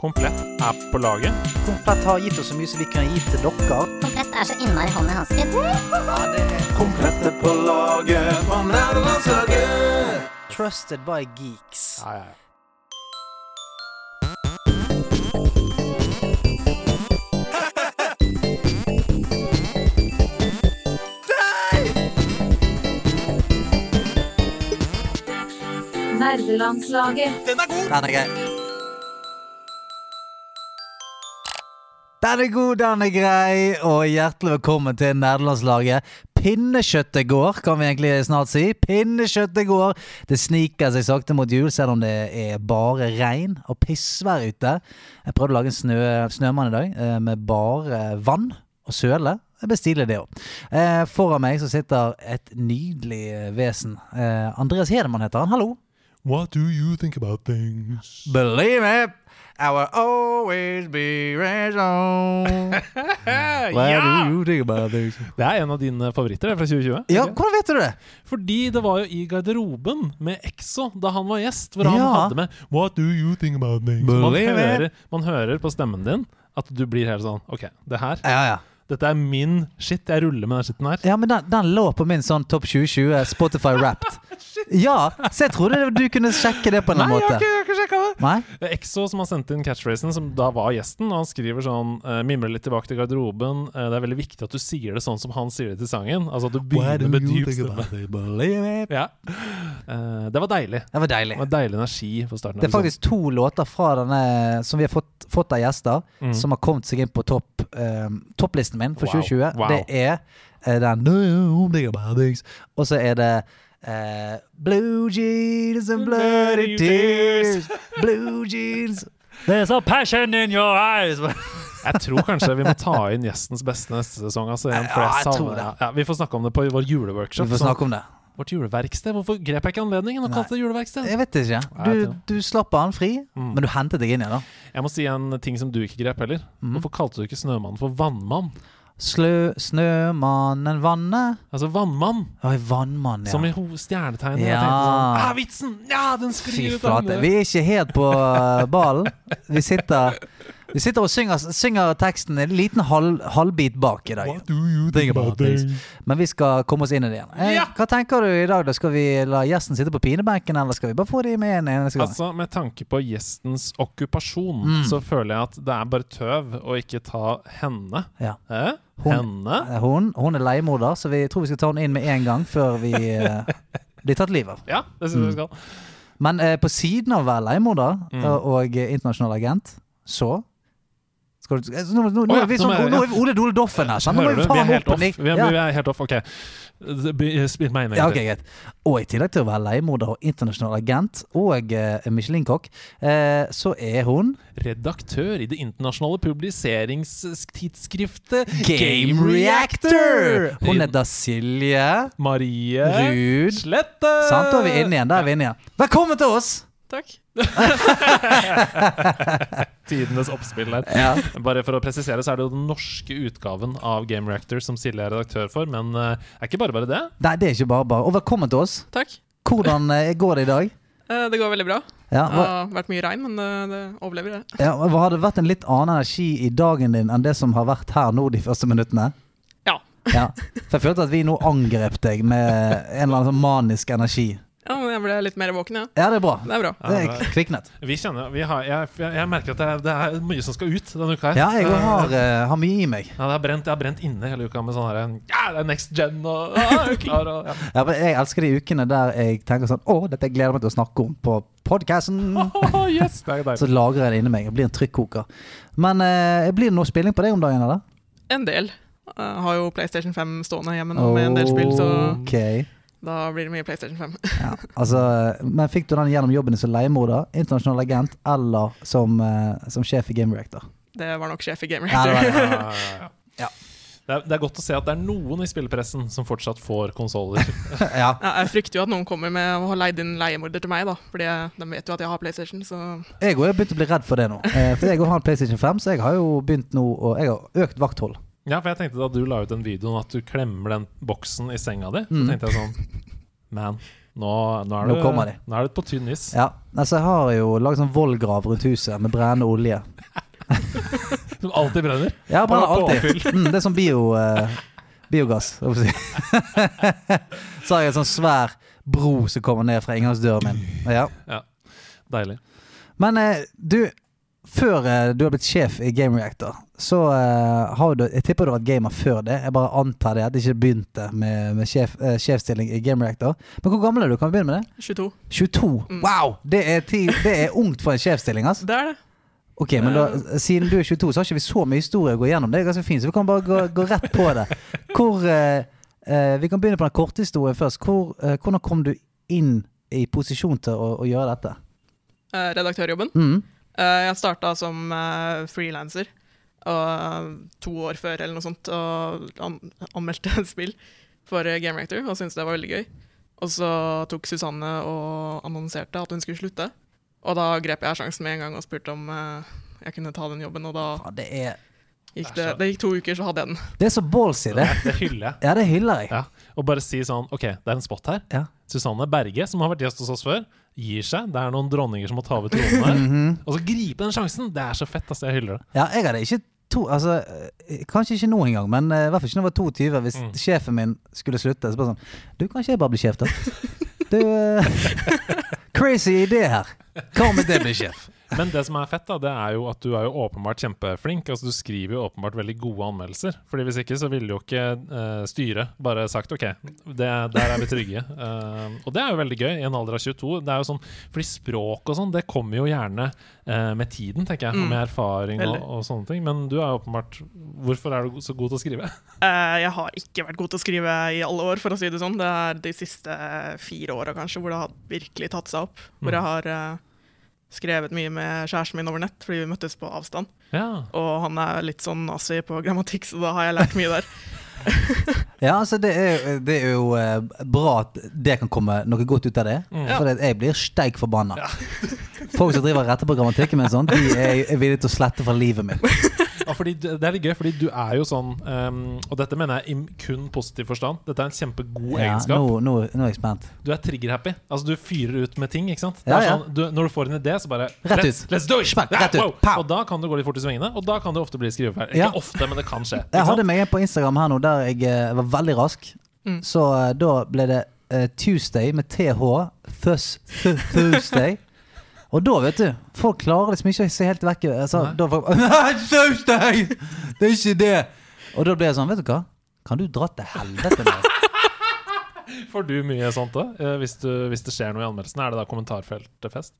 Komplett er på laget. Komplett har gitt oss så mye som vi kan gi til dere. Komplett er så innmari hånd i hanske. er på laget på nerdelandslaget. Trusted by geeks. Ja, ja, ja. Nerdelandslaget. Den er god! Den er grei. Den er god, den er grei, og hjertelig velkommen til nederlandslaget. Pinnekjøttet går, kan vi egentlig snart si. Pinnekjøttet går. Det sniker seg sakte mot jul, selv om det er bare regn og pissvær ute. Jeg prøvde å lage en snø, snømann i dag, eh, med bare vann og søle. Det blir stilig, det òg. Eh, foran meg så sitter et nydelig vesen. Eh, Andreas Hedemann heter han. Hallo. What do you think about things? Believe it, I will always be raison. Hva ja! do you think about this? Det er en av dine favoritter det er fra 2020. Ja, hvordan vet du det? Fordi det var jo i garderoben med Exo da han var gjest, hvor han Ja. hadde med What do you think about things? Man hører, man hører på stemmen din at du blir helt sånn Ok, det her Ja, ja. Dette er min shit. Jeg ruller med den skitten her. Ja, men den, den lå på min sånn topp 2020 Spotify Wrapped. Ja, så jeg trodde du kunne sjekke det på en Nei, måte. ikke, jeg har ikke sjekka det. Nei? Exo som har sendt inn catchphrasen, som da var gjesten. Og han skriver sånn eh, Mimrer litt tilbake til garderoben. eh, det er veldig viktig at du sier det sånn som han sier det til sangen. Altså at du begynner med dyp stemme. Ja. Eh, det var deilig. Det var deilig. Det var deilig energi på starten. Det er faktisk to låter fra denne som vi har fått, fått av gjester, Mm. som har kommet seg inn på topp, eh, topplisten min for Wow. 2020. Wow. Det er den? Og så er det eh, Blue jeans and bloody tears. Blue jeans. There's a passion in your eyes. Jeg tror kanskje vi må ta inn gjestens beste neste sesong. Altså, igjen, for Ja, jeg tror det. Ja, vi får snakke om det på vår Vi juleworkshop. får sånn- snakke om det. Vårt juleverksted. Hvorfor grep jeg ikke anledningen og kalte det juleverksted? Jeg vet ikke. Du, du slapp han fri, Mm. men du hentet deg inn igjen. da Jeg må si en ting som du ikke grep heller. Mm. Hvorfor kalte du ikke Snømannen for Vannmann? Slø, Snømannen vannet Altså Vannmann, Oi, vannmann, ja. som i stjernetegnet. Jeg Ja. tenkte sånn Ah, vitsen! Ja, den sklir ut av Vi er ikke helt på uh, ballen. Vi sitter, vi sitter og synger, synger teksten en liten halv, halvbit bak i dag. Men vi skal komme oss inn i det igjen. Eh. Hva tenker du i dag? da? Skal vi la gjesten sitte på pinebenken, eller skal vi bare få dem med en eneste gang? Altså, Med tanke på gjestens okkupasjon, Mm. så føler jeg at det er bare tøv å ikke ta henne. Ja. Eh? Hun- Henne? Eh, Hun, hun er leiemorder, så vi tror vi skal ta henne inn med en gang før vi eh, blir tatt livet av. Ja, det synes mm. vi skal. Men eh, på siden av å være leiemorder Mm. og, internasjonal agent, så skal du, eh, nå, nå, nå, ja, er vi sånn, nå er vi Ole Dole Doffen her. sant? Nå må vi? Er faen opp. Vi er, Ja. vi er helt off. Ok, spill meg inn. Ja, okay, greit. Og i tillegg til å være leiemorder og internasjonal agent og uh, Michelin-kokk, uh, så er hun Redaktør i det internasjonale publiseringstidsskriftet Game Reactor! Hun heter Silje Marie Ruud. Slette. Sant, da er vi inne igjen. Der er vi inne igjen. Velkommen til oss! Takk. Tidenes oppspill der. Ja. Bare for å presisere, så er det jo den norske utgaven av Game Reactor som Silje er redaktør for, men uh, er ikke bare bare det. Nei, det er ikke bare bare. Og velkommen til oss. Takk. Hvordan uh, går det i dag? Uh, Det går veldig bra. Ja, Det har vært mye regn, men eh, det overlever det. ja, hva Har det vært en litt annen energi i dagen din enn det som har vært her nå de første minuttene? Ja. Ja. For jeg følte at vi nå angrep deg med en eller annen sånn manisk energi. Ja, men jeg ble litt mer våken, ja. Ja, det er bra. Det er bra. Det er kviknet. Vi kjenner, vi har, jeg, jeg, jeg merker at det er, det er mye som skal ut denne uka her. Ja, jeg Eh, har, eh, har mye i meg. Ja, det har brent, jeg har brent inne hele uka med sånn her Ja, det er next gen og ja, er klar og ja. Ja, men jeg elsker de ukene der jeg tenker sånn Å, dette gleder jeg meg til å snakke om på podkasten. Oh, yes. Så lagrer jeg det inni meg. Jeg blir en trykkoker. Men eh, blir det noe spilling på deg om dagen, eller? En del. Jeg har jo PlayStation 5 stående hjemme nå med en del spill, så Ok. Da blir det mye PlayStation 5. Ja, altså, men fikk du den gjennom jobben din som leiemorder, internasjonal agent eller som, eh, som sjef i Game Reactor? Det var nok sjef i Game Reactor. Ja, ja, ja. Ja. Det, er, det er godt å se at det er noen i spillepressen som fortsatt får konsoller. ja. Ja, jeg frykter jo at noen kommer med å ha leid inn leiemorder til meg, da. Fordi de vet jo at jeg har PlayStation, så Jeg har begynt å bli redd for det nå. Eh, for jeg har en PlayStation 5, så jeg har jo begynt nå Og jeg har økt vakthold. Ja, for jeg tenkte Da du la ut den videoen at du klemmer den boksen i senga di, så Mm. tenkte jeg sånn Man, Nå, nå, er, Nå du, de. nå er du på tynn is. Ja, altså Jeg har jo lagd sånn vollgrav rundt huset med brennende olje. Som alltid brenner. Ja, brenner alltid. Mm, det er sånn bio, eh, biogass. Så har jeg en sånn svær bro som kommer ned fra inngangsdøren min. Ja. Deilig. Men eh, du, før eh, du har blitt sjef i Game Reactor, så eh, har du Jeg tipper du har vært gamer før det. Jeg bare antar det, at det ikke begynte med, med sjef, eh, sjefsstilling i Game Reactor. Men hvor gammel er du? Kan vi begynne med det? 22. 22. Mm. Wow! Det er, ti, det er ungt for en sjefsstilling, altså. Det er det. Ok, men da, Siden du er 22, så har ikke vi så mye historie å gå gjennom. Det er ganske fint, så vi kan bare gå, gå rett på det. Hvor eh, Vi kan begynne på den korte historien først. Hvor, eh, hvordan kom du inn i posisjon til å, å gjøre dette? Redaktørjobben. Mm. Eh, jeg starta som uh, frilanser to år før eller noe sånt, og anmeldte et spill for eh, Game Reactor og syntes det var veldig gøy. Og så tok Susanne og annonserte at hun skulle slutte. Og da grep jeg sjansen med en gang og spurte om eh, jeg kunne ta den jobben. Og da det, er, gikk det, det gikk to uker, så hadde jeg den. det er så ballsy, det. Det hyller jeg. Ja, det hyller jeg. Ja. Og bare si sånn OK, det er en spot her. Ja. Susanne Berge, som har vært gjest hos oss før, gir seg. Det er noen dronninger som må ta over tronen her. Mhm. Og så gripe den sjansen! Det er så fett. Altså, jeg hyller det. Ja, jeg hadde ikke to Altså, eh, kanskje ikke nå engang, men eh, i hvert fall ikke når jeg var 22. Hvis Mm. sjefen min skulle slutte, så bare sånn Du, kanskje jeg bare bli sjef, da? Du uh, Crazy idé her. Hva om det blir sjef? Men det som er fett, da, det er jo at du er jo åpenbart kjempeflink. Altså Du skriver jo åpenbart veldig gode anmeldelser. Fordi Hvis ikke så ville jo ikke uh, styret bare sagt OK, det, der er vi trygge. Uh, og det er jo veldig gøy i en alder av 22. Det er jo sånn, fordi språk og sånn, det kommer jo gjerne uh, med tiden, tenker jeg. Mm. med erfaring og, og sånne ting. Men du er jo åpenbart Hvorfor er du så god til å skrive? Jeg har ikke vært god til å skrive i alle år, for å si det sånn. Det er de siste fire åra kanskje hvor det har virkelig tatt seg opp. Hvor Mm. jeg har skrevet mye med kjæresten min over nett, fordi vi møttes på avstand. Ja. Og han er litt sånn nazi på grammatikk, så da har jeg lært mye der. Ja, altså det er, det er jo eh, bra at det kan komme noe godt ut av det. Mm. For jeg blir steik forbanna. Folk som driver og retter på grammatikken min, sånn, de er er villige til å slette fra livet mitt. Ja, fordi det er litt gøy, fordi du er jo sånn um, Og dette mener jeg i kun positiv forstand. Dette er en kjempegod Ja, egenskap. nå, nå, nå er jeg spent. Du er trigger-happy. Altså Du fyrer ut med ting. ikke sant? Det Ja, er ja. sånn, du, Når du får en idé, så bare Rett ut. let's do it! Smekk, rett ut. wow. Og da kan du gå litt fort i svingene, og da kan det ofte bli skrivefeil. Ja. Ikke ofte, men det kan skje. Jeg hadde meg på Instagram her nå der jeg eh, var veldig rask. Mm. Så eh, da ble det uh, Tuesday med TH. Thus, th Thursday. Og da, vet du, folk klarer liksom ikke å se helt vekk. Altså, Nei. da folk, Nei, Thursday! Det er ikke det! Og da blir jeg sånn, vet du hva? Kan du dra til helvete med Får du mye sånt da? Eh, hvis, hvis det skjer noe i anmeldelsen, er det da kommentarfeltfest?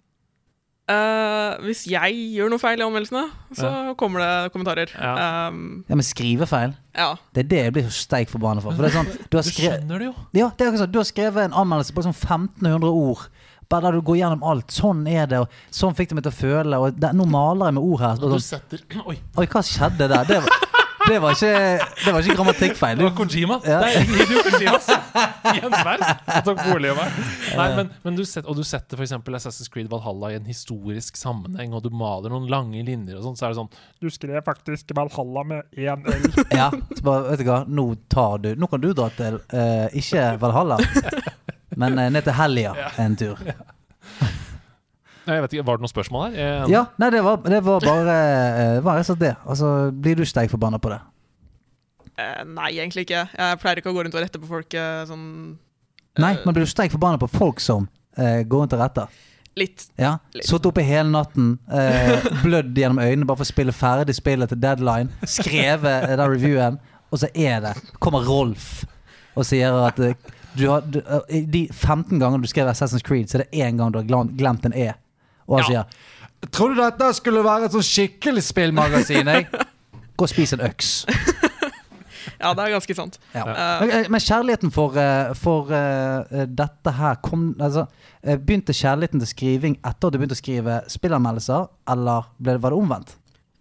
Uh, hvis jeg gjør noe feil i anmeldelsene, så kommer det kommentarer. Ja. Um, Ja, men skrivefeil. ja. Det er det jeg blir så steik forbanna for. For det er sånn, du har Du skjønner det jo! Ja, det er sånn. Du har skrevet en anmeldelse på sånn 1500 ord. Bare der du går gjennom alt. Sånn er det, og sånn fikk det meg til å føle. Og det, nå maler jeg med ord her. Og du sånn, setter Oi, Oi, hva skjedde der? Det var, det var ikke, det var ikke grammatikkfeil. det var Kojima! Ja. Det er Hideo. Nei, men, men du setter, og du setter f.eks. Assassin's Creed Valhalla i en historisk sammenheng, og du maler noen lange linjer og sånn, så er det sånn Du skrev faktisk Valhalla med én L. ja, så bare, vet du hva, nå tar du Nå kan du dra til uh, ikke Valhalla, men eh, ned til Hellia en tur. Nei, Jeg vet ikke, Var det noe spørsmål her? Jeg, Ja, nei, det var, det var bare eh, Det var rett og slett det. Altså, blir du steik forbanna på det? Eh, nei, egentlig ikke. Jeg pleier ikke å gå rundt og rette på folk eh, sånn Nei, eh, men blir du steik forbanna på folk som eh, går rundt og retter? Litt. Ja, Litt. Sittet oppe hele natten, eh, blødd gjennom øynene bare for å spille ferdig spillet til deadline. Skrevet den reviewen, og så er det Kommer Rolf og sier at du har, du, eh, de 15 gangene du skrev Assassin's Creed, så er det én gang du har glemt en E. Og han Ja. sier Tror du dette skulle være et sånn skikkelig spillmagasin? Jeg? Gå og spis en øks. Ja, det er ganske sant. Ja. Uh, Men, kjærligheten for, for uh, dette her kom, altså, Begynte kjærligheten til skriving etter at du begynte å skrive spillanmeldelser, eller ble det, var det omvendt?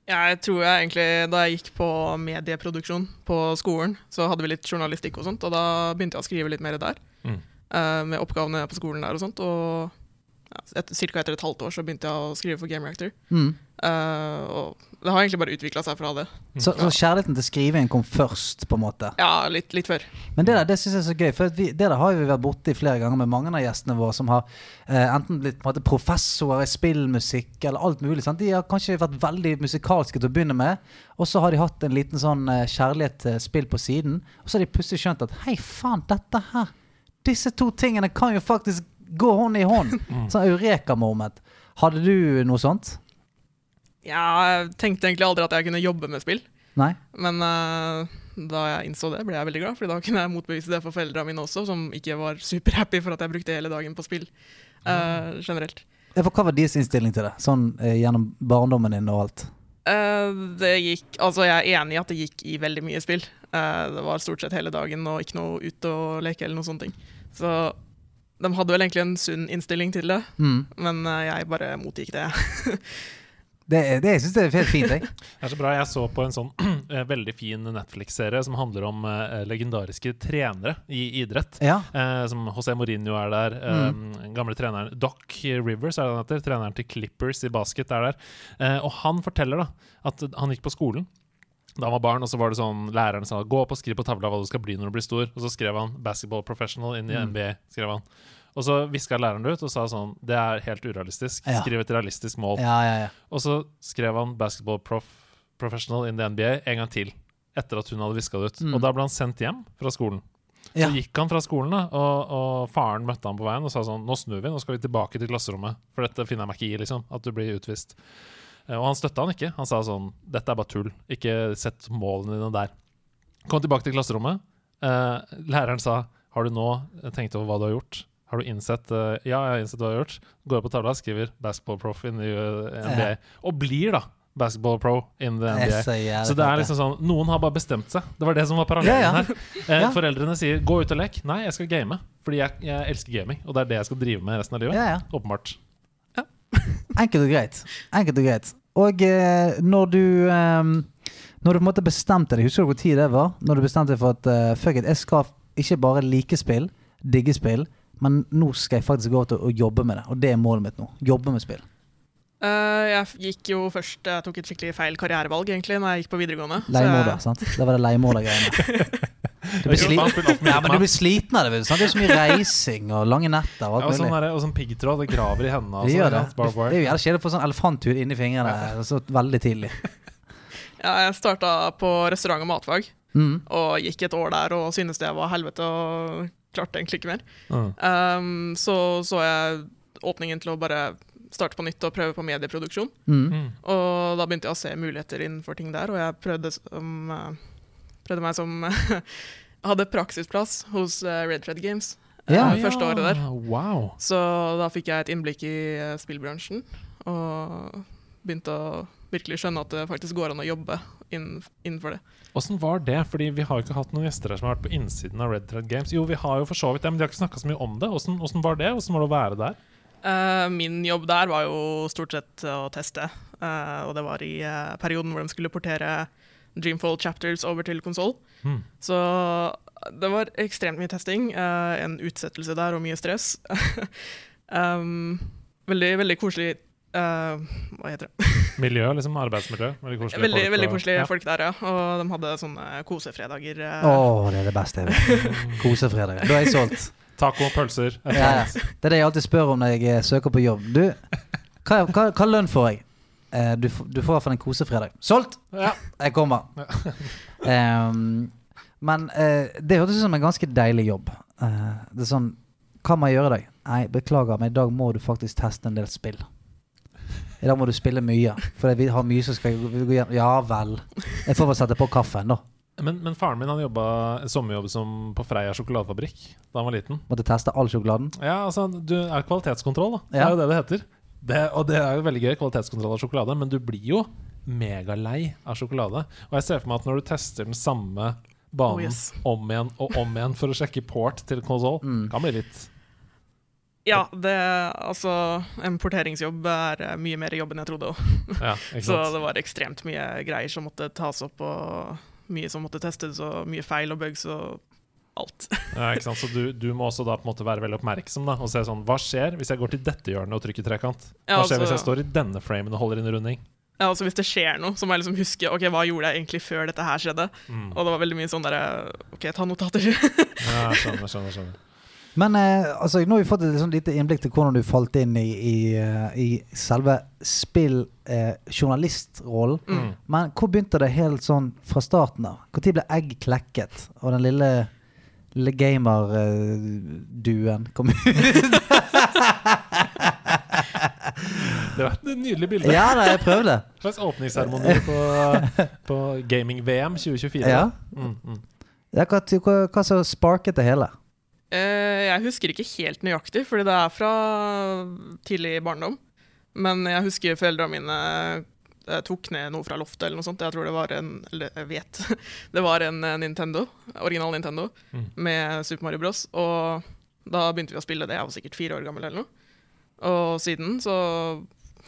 Jeg tror jeg egentlig Da jeg gikk på medieproduksjon på skolen, så hadde vi litt journalistikk og sånt, og da begynte jeg å skrive litt mer der. Mm. Uh, med oppgavene på skolen der og sånt. Og ja, et, cirka etter et halvt år så begynte jeg å skrive for Game Reactor. Mm. Uh, og det har egentlig bare utvikla seg fra det. Så, så kjærligheten til skrivingen kom først, på en måte. Ja, litt, litt før. Men det der det synes jeg er så gøy, for vi, det der har vi vært borti flere ganger med mange av gjestene våre som har eh, enten blitt på en måte professorer i spillmusikk eller alt mulig. Sant? De har kanskje vært veldig musikalske til å begynne med, og så har de hatt en liten sånn eh, kjærlighet til spill på siden, og så har de plutselig skjønt at hei, faen, dette her Disse to tingene kan jo faktisk gå hånd i hånd. Sånn eureka-moment. Hadde du noe sånt? Ja, jeg tenkte egentlig aldri at jeg kunne jobbe med spill. Nei? Men uh, da jeg innså det, ble jeg veldig glad, for da kunne jeg motbevise det for foreldrene mine også, som ikke var superhappy for at jeg brukte hele dagen på spill uh, generelt. Ja, for Hva var deres innstilling til det? Sånn uh, gjennom barndommen din og alt? Det gikk Altså, jeg er enig i at det gikk i veldig mye spill. Det var stort sett hele dagen og ikke noe ut og leke eller noe sånne ting. Så de hadde vel egentlig en sunn innstilling til det, Mm. men jeg bare motgikk det. Det, det jeg synes det er helt fint. Jeg. Det er så bra. Jeg så på en sånn uh, veldig fin Netflix-serie som handler om uh, legendariske trenere i idrett. Ja. Uh, som José Mourinho er der. Mm. Gamle treneren Doc Rivers er det han heter. Treneren til Clippers i basket er der. Og han forteller da at han gikk på skolen da han var barn, og så var det sånn læreren sa 'gå opp og skriv på tavla hva du skal bli når du blir stor'. Og så skrev han 'basketball professional' inn i Mm. NBA. skrev han Og så viska læreren det ut og sa sånn 'det er helt urealistisk'. Skriv et realistisk mål. Ja, ja, ja. Og så skrev han 'basketball prof professional in the NBA' en gang til. Etter at hun hadde viska det ut. Mm. Og da ble han sendt hjem fra skolen. Så gikk han fra skolen, da, og, og faren møtte han på veien og sa sånn 'Nå snur vi, nå skal vi tilbake til klasserommet', for dette finner jeg meg ikke i, liksom. At du blir utvist. Eh, Og han støtta han ikke. Han sa sånn 'Dette er bare tull. Ikke sett målene dine der'. Kom tilbake til klasserommet. Eh, læreren sa 'Har du nå tenkt over hva du har gjort?' Har du innsett uh, Ja, jeg har innsett hva jeg har gjort. Går opp på tavla, skriver 'basketball prof in the uh, NBA'. Ja. Og blir da basketball pro in the NBA. så Så det er liksom sånn Noen har bare bestemt seg. Det var det som var parallellen Ja, ja. her. Eh. Foreldrene sier 'gå ut og lek'. Nei, jeg skal game. Fordi jeg, jeg elsker gaming, og det er det jeg skal drive med resten av livet. Åpenbart. Enkelt og greit. Enkelt og greit. Og eh, når du eh, Når du på en måte bestemte deg, husker du hvor tid det var? Når du bestemte deg for at uh, fuck it, jeg skal ikke bare like spill, digge spill, men nå skal jeg faktisk gå til å jobbe med det. Og det er målet mitt nå. Jobbe med spill. Uh, jeg gikk jo først Jeg tok et skikkelig feil karrierevalg egentlig Når jeg gikk på videregående. Leiemåler, jeg- sant? Det var det leiemordergreiene. Du blir, sliten. sli alt ja, men du blir sliten av det. vet du, Sant? Det er så mye reising og lange netter og Ja, og alt sånn der- og sånn piggtråd. Det graver i hendene. Det sånn, gjør det. Det er jo jævlig kjedelig å få sånn elefanthud inni fingrene så veldig tidlig. Ja, jeg starta på restaurant og matfag, Mm. og gikk et år der og syntes det var helvete og klarte egentlig ikke mer. Mm. Um, så så jeg åpningen til å bare starte på nytt og prøve på medieproduksjon. Mm. Mm. Og da begynte jeg å se muligheter innenfor ting der, og jeg prøvde, som, eh, prøvde meg som hadde praksisplass hos eh, Red Thread Games eh, Ja. første året der. Wow. Så da fikk jeg et innblikk i spillbransjen, og begynte å virkelig skjønne at det faktisk går an å jobbe innenfor det. Åssen var det? Fordi vi har jo ikke hatt noen gjester her som har vært på innsiden av Red Thread Games. Jo, vi har jo for så vidt det, men de har ikke snakka så mye om det. Åssen var det? Åssen var det å være der? Uh, min jobb der var jo stort sett å teste, uh, og det var i uh, perioden hvor de skulle portere Dreamfall Chapters over til konsoll. Mm. Så det var ekstremt mye testing, en utsettelse der og mye stress. um, veldig, veldig koselig eh, Hva heter det? Miljø, liksom. Arbeidsmiljø. Veldig koselige Veldig, folk. veldig og- koselige ja. folk der, ja. Og de hadde sånne kosefredager. eh. oh, det er det beste jeg vet. Kosefredager. Da er jeg solgt. Taco, pølser. Ja, ja. Det er det jeg alltid spør om når jeg eh, søker på jobb. Du, hva, hva, hva lønn får jeg? Eh, du, du får i hvert fall en kosefredag. Solgt! Ja. Jeg kommer. um, men uh, det hørtes ut som en ganske deilig jobb. Uh, det er sånn Hva må jeg gjøre i dag? Nei, beklager, men i dag må du faktisk teste en del spill. I dag må du spille mye. For vi har mye som skal gå gå gjennom. Ja vel. Jeg får vel sette på kaffen, da. Men, men faren min han jobba sommerjobb som på Freia sjokoladefabrikk da han var liten. Måtte teste all sjokoladen. Ja, altså, du er kvalitetskontroll, da. Det Ja. er jo det det heter. Det, og det er jo veldig gøy, kvalitetskontroll av sjokolade, men du blir jo megalei av sjokolade. Og jeg ser for meg at når du tester den samme banen Oh, yes. om igjen og om igjen for å sjekke port til konsoll, Mm. kan bli litt Ja, det, altså En porteringsjobb er eh, mye mer jobb enn jeg trodde. Ja, Så det var ekstremt mye greier som måtte tas opp, og mye som måtte testes, og mye feil og bugs og alt. Ja, ikke sant? Så du, du må også da på en måte være veldig oppmerksom da, og se sånn Hva skjer hvis jeg går til dette hjørnet og trykker trekant? Hva Ja, skjer hvis altså- jeg står i denne framen og holder inn runding? Ja, altså Hvis det skjer noe, så må jeg liksom huske Ok, hva gjorde jeg egentlig før dette her skjedde. Mm. Og det var veldig mye sånn derre OK, ta notater. Ja, skjønner, skjønner, skjønner. Men eh, altså, nå har vi fått et sånn lite innblikk til hvordan du falt inn i, i, eh, i selve spill-journalistrollen. Mm. Men hvor begynte det helt sånn fra starten av? Når ble egg klekket, og den lille, lille gamer-duen kom ut? Det var et nydelig bilde. ja da, jeg prøvde. En slags åpningsseremoni på, på Gaming-VM 2024. Ja. Mm, mm. Ja, hva, hva, hva som sparket det hele? Eh, jeg husker ikke helt nøyaktig, fordi det er fra tidlig barndom. Men jeg husker foreldrene mine eh, tok ned noe fra loftet eller noe sånt. Jeg tror det var en Eller jeg vet. Det var en eh, Nintendo, original Nintendo, Mm. med Super Mario Bros. Og da begynte vi å spille det. Jeg var sikkert fire år gammel eller noe. Og siden så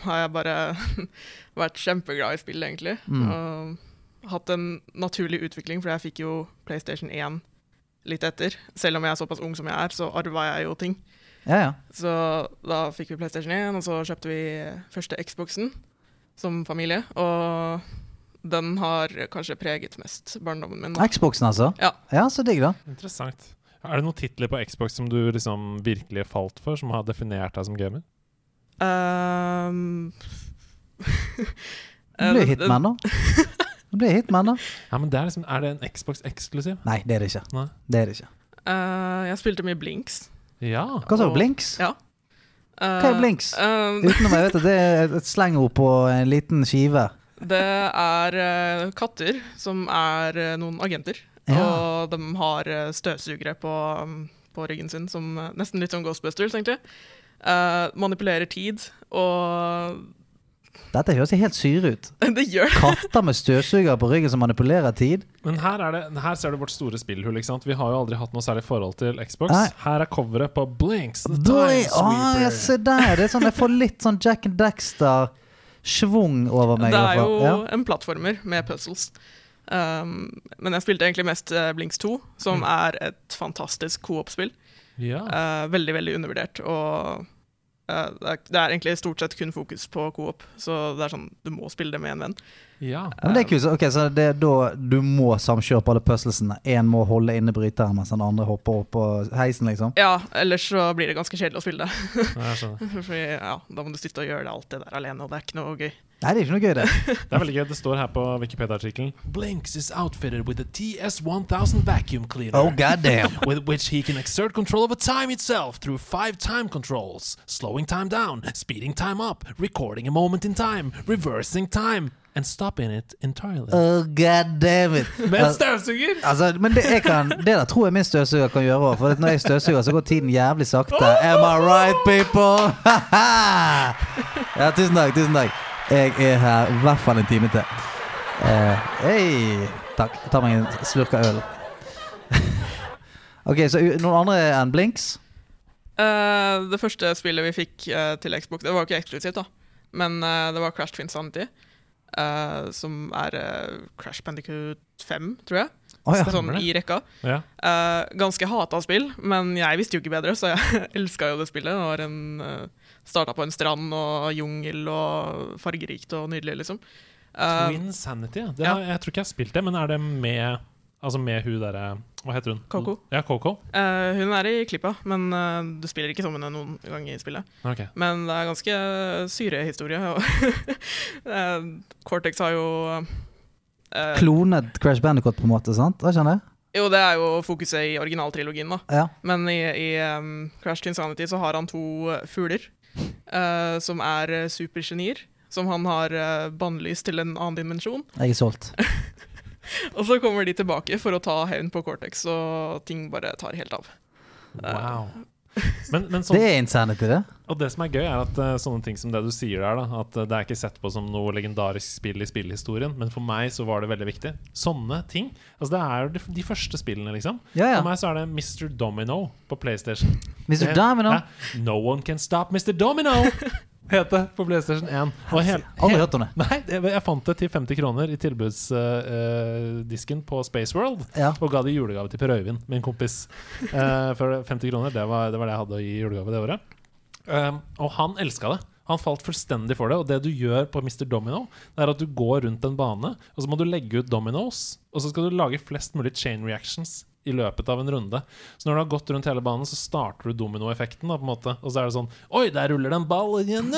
har jeg bare vært kjempeglad i spill, egentlig. Mm. Og hatt en naturlig utvikling, for jeg fikk jo PlayStation 1 litt etter. Selv om jeg er såpass ung som jeg er, så arva jeg jo ting. Ja, ja. Så da fikk vi PlayStation 1, og så kjøpte vi første Xboxen som familie. Og den har kanskje preget mest barndommen min. da. Xboxen, altså? Ja. ja, så digg, da. Interessant. Er det noen titler på Xbox som du liksom virkelig falt for, som har definert deg som gamer? Um, blir Hitman, da. Det blir Hitman, da. Ja, men det er, liksom, er det en Xbox eksklusiv? Nei, det er det ikke. Nei. Det er det ikke. Uh, jeg spilte mye Blinks. Ja. Hva sa du? Blinks? Ja. Hva er Blinks? Uh, Utenom jeg vet at det er et slengord på en liten skive. det er eh, katter som er eh, noen agenter. Ja. Og de har støvsugere på, um, på ryggen sin, som nesten litt som Ghostbusters, egentlig. Eh, manipulerer tid, og Dette høres helt syre ut. det gjør det. Katter med støvsuger på ryggen som manipulerer tid. Men her, er det, her ser du vårt store spillhull. ikke sant? Vi har jo aldri hatt noe særlig forhold til Xbox. Nei. Her er coveret på Blinks. The Time Sweeper. ja, se der. Det er sånn, jeg får litt sånn Jack and Dexter-schwung over meg. Det er jo ja. en plattformer med puzzles. Um, men jeg spilte egentlig mest eh, Blinks 2, som Mm. er et fantastisk co-op-spill. Ja. Uh, veldig, veldig undervurdert. Og det, er, det er egentlig stort sett kun fokus på co-op, så det er sånn, du må spille det med en venn. Ja. Men det er kult. Så, ok, så det er da du må samkjøre på alle puzzlesene. Én må holde inne bryteren mens den andre hopper opp på heisen, liksom. Ja, ellers så blir det ganske kjedelig å spille det. Fordi ja, Da må du sitte og gjøre det alt det der alene, og det er ikke noe gøy. Nei, det er ikke noe gøy, det. Det er veldig gøy. Det står her på Wikipedia-artikkelen Blinks is outfitted with a TS1000 vacuum cleaner. Oh, goddamn. with which he can exert control over time itself through five time controls slowing time down, speeding time up, recording a moment in time, reversing time, and stopping it entirely. Oh, god damn it. Med en støvsuger! Altså, men det, jeg kan, det der tror jeg min støvsuger kan gjøre òg. For når jeg støvsuger, så går tiden jævlig sakte. Am I right, people? ja, tusen takk. Tusen takk. Jeg er her i hvert fall en time til. Uh, hei. Takk. Jeg tar meg en slurk av øl. ok, så noen andre enn Blinks? Uh, det første spillet vi fikk uh, til Xbox, det var jo ikke eksklusivt, da. Men det var Crash Twin Sanity. Eh, som er uh, Crash Bandicoot 5, tror jeg. Oh, ja. sånn i rekka. Ja. Uh, ganske hata spill, men jeg visste jo ikke bedre, så jeg elska jo det spillet. Det var en uh, Starta på en strand og jungel og fargerikt og nydelig, liksom. Twin Sanity, ja. Ja. har, jeg tror ikke jeg har spilt det, men er det med Altså med hun derre Hva heter hun? Coco. Ja, Coco. Uh, hun er i klippa, men uh, du spiller ikke som henne noen gang i spillet. Okay. Men det er ganske syrehistorie. og eh, Cortex har jo eh, Klonet Crash Bandicoot, på en måte. sant? Hva skjønner jeg? Jo, det er jo fokuset i originaltrilogien, da. Ja. Men i, i um, Crash Tinsanity Insanity så har han to uh, fugler eh, som er uh, supergenier. Som han har uh, bannlyst til en annen dimensjon. Jeg er solgt. Og så kommer de tilbake for å ta hevn på Cortex, og ting bare tar helt av. Wow. Men, men sånn, Det er insanity, det. og det som er gøy, er at uh, sånne ting som det du sier der, da, at uh, det er ikke sett på som noe legendarisk spill i spillhistorien, men for meg så var det veldig viktig. Sånne ting. Altså Det er jo de, de første spillene, liksom. Ja, ja. For meg så er det Mr. Domino på PlayStation. Mr. Det- Domino. Ja. No one can stop Mr. Domino! Het det på PlayStation 1. Og hel, Aldri hørt om det. Nei, jeg, jeg fant det til 50 kroner i tilbudsdisken på Spaceworld. Ja. Og ga det i julegave til Per Øyvind, min kompis. Uh, for 50 kroner, det var, det var det jeg hadde i julegave det året. Um, og han elska det. Han falt fullstendig for det. Og det du gjør på Mr. Domino, det er at du går rundt en bane, og så må du legge ut dominoes, og så skal du lage flest mulig chain reactions i løpet av en runde. Så når du har gått rundt hele banen, så starter du dominoeffekten. Og så er det sånn Oi, der ruller det en ball igjen,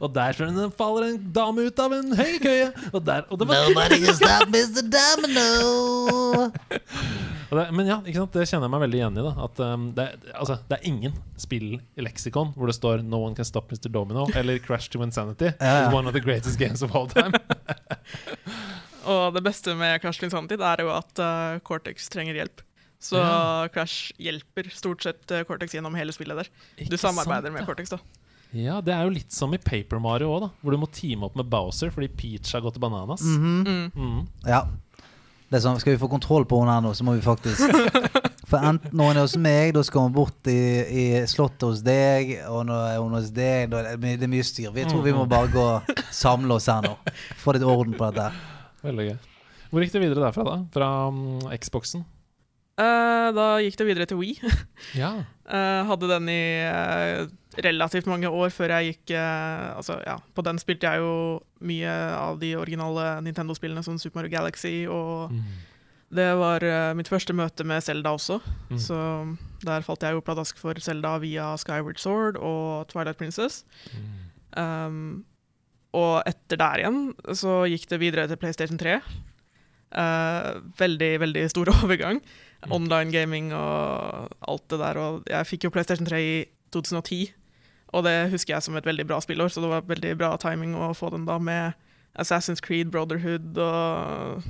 og der faller en dame ut av en hengekøye, og der Og det var Nobody can stop Mr. Domino. Og det, men ja, ikke sant? det kjenner jeg meg veldig igjen i. da At um, det, altså, det er ingen spill i leksikon hvor det står 'No one can stop Mr. Domino' eller 'Crash to Insanity'. Ja. One of the greatest games of all time. Og det beste med Crash to Insanity er jo at uh, Cortex trenger hjelp. Så Ja. Crash hjelper stort sett uh, Cortex gjennom hele spillet der. Ikke Du samarbeider sant, med ja. Cortex, da. Ja, det er jo litt som i Paper Mario òg, da. Hvor du må teame opp med Bowser fordi Peach har gått bananas. Mhm. Mm. Mm. Ja. Det er sånn, Skal vi få kontroll på henne her nå, så må vi faktisk For enten noen hun er hos meg, da skal hun bort i, i slottet hos deg. Og når er hun hos deg, da er det, mye- det er mye styr. Vi tror vi må bare gå og samle oss her nå. Få litt orden på dette. Veldig gøy. Hvor gikk det videre derfra, da? Fra um, Xboxen? Eh, da gikk det videre til Wii. Ja. uh, hadde den i uh, relativt mange år før jeg gikk Altså, ja, på den spilte jeg jo mye av de originale Nintendo-spillene, som Super Mario Galaxy, og Mm. det var mitt første møte med Zelda også. Mm. Så der falt jeg jo pladask for Zelda via Skyward Sword og Twilight Princess. Mm. Um, og etter der igjen så gikk det videre til PlayStation 3. Eh, veldig, veldig stor overgang. Mm. Online gaming og alt det der. Og jeg fikk jo PlayStation 3 i 2010, og det husker jeg som et veldig bra spillår, så det var veldig bra timing å få den da med Assassin's Creed, Brotherhood og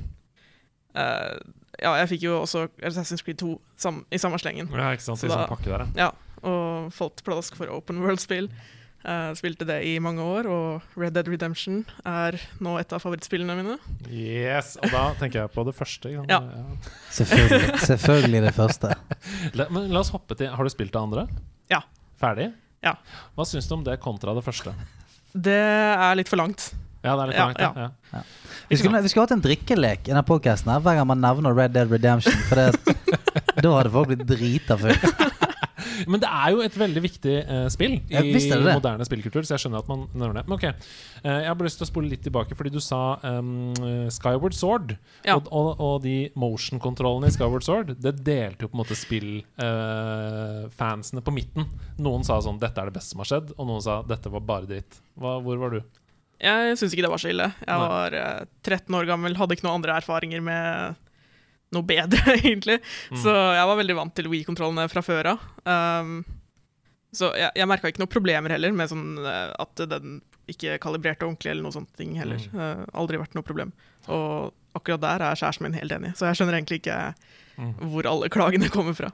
uh, Ja, jeg fikk jo også Assassin's Creed 2 sam i samme slengen. ja, ikke sant. Så I sånn pakke der, ja. Ja, og falt pladask for open world-spill. Eh, spilte det i mange år, og Red Dead Redemption er nå et av favorittspillene mine. Yes, Og da tenker jeg på det første. Ja. Ja. Selvfølgelig, selvfølgelig det første. La, men la oss hoppe til Har du spilt det andre? Ja. Ferdig? Ja. Hva syns du om det kontra det første? Det er litt for langt. Ja, det er litt Ja, langt, ja. ja. Vi skulle, vi skulle hatt en drikkelek i denne her hver gang man nevner Red Dead Redemption. For det, da hadde folk blitt drita full. Men det er jo et veldig viktig uh, spill i Ja, er moderne spillkultur, så jeg skjønner at man nevner det. Men ok, uh, jeg har bare lyst til å spole litt tilbake, fordi du sa um, Skyward Sword. Ja. Og, og, og de motion-kontrollene i Skyward Sword, det delte jo på en måte spillfansene på midten. Noen sa sånn 'dette er det beste som har skjedd', og noen sa 'dette var bare dritt'. Hva, hvor var du? Jeg syns ikke det var så ille. Jeg Nei. var eh, 13 år gammel, hadde ikke noen andre erfaringer med noe bedre, egentlig. Mm. Så jeg var veldig vant til Wii-kontrollene fra før av. Um, så jeg, jeg merka ikke noen problemer heller med sånn eh, at den ikke kalibrerte ordentlig eller noe sånt ting heller. Mm. Uh, aldri vært noe problem. Og akkurat der er kjæresten min helt enig, så jeg skjønner egentlig ikke Mm. hvor alle klagene kommer fra.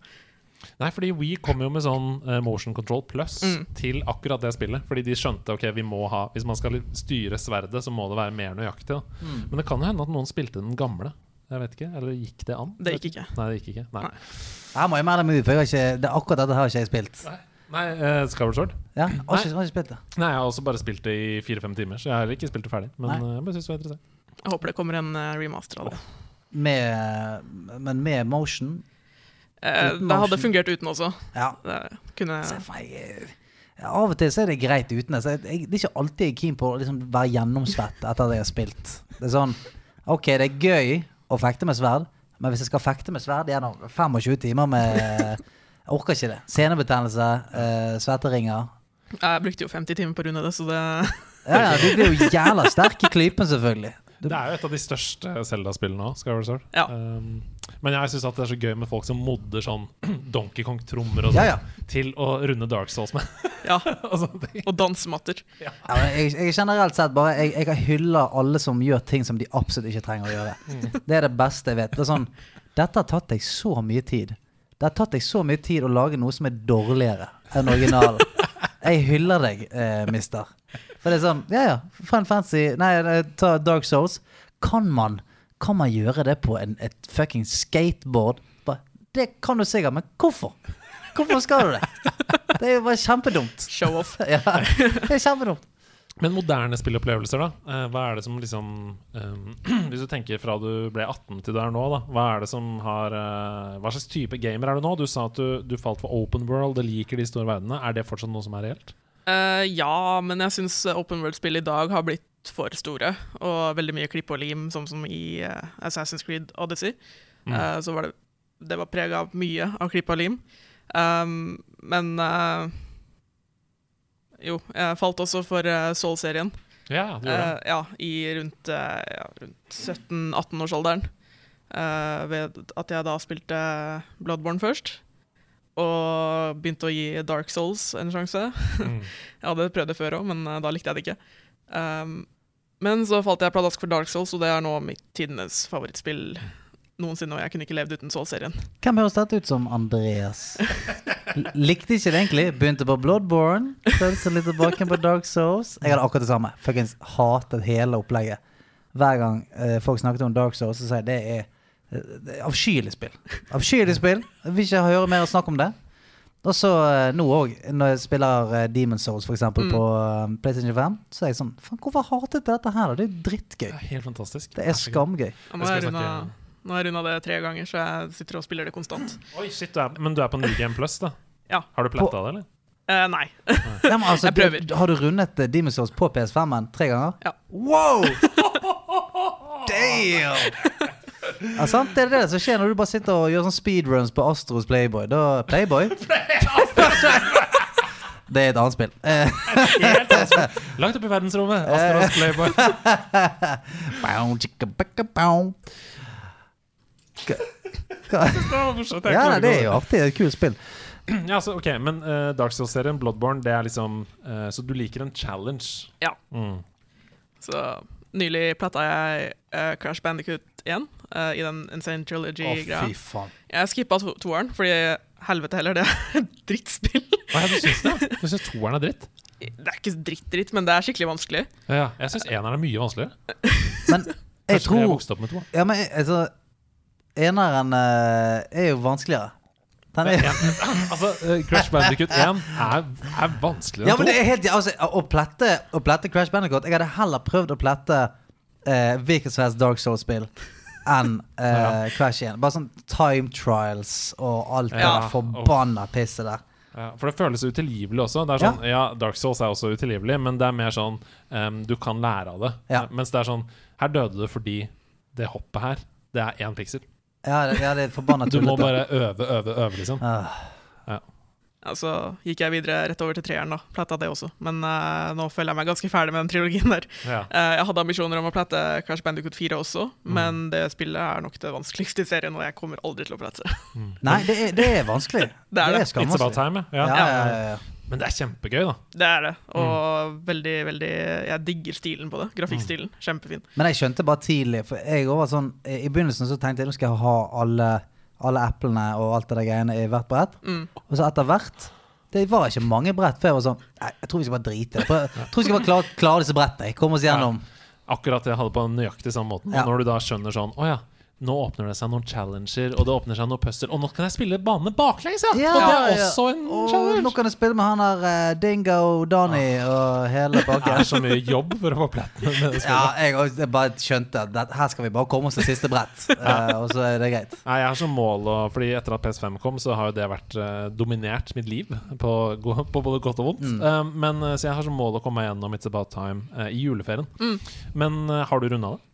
Nei, fordi We kom jo med sånn uh, motion control plus Mm. til akkurat det spillet. Fordi de skjønte ok, vi må ha Hvis man skal styre sverdet, så må det være mer nøyaktig. Da. Mm. Men det kan jo hende at noen spilte den gamle. Jeg vet ikke, Eller gikk det an? Det gikk ikke. Nei, det gikk ikke. Nei, Nei. Jeg må jo melde meg ut, for jeg har ikke, det, akkurat dette har ikke jeg spilt. Nei eh, Skyward Sword? Ja, har ikke, har ikke spilt det. Nei, jeg har også bare spilt det i fire-fem timer, så jeg har heller ikke spilt det ferdig. Men Nei. eh, jeg bare synes det var interessant. Jeg håper det kommer en eh, remaster av det. Med, men med motion. Eh, det hadde fungert uten også. Ja. Det kunne Så jeg, jeg, av og til så er det greit uten jeg, jeg, det er ikke alltid jeg er keen på å liksom være gjennomsvett etter at jeg har spilt. Det er sånn Ok, det er gøy å fekte med sverd, men hvis jeg skal fekte med sverd gjennom 25 timer med Jeg orker ikke det. Senebetennelse, uh, svetteringer. Jeg brukte jo 50 timer på å runde det, så det Ja, ja, du blir jo jævla sterk i klypen, selvfølgelig. Det er jo et av de største Zelda-spillene òg, Skyward Sword. Ja. Um, men jeg syns det er så gøy med folk som modder sånn Donkey Kong-trommer og ja, sånn ja. til å runde Dark Souls med. Ja. og. Og dansematter. ja jeg, jeg generelt sett bare Jeg, jeg hyller alle som gjør ting som de absolutt ikke trenger å gjøre. Det er det beste jeg vet. Det er sånn Dette har tatt deg så mye tid. Det har tatt deg så mye tid å lage noe som er dårligere enn originalen. Jeg hyller deg, eh, mister. For det er sånn Ja, ja. Fun fancy Nei, ta Dark Souls. Kan man Kan man gjøre det på en, et fucking skateboard? Bare, Det kan du sikkert, men hvorfor? Hvorfor skal du det? Det er jo bare kjempedumt. Show-off. Ja, det er kjempedumt. Men moderne spillopplevelser, da? Eh, hva er det som liksom um, Hvis du tenker fra du ble 18 til du er nå, da. Hva er det som har uh, Hva slags type gamer er du nå? Du sa at du, du falt for open world det liker de store verdenene. Er det fortsatt noe som er reelt? Eh, ja, men jeg syns open world-spill i dag har blitt for store. Og veldig mye klipp og lim, sånn som i uh, Assassin's Creed Odyssey. Mm. Uh, så var det, det var prega av mye av klipp og lim. Um, men Jo, jeg falt også for uh, Soul-serien. Ja, det gjør det. Ja, i rundt, ja, rundt 17-18-årsalderen. Uh, ved at jeg da spilte Bloodborne først. Og begynte å gi Dark Souls en sjanse. Mm. Jeg hadde prøvd det før òg, men eh, da likte jeg det ikke. Um, men så falt jeg pladask for Dark Souls, og det er nå mitt tidenes favorittspill noensinne. Og jeg kunne ikke levd uten Soul-serien. Hvem høres dette ut som Andreas? Likte ikke det egentlig. Begynte på Bloodborne. Prøvde seg litt tilbake på Dark Souls. Jeg hadde akkurat det samme. Fuckings hatet hele opplegget. Hver gang eh, folk snakket om Dark Souls, så sier jeg det er, det avskyelig spill. Avskyelig spill. Jeg vil ikke høre mer snakk om det. Og så eh, nå òg, når jeg spiller Demon's Demon Souls for eksempel Mm. på eh, PlayStation 5, så er jeg sånn Faen, hvorfor hatet jeg dette her? Det er jo drittgøy. Det er helt fantastisk. Det er skamgøy. Nå har jeg runda det tre ganger, så jeg sitter og spiller det konstant. Oi, shit, du er, men du er på New Game Plus, da? Ja. Har du pletta det, eller? Uh, nei. nei men altså, Jeg prøver. du- Har du rundet Demon's Demon Souls på PS5-en tre ganger? Ja. Wow! Damn! Ja, sant? Det er det som skjer når du bare sitter og gjør sånn speedruns på Astros Playboy. Da Playboy? Det er et annet spill. Eh, Helt annet. Langt opp i verdensrommet. Astros Playboy. bow, chicka, backa, bow. Hva- Ja, nei, det er jo artig. Det er et kult spill. Ja, så, ok, Men uh, Dark Souls-serien, Bloodborne, det er liksom uh, Så du liker en challenge? Ja. Mm. Så nylig platta jeg uh, Crash Bandicut 1 eh, i den Insane Trilogy-greia. fy faen. jeg skippa to toeren, fordi helvete heller, det er drittspill. Hva er det du syns det? Du syns toeren er dritt? Det er ikke dritt-dritt, men det er skikkelig vanskelig. Ja, jeg syns eneren er mye vanskeligere. Men jeg tror jeg vokste opp med toeren. Ja, men altså Eneren eh, er jo vanskeligere. Den er Ja, altså, eh, Crash Bandicut 1 er, er vanskeligere Ja, enn men det er helt altså, å, plette, å plette Crash Bandicoot Jeg hadde heller prøvd å plette eh, hvilket som helst Dark Souls-spill enn uh, Ja. Crash 1. Bare sånn time trials og alt det Ja. der forbanna pisset der. Ja, for det føles utilgivelig også. Det er sånn, ja. Dark Souls er også utilgivelig, men det er mer sånn um, Du kan lære av det. Ja. Mens det er sånn Her døde du fordi det hoppet her, det er én piksel. Ja, det, ja, det er forbanna Du må bare øve, øve, øve, liksom. Ah, Ja, så gikk jeg videre rett over til treeren, da. Platta det også. Men uh, nå føler jeg meg ganske ferdig med den trilogien der. Ja. Uh, jeg hadde ambisjoner om å platte Crash Bandicoot 4 også, Mm. men det spillet er nok det vanskeligste i serien, og jeg kommer aldri til å plette. nei, det er, det er vanskelig. Det er det. It's about skamvanskelig. time, ja. Ja, ja, ja, ja. Men det er kjempegøy, da. Det er det, og Mm. veldig, veldig Jeg digger stilen på det. Grafikkstilen. Kjempefin. Men jeg skjønte bare tidlig For jeg var sånn I begynnelsen så tenkte jeg nå skal jeg ha alle, alle eplene og alt det der greiene i hvert brett. Mm. Og så etter hvert Det var ikke mange brett før jeg var sånn Nei, jeg tror vi skal bare drite i det. Jeg tror vi skal bare klare, klare disse brettene. Kom oss gjennom. Akkurat jeg hadde på nøyaktig samme måten. Ja. Når du da skjønner sånn Å ja, nå åpner det seg noen challenger, og det åpner seg noen puzzle, og nå kan jeg spille bane baklengs, ja! Ja, og det er ja, også en Og challenge! nå kan jeg spille med han der uh, Dingo Donny og hele Det er så mye jobb for å få platinum med det Ja, jeg, jeg bare skjønte at her skal vi bare komme oss til siste brett, uh, og så er det greit. Nei, jeg har som mål å Fordi etter at PS5 kom, så har jo det vært uh, dominert mitt liv. På, på både godt og vondt. Mm. Eh, men eh, Så jeg har som mål å komme meg gjennom It's About Time eh, i juleferien. Mm. Men eh, har du runda det?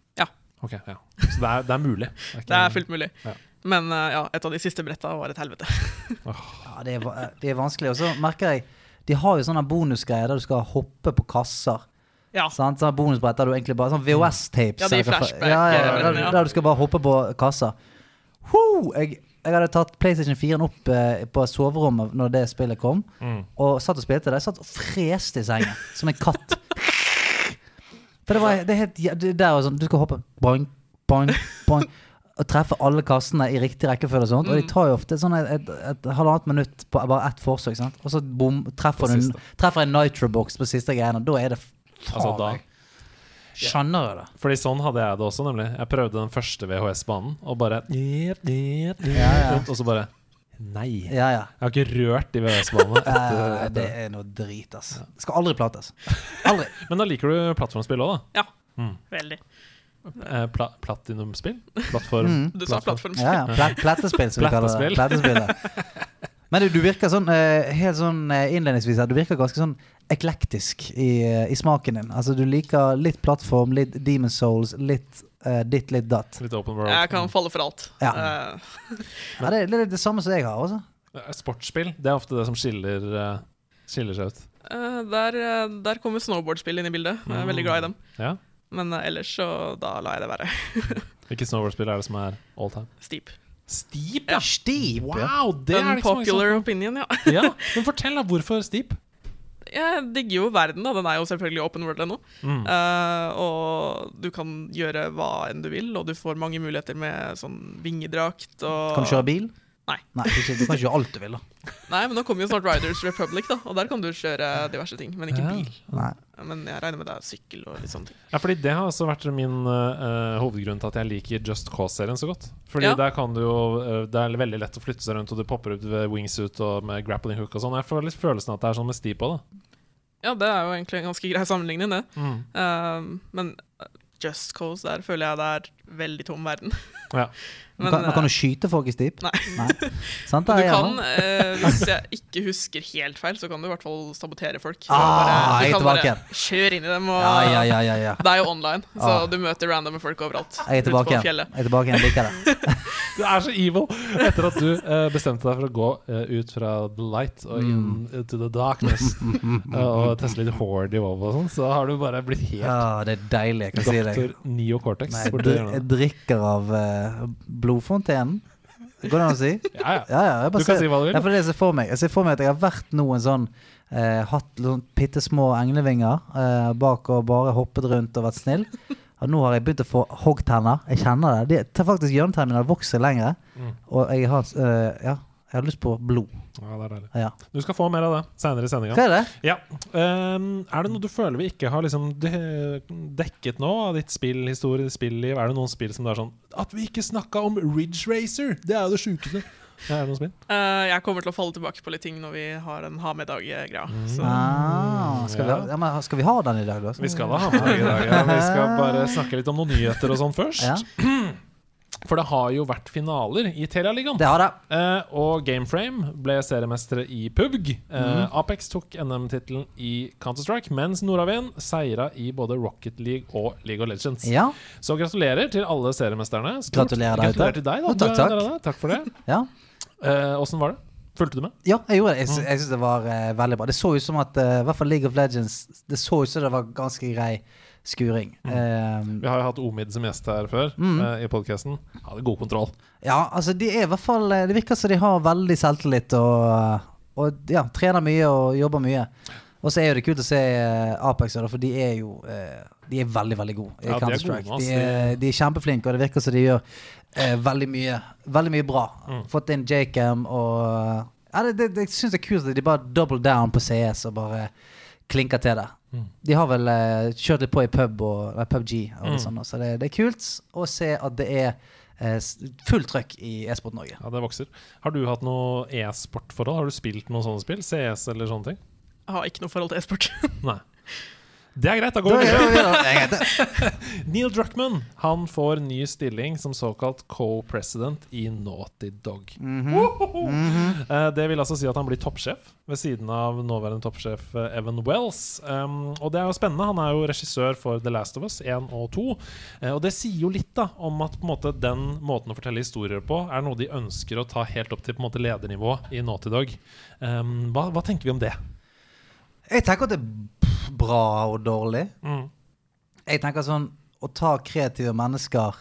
Ok, ja Så det er, det er mulig. Det er, Det er fullt mulig. Ja. Men eh, ja, et av de siste bretta var et helvete. Ja, det er, det er vanskelig. Og så merker jeg De har jo sånne bonusgreier der du skal hoppe på kasser. Ja. Sant? Sånne bonusbrett der du egentlig bare Sånn VHS-tapes. Ja, de flashback- ja, ja, eller- der, der du skal bare hoppe på kasser. Woo! Jeg, jeg hadde tatt PlayStation 4 opp eh, på soverommet når det spillet kom, Mm. og satt og spilte det. Jeg satt og freste i sengen som en katt. For det var det er helt ja, det der sånn Du skal hoppe boing, boing, boing. Og treffe alle kassene i riktig rekkefølge. Og sånt Og de Mm. tar jo ofte sånn et, et, et halvannet minutt på bare ett forsøk. Sant? Og så bom, treffer du. Treffer en nitrobox på siste greiene. Da er det faen Altså. Skjønner du det? Fordi sånn hadde jeg det også, nemlig. Jeg prøvde den første VHS-banen, og bare Ja, ja. Og så bare Nei. Ja, ja. Jeg har ikke rørt de VVS-banene. Eh, det er noe drit, ass. Det skal aldri plates. Aldri. Men da liker du plattformspill òg, da? Veldig. Eh, pla platinumspill? Plattform? Mm. Du sa plattformspill. Ja, ja. Plet, plettespill, som vi kaller det. Men du, du virker sånn eh, helt sånn eh, innledningsvis her, du virker ganske sånn eklektisk i, eh, i smaken din. Altså Du liker litt plattform, litt Demon Souls, litt Uh, ditt, litt datt. Litt open world. Jeg kan falle for alt. Ja. Uh. Nei, det, er- det er det samme som jeg har. Også. Eh, Sportsspill det er ofte det som skiller, uh, skiller seg ut. eh, der, der kommer snowboardspill inn i bildet. Jeg er veldig glad i dem. Ja. Men ellers så da lar jeg det være. Hvilket snowboardspill er det som er all time? Steep. Steep, Ja. Steep. Wow, det er det ikke så mange opinion, ja. ja, Men fortell, da. Hvorfor Steep? Jeg digger jo verden, da. Den er jo selvfølgelig open world ennå. Mm. Uh, og du kan gjøre hva enn du vil, og du får mange muligheter med sånn vingedrakt og Kan du kjøre bil? Nei. Nei du, kan ikke- alt du vil, da. Nei, men nå kommer jo snart Riders Republic, da, og der kan du kjøre diverse ting, men ikke bil. Nei. Men jeg regner med det er sykkel og litt sånne ting. Ja, fordi Det har også vært min uh, hovedgrunn til at jeg liker Just Cause-serien så godt. Fordi Ja. der kan du jo uh, Det er veldig lett å flytte seg rundt, og du popper ut ved wingsuit og med grappling hook og sånn. Jeg får litt følelsen at det er sånn med sti på, da. Ja, det er jo egentlig en ganske grei sammenligning, det. Mm. Uh, men Just Cause, der føler jeg det er veldig tom verden. Ja. Men, kan, man kan jo du skyte folk i stip. Nei. Sant, du kan, eh, hvis jeg ikke husker helt feil, så kan du i hvert fall sabotere folk. Ah, du kan tilbake. bare kjøre inn i dem, og Ja, ja, ja, ja, ja. det er jo online, så Ah. du møter randome folk overalt. Jeg er tilbake igjen. Jeg er tilbake igjen, liker det. Du er så evil! Etter at du eh, bestemte deg for å gå eh, ut fra the light og inn Mm. to the darkness eh, og teste litt horde i WoW og sånn, så har du bare blitt helt Ja, det er deilig, jeg kan si det. Neo Cortex. Nei, jeg, drikker av uh, blodfontenen. Går det an å si? Ja, ja. Ja, ja, Du kan ser, si hva du vil. Ja, for det jeg ser for meg Jeg ser for meg at jeg har vært noen sånn eh, Hatt sånn bitte små englevinger eh, bak og bare hoppet rundt og vært snill. Og nå har jeg begynt å få hoggtenner. Jeg kjenner det. De faktisk Hjørnetennene mine vokser lenger. Mm. Og jeg har eh, Ja, jeg har lyst på blod. Ja, det er deilig. Ja. Du skal få mer av det seinere i sendinga. Er det? Ja. Um, er det noe du føler vi ikke har liksom dekket nå av ditt spillhistorie, spilliv? Er det noen spill som det er sånn At vi ikke snakka om Ridge Racer! Det er jo det sjukeste. Ja, er det noen spill? Eh, jeg kommer til å falle tilbake på litt ting når vi har en ha med-dag-greia. Mm. Ah, skal, vi, ja. ha- ja, skal vi ha den i dag, da? Vi skal ha med i dag. Ja. Vi skal bare snakke litt om noen nyheter og sånn først. For det har jo vært finaler i Telialigaen. det har det. Eh, og Gameframe ble seriemestere i PUBG. Eh, mm. Apex tok NM-tittelen i Counter-Strike, mens Nordavien seira i både Rocket League og League of Legends. Ja. Så gratulerer til alle seriemesterne. Stort- Gratulerer gratulerer til deg, da. Takk, takk. da. takk for det. ja. Eh, var det? Fulgte du med? Ja, jeg gjorde det. Jeg, sy jeg synes det var eh, veldig bra. Det så ut som at eh, i hvert fall League of Legends Det så ut som det var ganske grei skuring. Eh, Vi har jo hatt Omid som gjest her før Mm. eh, i podkasten. Hadde god kontroll. ja, altså de er i hvert fall eh, Det virker som de har veldig selvtillit og, og ja, trener mye og jobber mye. Og så er jo det kult å se eh, Apex, for de er jo eh, De er veldig, veldig gode i Ja, de er Counter-Strike. gode. De, er- de er kjempeflinke, og det virker som de gjør eh, veldig mye Veldig mye bra. Mm. Fått inn Jacam og ja, det, det, det syns det er kult at de bare double down på CS og bare klinker til det. Mm. De har vel eh, kjørt litt på i pub og PubG, og litt Mm. sånn, så det, det er kult å se at det er eh, fullt trøkk i e-sport Norge. Ja, det vokser. Har du hatt noe e-sport-forhold? Har du spilt noen sånne spill? CS eller sånne ting? jeg har ikke noe forhold til e-sport. Nei. Det er greit, da går vi er videre. Neil Druckman han får ny stilling som såkalt co-president i Naughty Dog. Mhm. Eh, Det vil altså si at han blir toppsjef ved siden av nåværende toppsjef eh, Evan Wells. Um, og det er jo spennende. Han er jo regissør for The Last of Us 1 og 2. Eh, og det sier jo litt da om at på en måte den måten å fortelle historier på er noe de ønsker å ta helt opp til på en måte ledernivå i Naughty Dog. Um, hva, hva tenker vi om det? Jeg tenker at det bra og dårlig. Mm. Jeg tenker sånn Å ta kreative mennesker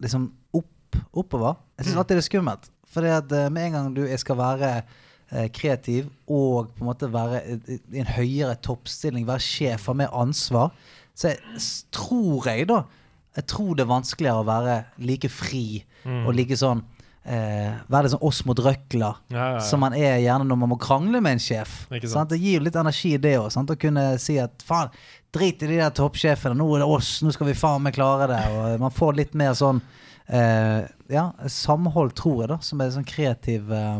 liksom opp, oppover Jeg syns alltid det er skummelt. For eh, med en gang du skal være eh, kreativ og på en måte være i i en høyere toppstilling, være sjef, ha mer ansvar, så jeg, tror jeg, da Jeg tror det er vanskeligere å være like fri Mm. og like sånn eh, Være litt sånn oss mot røkla. Ja, ja, ja. Som man er gjerne når man må krangle med en sjef. Ikke sant. Sant? Det gir jo litt energi, det òg. Å kunne si at faen, drit i de der toppsjefene, nå er det oss, nå skal vi faen meg klare det. Og man får litt mer sånn eh, ja, samhold, tror jeg, da, som er sånn kreativ eh,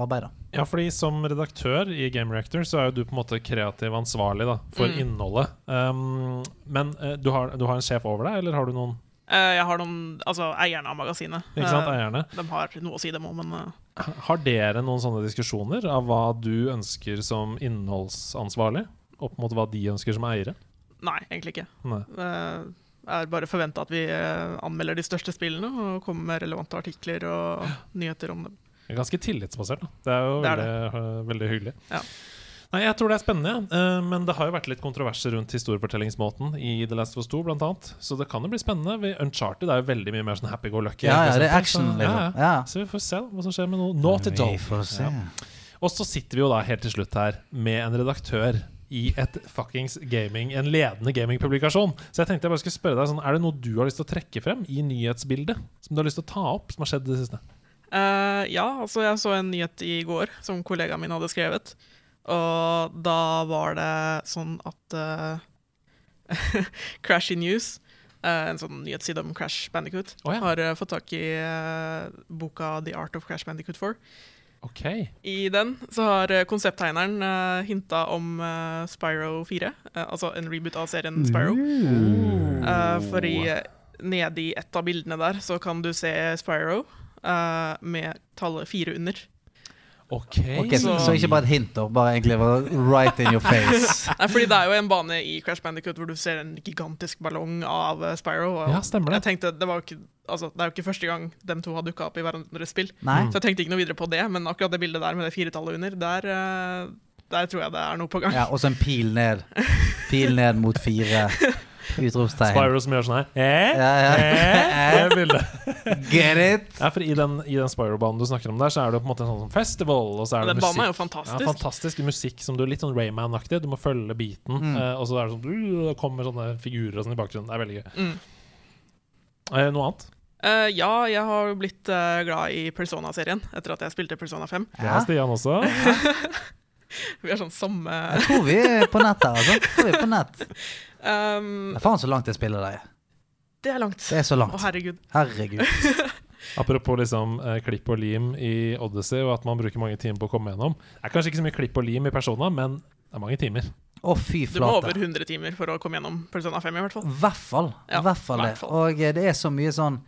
arbeid. da. Ja, fordi som redaktør i Game Reactor så er jo du på en måte kreativ ansvarlig da, for Mm. innholdet. Um, men eh, du, har, du har en sjef over deg, eller har du noen jeg har noen Altså, eierne av magasinet. Ikke sant, Eh, eierne. de har noe å si, dem òg, men eh, Har dere noen sånne diskusjoner av hva du ønsker som innholdsansvarlig, opp mot hva de ønsker som eiere? nei, egentlig ikke. Nei. Det er bare forventa at vi eh, anmelder de største spillene og kommer med relevante artikler og nyheter om dem. Det er ganske tillitsbasert. da Det er jo Det er veldig, det. veldig hyggelig. Ja. Nei, Jeg tror det er spennende, øh, men det har jo vært litt kontroverser rundt historiefortellingsmåten i The Last of Us 2, blant annet. Så det kan jo bli spennende. Vi- Uncharted er jo veldig mye mer sånn happy-go-lucky. Ja, ja, det er action, Så, ja, liksom. ja. Ja. Så vi får se hva som skjer med noe Naughty Vi Dog. får se. Ja. Og så sitter vi jo da helt til slutt her med en redaktør i et fuckings gaming, en ledende gamingpublikasjon. Så jeg tenkte jeg bare skulle spørre deg sånn, Er det noe du har lyst til å trekke frem i nyhetsbildet? Som du har lyst til å ta opp, som har skjedd i det siste? Uh, ja, altså jeg så en nyhet i går som kollegaen min hadde skrevet. Og da var det sånn at uh, Crashy News, uh, en sånn nyhetsside om Crash Bandicoot, oh, ja. har uh, fått tak i boka The Art of Crash Bandicoot 4. Okay. I den så har konsepttegneren uh, hinta om Spyro 4, eh, altså en reboot av serien Spyro. For fordi nede i et av bildene der så kan du se Spyro med tallet fire under. Ok, okay, så, Så- så ikke bare et hint, da. Bare egentlig var right in your face. Nei, fordi det er jo en bane i Crash Bandicoot hvor du ser en gigantisk ballong av eh, Spyro. Og Ja, stemmer det. Jeg tenkte, det, var jo ikke, altså, det er jo ikke første gang dem to har dukka opp i hverandres spill. Nei? Så jeg tenkte ikke noe videre på det, men akkurat det bildet der med det firetallet under, der, eh, der tror jeg det er noe på gang. Ja, og så en pil ned. Pil ned mot fire. Utropstegn. Spyro som gjør sånn her. Eh? Ja, ja. Eh? Det. Get it? Ja, for I den, i den Spyro-banen du snakker om der, så er det på en måte en sånn festival. Og så er det Den banen er jo fantastisk. Ja, fantastisk musikk som du er litt sånn Rayman-aktig. Du må følge beaten. Mm. eh, og så er det sånn uh, det kommer sånne figurer og sånn i bakgrunnen. Det er veldig gøy. Mm. Eh, noe annet? Uh, ja, jeg har jo blitt uh, glad i Persona-serien etter at jeg spilte Persona 5. Det er Stian også. Vi har sånn samme Jeg tror vi er på nett her, altså. Tror vi er på nett. um, Det er faen så langt jeg spiller deg. Det er langt. Det er så Å, herregud. Herregud. Apropos liksom eh, klipp og lim i Odyssey, og at man bruker mange timer på å komme gjennom. Det er kanskje ikke så mye klipp og lim i Persona, men det er mange timer. Å, fy Du må over 100 timer for å komme gjennom Persona 5, i hvert fall. hvert fall. Ja, hvert fall det. Og eh, det er så mye sånn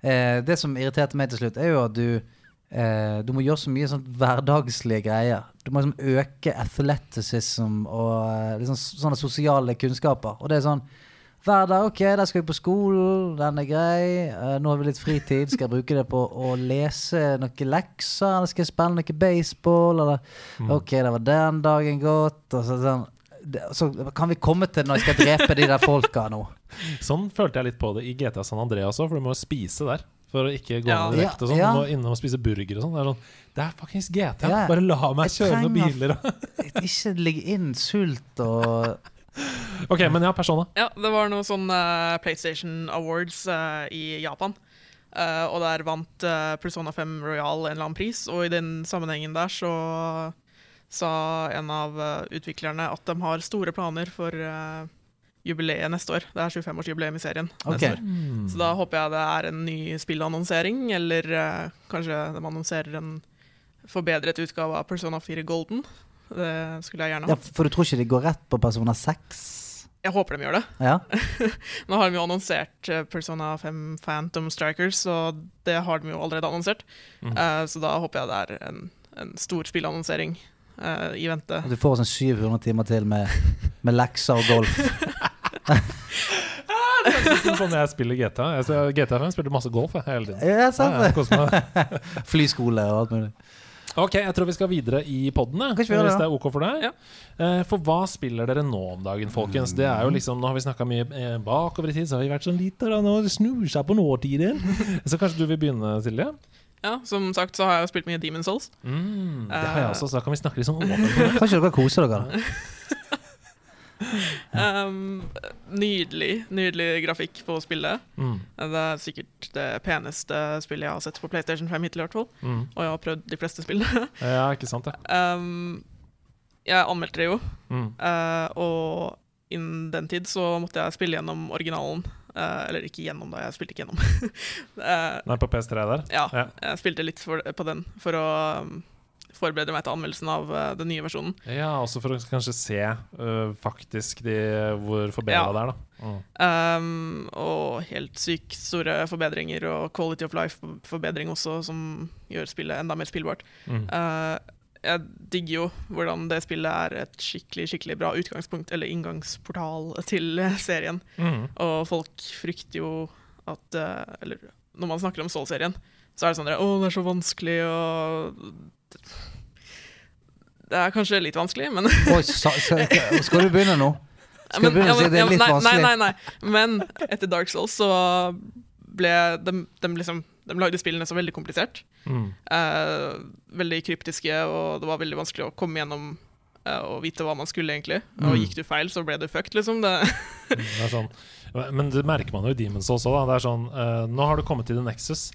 eh, Det som irriterte meg til slutt, er jo at du eh, Du må gjøre så mye sånn hverdagslige greier. Du må liksom øke athleticism og eh, liksom sånne sosiale kunnskaper. Og det er sånn hver dag, ok, der skal vi på skolen, den er grei. eh, nå har vi litt fritid, skal jeg bruke det på å lese noen lekser? Eller skal jeg spille noe baseball? Eller Mm. ok, det var den dagen gått. Og så, sånn, det, så kan vi komme til når jeg skal drepe de der folka nå. Sånn følte jeg litt på det i GTA San Andreas òg, for du må jo spise der. For å ikke gå ned i vekt og sånn. Ja. Du må innom og spise burger og sånn. Det er sånn Det er fuckings GT! Ja. Bare la meg Jeg kjøre noen biler. biler. trenger Ikke ligge inn sult og ok, men ja, Persona. Ja, det var noe sånn uh, PlayStation Awards uh, i Japan. Uh, og der vant Persona 5 Royal en eller annen pris, og i den sammenhengen der så sa en av utviklerne at de har store planer for jubileet neste år. Det er 25-årsjubileum i serien Okay. neste år. Så da håper jeg det er en ny spillannonsering, eller uh, kanskje de annonserer en forbedret utgave av Persona 4 Golden. Det skulle jeg gjerne ja. For du tror ikke de går rett på Persona 6? Jeg håper de gjør det. Ja? Nå har de jo annonsert eh, Persona 5 Phantom Strikers, og det har de jo allerede annonsert. Mm. Uh, så da håper jeg det er en, en stor spillannonsering uh, i vente. Og du får sånn 700 timer til med, med lekser og golf. Sånn jeg spiller GTA. Jeg spiller, GTA 5 spiller masse golf jeg, hele tiden. Ja, Ja, sant ja, det. Flyskole og alt mulig. Ok, jeg tror vi skal videre i det, hvis det er ok for deg. Ja. Eh, For hva spiller dere nå om dagen, folkens? Det er jo liksom, Nå har vi snakka mye eh, bakover i tid, så har vi vært sånn litt da, nå snusa på nåtiden. Så kanskje du vil begynne, Silje? Ja, Som sagt så har jeg jo spilt mye Demon Souls. Mm, det har jeg Eh. også, så da kan vi snakke litt sånn åpent. det. Kan ikke dere kose dere? Um, nydelig, nydelig grafikk på spillet. Mm, Det er sikkert det peneste spillet jeg har sett på PlayStation 5 hittil, i hvert fall. mm. Og jeg har prøvd de fleste spillene. Ja, ikke sant det. um, jeg anmeldte det jo, Mm. uh, og innen den tid så måtte jeg spille gjennom originalen. Uh, eller ikke gjennom, da. Jeg spilte ikke gjennom. uh, Nei, på PS3 der? ja, Ja. jeg spilte litt for, på den for å um, forbereder meg til anmeldelsen av uh, den nye versjonen. Ja, også for å kanskje se uh, faktisk de, hvor forbedra Ja. det er, da. Mm. Um, og helt sykt store forbedringer og quality of life-forbedring også, som gjør spillet enda mer spillbart. Mm. Uh, jeg digger jo hvordan det spillet er et skikkelig skikkelig bra utgangspunkt, eller inngangsportal til serien. Mm. Og folk frykter jo at Eller når man snakker om Soul-serien, så er det sånn at, Å, det er så vanskelig, og Det er kanskje litt vanskelig, men Oi, sa, skal, skal du begynne nå? Skal du begynne å si det er litt nei, vanskelig? Nei, nei, nei. Men etter Dark Souls så ble de, de liksom De lagde spillene så veldig komplisert. Mm. Eh, veldig kryptiske, og det var veldig vanskelig å komme gjennom eh, og vite hva man skulle, egentlig. Og Mm. gikk du feil, så ble du fucked, liksom. Det, Det er sånn. Men det merker man jo i Demons også. Da. Det er sånn, øh, nå har du kommet til The Nexus.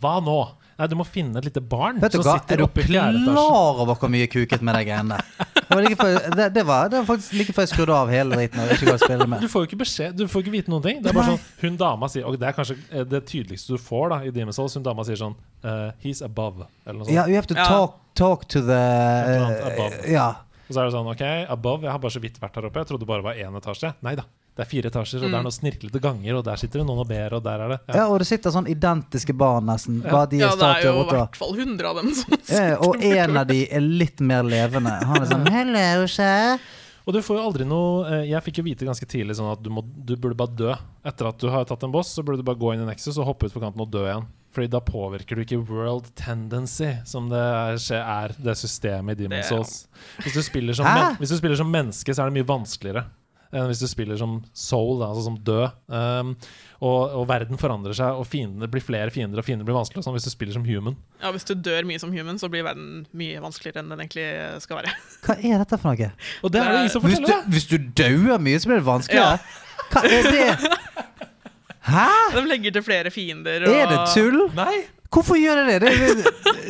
Hva nå? Nei, Du må finne et lite barn Vet du som hva, sitter er du oppe i fjerde etasje. klar over hvor mye kuket med de greiene der? Det var, like før, det, det, var, det var faktisk like før jeg skrudde av hele driten og ikke ga spille Du med. får jo ikke beskjed, du får ikke vite noen ting. Det er bare sånn, Hun dama sier Og det er kanskje eh, det tydeligste du får da i Demon's Souls. Hun dama sier sånn eh, He's above, eller noe sånt. Ja, you have to Ja. talk, talk to the annet above. Ja. Og så er det sånn OK, above. Jeg har bare så vidt vært her oppe. Jeg trodde det bare var én etasje. Nei da. Det er fire etasjer, og det er Mm. noen snirklete ganger, og der sitter det noen og ber, og der er det ja, og det sitter sånn identiske barn, nesten. Ja. De ja, det er jo i hvert fall 100 av dem som Ja, og en av de er litt mer levende. Han er sånn Hello, sir. Og du får jo aldri noe eh, Jeg fikk jo vite ganske tidlig sånn at du, må, du burde bare dø. Etter at du har tatt en boss, så burde du bare gå inn i Nexus og hoppe ut på kanten og dø igjen. Fordi da påvirker du ikke world tendency, som det er, er det systemet i Demon's Souls. Hvis du, som hvis du spiller som menneske, så er det mye vanskeligere enn hvis du spiller som soul, da, altså som død. Um, og, og verden forandrer seg, og fiendene blir flere fiender, og fiender blir vanskeligere sånn hvis du spiller som human. Ja, Hvis du dør mye som human, så blir verden mye vanskeligere enn den egentlig skal være. Hva er dette for noe? Og det er det ingen som Hvis du, forteller! hvis du dauer mye, så blir det vanskeligere? Hva er det? Hæ? De legger til flere fiender. Og Er det tull? Nei! Hvorfor gjør de det? Det er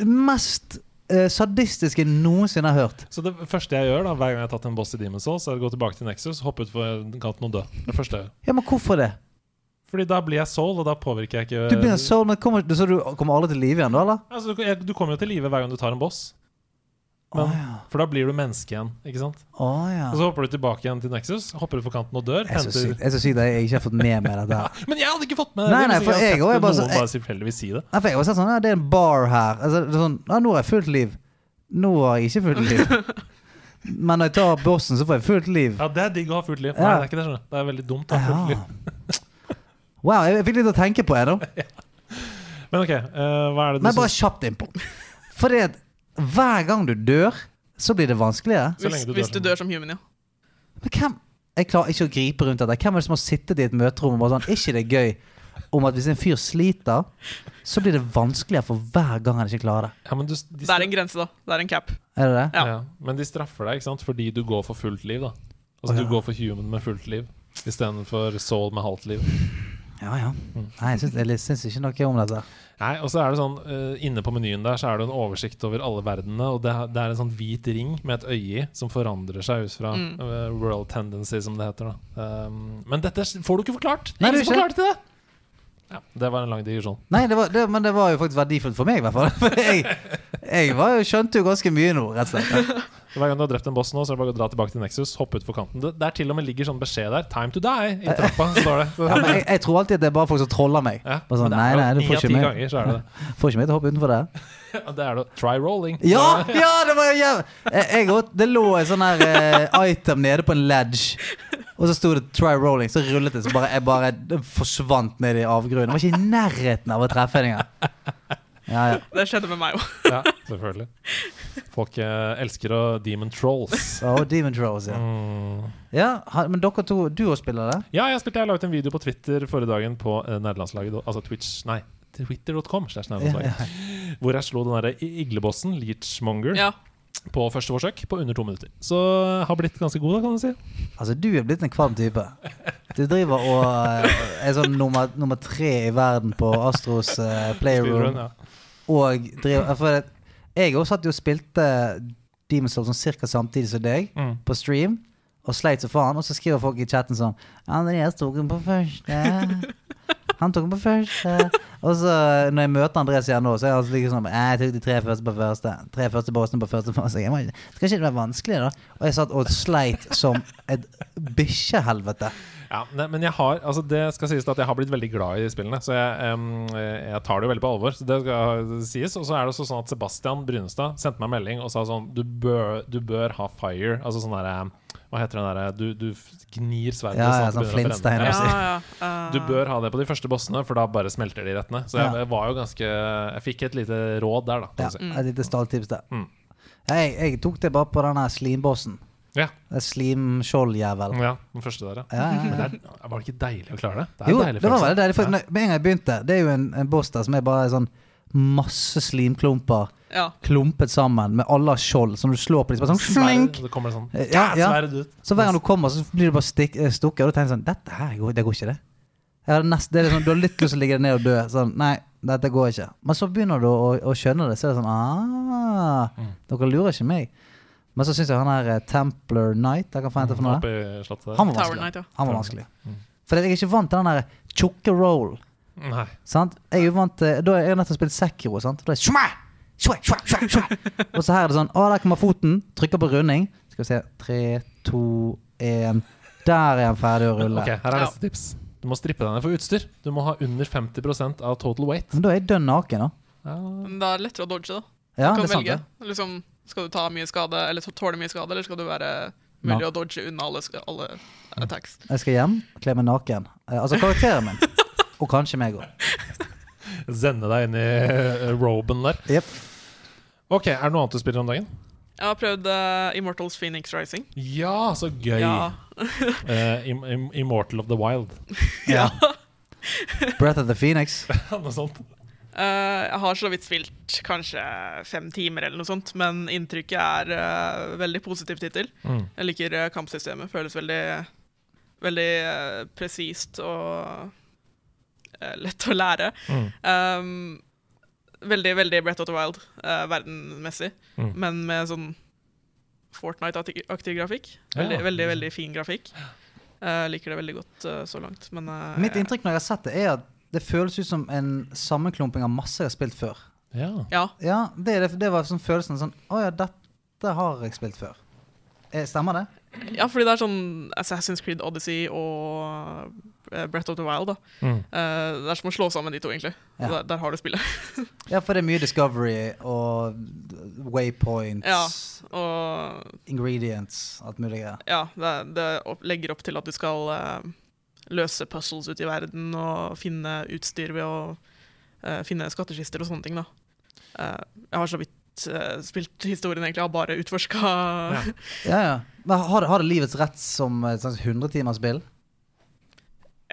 det mest eh, sadistiske jeg noensinne har hørt. Så det første jeg gjør da hver gang jeg har tatt en boss i Demon's Souls, er å gå tilbake til Nexus, hoppe utfor kanten og dø. Det første jeg gjør. Ja, men hvorfor det? Fordi da blir jeg soul, og da påvirker jeg ikke Du blir en soul, men kommer, så du kommer alle til live igjen da, eller? altså, du, jeg, du kommer jo til live hver gang du tar en boss. Men, oh, ja. For da blir du menneske igjen. ikke sant? Oh, ja. Og så hopper du tilbake igjen til Nexus, hopper du for kanten og dør. Jeg er så sykt jeg er at jeg ikke har fått med meg dette her. Men jeg hadde ikke fått med! Nei, nei, for jeg, jeg bare noen så- bare tilfeldigvis si det. Nei, for jeg har sett sånn, ja, det er en bar her. Altså, sånn, ja, nå har jeg fullt liv. Nå har jeg ikke fullt liv. Men når jeg tar bossen, så får jeg fullt liv. Ja, det er digg å ha fullt liv. Nei, det er ikke det, skjønner. Det er veldig dumt å ha fullt liv. Wow, jeg fikk litt å tenke på, jeg nå. Men ok, uh, hva er det du Men bare kjapt innpå. Fordi at hver gang du dør, så blir det vanskeligere. Så lenge hvis, du dør hvis du som- dør som human, ja. Men hvem Jeg klarer ikke å gripe rundt dette. Hvem er det som har sittet i et møterom og bare sånn Er ikke det gøy om at hvis en fyr sliter, så blir det vanskeligere for hver gang han ikke klarer det? Ja, men du, de Det er en grense, da. Det er en cap. Er det det? Ja. Ja. Men de straffer deg ikke sant? fordi du går for fullt liv. da Altså Å, ja. Du går for human med fullt liv istedenfor soul med halvt liv. Ja, ja. Mm. Nei, jeg syns, jeg syns ikke noe om dette. Nei, og så er det sånn uh, Inne på menyen der Så er det en oversikt over alle verdenene, og det, er- det er en sånn hvit ring med et øye i som forandrer seg ut fra Mm. uh, world tendency, som det heter. da um, Men dette får du ikke forklart! Nei, Ingen det ikke forklart forklarte det! Ja, det var en lang digresjon. Nei, det var, det, men det var jo faktisk verdifullt for meg, i hvert fall. For jeg, jeg var jo, skjønte jo ganske mye nå, rett og slett. Hver gang du har drept en boss nå, så er det bare å dra tilbake til Nexus, hoppe ut for kanten. Det, der til og med ligger sånn beskjed der. 'Time to die' i trappa, står det. Ja, men jeg, jeg tror alltid at det er bare folk som troller meg. Ja, sånn, nei, er nei, du får ikke meg ganger så er det det. Får ikke meg til å hoppe utenfor det. Det er det. Try rolling. Ja! ja, det var jo jævlig Det lå en sånn her eh, item nede på en ledge, og så sto det 'try rolling'. Så rullet det, så bare, jeg bare forsvant ned i avgrunnen. Jeg var ikke i nærheten av å treffe en engang. Ja, ja. Det skjedde med meg òg. Ja, selvfølgelig. Folk eh, elsker å demon trolls. Oh, Demon Trolls, ja. Mm. ja. ha- Men dere to, du òg spiller det? Ja, jeg, spilte, jeg la ut en video på Twitter forrige dagen på eh, nederlandslaget. Altså Twitch Nei, twitter.com. Hvor jeg slo den derre iglebossen, Leechmonger, Ja. På første forsøk på under to minutter. Så jeg har blitt ganske god, da, kan du si. Altså, du er blitt en kvalm type. Du driver og eh, er sånn nummer, nummer tre i verden på Astros uh, Playroom. Og driver for Jeg også satt jo og spilte Demon's Love sånn cirka samtidig som deg, Mm. på stream. Og sleit så faen. Og så skriver folk i chatten sånn Andreas tok den på første. Han tok den på første. Og så når jeg møter Andres igjen nå, så er han like sånn «Eh, Jeg tok de tre første på første. Tre første på første fase. Jeg Skal ikke det være vanskelig, da? Og jeg satt og sleit som et bikkjehelvete. Ja, men jeg har Altså det skal sies at jeg har blitt veldig glad i de spillene. Så jeg, um, jeg tar det jo veldig på alvor. Så det skal sies Og så er det også sånn at Sebastian Brynestad sendte meg en melding og sa sånn Du bør, du bør ha fire. Altså sånn derre Hva heter den derre Du, du gnir sverdet Ja, ja, sånn flintstein. Ja, eh, Du bør ha det på de første bossene, for da bare smelter de rett ned. Så jeg, Ja. jeg var jo ganske Jeg fikk et lite råd der, da. Ja, si. et lite stalltips der. Mm. Jeg, jeg tok det bare på den slimbossen. Ja. Slimskjoldjævel. ja, den første der, ja. Ja, ja, Men det er, var det ikke deilig å klare det? Det er Jo, det var veldig deilig. For Ja. med en gang jeg begynte, det er jo en, en boss der som er bare sånn masse slimklumper ja. klumpet sammen med alle skjold. Så når du slår på dem, så bare sånn slink. det kommer det sånn Ja, ja. Så hver gang du kommer, så blir du bare stikk, eh, stukket. Og du tenker sånn Dette her går, det går ikke, det. Nest, det er liksom, du har litt lyst til å ligge ned og dø. Sånn, nei, dette går ikke. Men så begynner du å, å skjønne det. Så er det sånn ah, Mm. Dere lurer ikke meg. Men så syns jeg han her eh, Templar Knight jeg kan få hente for noe. Slottet der. Han var vanskelig. Knight, ja. Han var vanskelig. Mm. For jeg er ikke vant til den der tjukke roll. Nei. Sant? Jeg er jo vant til Da har jeg nettopp spilt Sekiro. Sant? Da er det shwa, shwa, shwa. Og så her er det sånn Å, der kommer foten. Trykker på runding. Skal vi se. Tre, to, én. Der er han ferdig å rulle. Ok, her er Ja. neste tips. Du må strippe deg ned for utstyr. Du må ha under 50% av total weight. Men da er jeg dønn naken, da. Ja. Men det er lettere å dodge, da. Ja, Du det kan sant, velge. det. Liksom, skal du ta mye skade, eller tåle mye skade, eller skal du være mulig å dodge unna alle, alle attacks? Jeg skal hjem, kle meg naken. Eh, altså karakteren min. Og kanskje meg òg. Zende deg inn i eh, roben der. Yep. Ok, Er det noe annet du spiller om dagen? Jeg har prøvd uh, Immortals Phoenix Rising. Ja, så gøy! Ja. uh, im im Immortal of the Wild. Ja. Breath of the Phoenix. noe sånt. Uh, jeg har så vidt spilt kanskje fem timer, eller noe sånt, men inntrykket er veldig positivt hittil. Mm. Jeg liker kampsystemet. Føles veldig, veldig uh, presist og lett å lære. Mm. Um, veldig, veldig Brett of the Wild uh, verdenmessig, Mm. men med sånn Fortnite-aktig grafikk. Veldig, Ja. veldig, veldig fin grafikk. Jeg liker det veldig godt uh, så langt, men uh, Mitt inntrykk når jeg har sett det, er at det føles ut som en sammenklumping av masse jeg har spilt før. Ja. Ja. Ja, det, det, det var sånn følelsen sånn Å ja, dette har jeg spilt før. Eh, Stemmer det? ja, fordi det er sånn Assassin's Creed Odyssey og eh, Breath of the Wild. da. Mm. Eh, det er som å slå sammen de to, egentlig. Ja. Der, der har du spillet. Ja, for det er mye Discovery og waypoints, Ja. Og ingredients, alt mulig greier. ja, det, det opp, legger opp til at du skal uh, løse puzzles ute i verden og finne utstyr ved å uh, finne skattkister og sånne ting. da. Uh, jeg har så vidt spilt historien, egentlig. Har bare utforska Ja. Ja, ja. Men har har det livets rett som et slags 100-timersspill?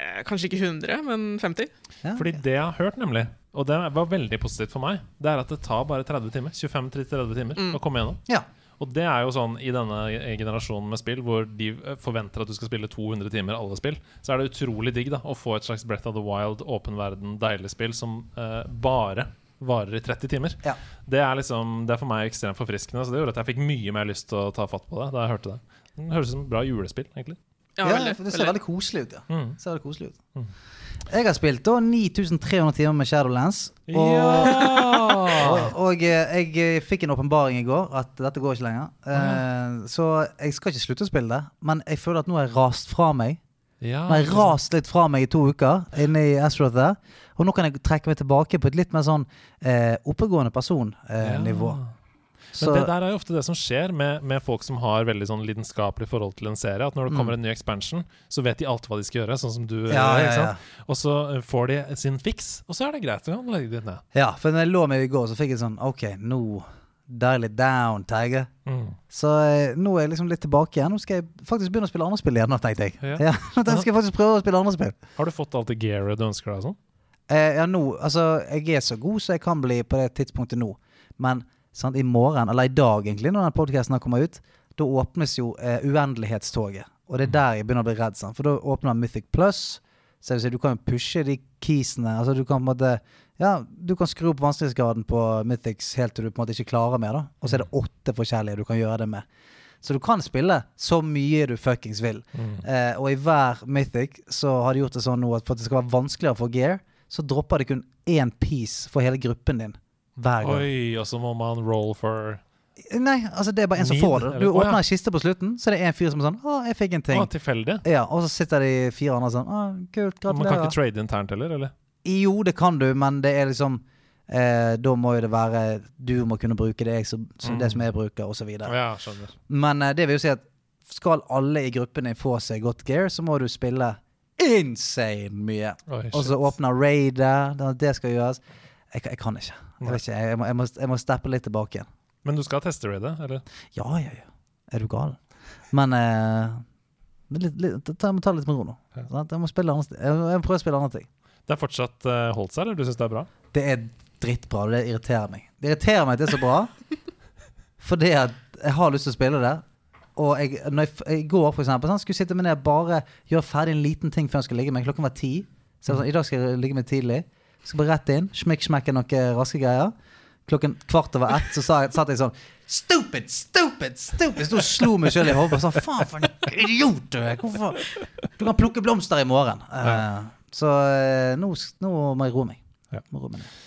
Eh, kanskje ikke 100, men 50. Ja. Fordi det jeg har hørt, nemlig, og det var veldig positivt for meg, det er at det tar bare 30 timer. 25-30 timer Mm. å komme gjennom. Ja. Og det er jo sånn i denne generasjonen med spill, hvor de forventer at du skal spille 200 timer alle spill, så er det utrolig digg da å få et slags Breath of the Wild, åpen verden, deilig spill som eh, bare varer i 30 timer. Ja. Det er liksom Det er for meg ekstremt forfriskende. Så det gjorde at jeg fikk mye mer lyst til å ta fatt på det da jeg hørte det. Det høres ut som et bra julespill, egentlig. Ja, Ja, veldig. for det ser veldig koselig ut, ja. Mm. Ser veldig koselig ut. Mm. Jeg har spilt da 9300 timer med Shadowlands. Og, og, og eh, jeg eh, fikk en åpenbaring i går at dette går ikke lenger. Eh, så jeg skal ikke slutte å spille det, men jeg føler at nå har jeg rast fra meg. Ja, Nå har jeg rast litt fra meg i to uker inne i Astroth der. Og nå kan jeg trekke meg tilbake på et litt mer sånn eh, oppegående person-nivå. Ja. Så Men det der er jo ofte det som skjer med, med folk som har veldig sånn lidenskapelig forhold til en serie. At når det kommer en ny expansion, så vet de alt hva de skal gjøre. Sånn som du Mm. ja, ja, ja. Og så eh, får de sin fiks, og så er det greit. å legge det ned. ja, for når jeg lå meg i går, så fikk jeg sånn OK, nå dial it down, Tiger. Mm. Så eh, nå er jeg liksom litt tilbake igjen. Nå skal jeg faktisk begynne å spille andre spill igjen. tenkte jeg. Ja. Ja, nå skal jeg faktisk prøve å spille andre spill. Har du fått alt det gearet du ønsker deg? Sånn? Eh, ja, nå, altså, jeg er så god som jeg kan bli på det tidspunktet nå. Men sant, i morgen, eller i dag egentlig, når den podcasten har kommet ut, da åpnes jo eh, uendelighetstoget. Og det er der jeg begynner å bli redd. Sant? For da åpner Mythic Plus. Så si, du kan jo pushe de keysene. Altså, du kan på en måte Ja, du kan skru opp vanskelighetsgraden på Mythics helt til du på en måte ikke klarer mer. da Og så er det åtte forskjellige du kan gjøre det med. Så du kan spille så mye du fuckings vil. Mm. Eh, og i hver Mythic så har de gjort det sånn nå at for at det skal være vanskeligere for gear, så dropper de kun én piece for hele gruppen din hver gang. Oi, og så må man roll for Nei, altså det er bare en som Need, får det. Du åpner en kiste på slutten, så det er en fyr som er sånn Å, jeg fikk en ting. Å, tilfeldig. Ja, Og så sitter de fire andre sånn Å, kult, Man kan ikke trade internt heller, eller? Jo, det kan du, men det er liksom eh, Da må jo det være Du må kunne bruke det, som, mm. det som jeg bruker, osv. Ja, skjønner. Men eh, det vil jo si at skal alle i gruppen din få seg godt gear, så må du spille insane mye. Og så åpner åpne raidet. det- Det skal gjøres. Jeg, jeg kan ikke. Jeg, vet ikke. Jeg, må, jeg, må, jeg må steppe litt tilbake igjen. Men du skal teste raidet, eller? Ja, ja, ja. Er du gal? Men eh, litt, litt, ta, jeg må ta litt med ro nå. Ja. Jeg må spille andre, jeg jeg må prøve å spille andre ting. Det har fortsatt uh, holdt seg, eller du syns det er bra? Det er drittbra, og det irriterer meg. Det irriterer meg at det er så bra, fordi at jeg har lyst til å spille det. Og jeg, når jeg, I går for eksempel, sånn, skulle sitte meg ned bare gjøre ferdig en liten ting før jeg skal ligge meg. Klokken var ti. Så jeg var sånn, I dag skal jeg ligge meg tidlig. Skal bare rett inn, smekk smekke noen raske greier. Klokken kvart over ett så sa jeg, satt jeg sånn Stupid, stupid, stupid! Sto og slo meg sjøl i hodet. sa, Faen, for en idiot du er! Hvorfor? Du kan plukke blomster i morgen. Eh, så uh, nå, nå må jeg roe meg. Ja. Må roe meg ned.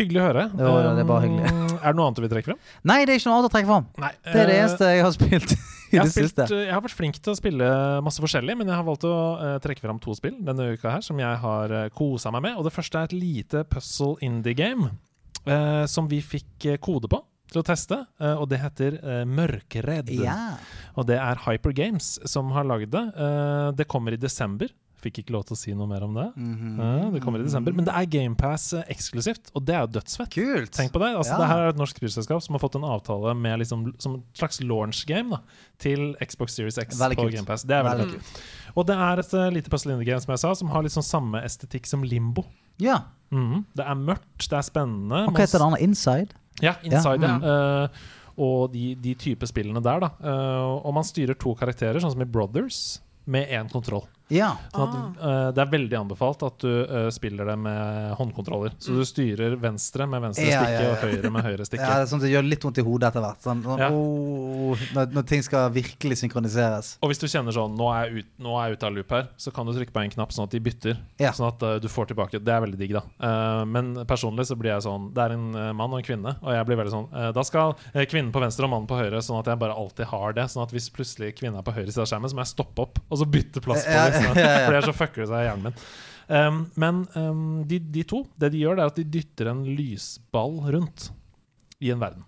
Hyggelig å høre. Jo, det er bare Um, hyggelig. Er det noe annet du vil trekke frem? Nei, det er ikke noe annet å trekke fram. Nei. Det er det eh, eneste jeg har spilt jeg har, spilt, jeg har vært flink til å spille masse forskjellig, men jeg har valgt å uh, trekke fram to spill denne uka her som jeg har uh, kosa meg med. Og det første er et lite puzzle indie game uh, som vi fikk eh, kode på til å teste, eh, og det heter Mørkeredd. Ja. Og det er Hyper Games som har lagd det. Eh, det kommer i desember. Fikk ikke lov til å si noe mer om det. Mm -hmm. ja, det kommer i desember Men det er GamePass uh, eksklusivt, og det er jo dødsfett. Kult. Tenk på det. Altså, Ja. det her er et norsk spillselskap som har fått en avtale med liksom, som et slags launch game da, til Xbox Series X Veldig på. GamePass. Det er veldig, Veldig kult. Og det er et uh, lite puzzle indie game som jeg sa, som har sånn samme estetikk som Limbo. Ja. Mhm. Det er mørkt, det er spennende. Og hva heter det andre? Inside? Ja, Inside, ja. Ja, uh, og de, de type spillene der, da. Uh, og man styrer to karakterer, sånn som i Brothers, med én kontroll. Ja. Sånn at, uh, det er veldig anbefalt at du uh, spiller det med håndkontroller. Så du styrer venstre med venstre Ja, stikke ja, ja. og høyre med høyre stikke. ja det er sånn at det gjør litt vondt i hodet etter hvert. Sånn, sånn, Ja. åh, når, når ting skal virkelig synkroniseres. Og hvis du kjenner sånn nå er, jeg ut, nå er jeg ute av loop her, så kan du trykke på en knapp sånn at de bytter. Ja. Sånn at uh, du får tilbake. Det er veldig digg, da. Eh, men personlig så blir jeg sånn Det er en mann og en kvinne, og jeg blir veldig sånn Da skal kvinnen på venstre og mannen på høyre, sånn at jeg bare alltid har det. Sånn at hvis plutselig kvinnen er på høyre side av skjermen, så må jeg stoppe opp og så bytte plass på Ja, For ellers så fucker det seg i hjernen min. Um, men um, de, de to, det de gjør, det er at de dytter en lysball rundt i en verden.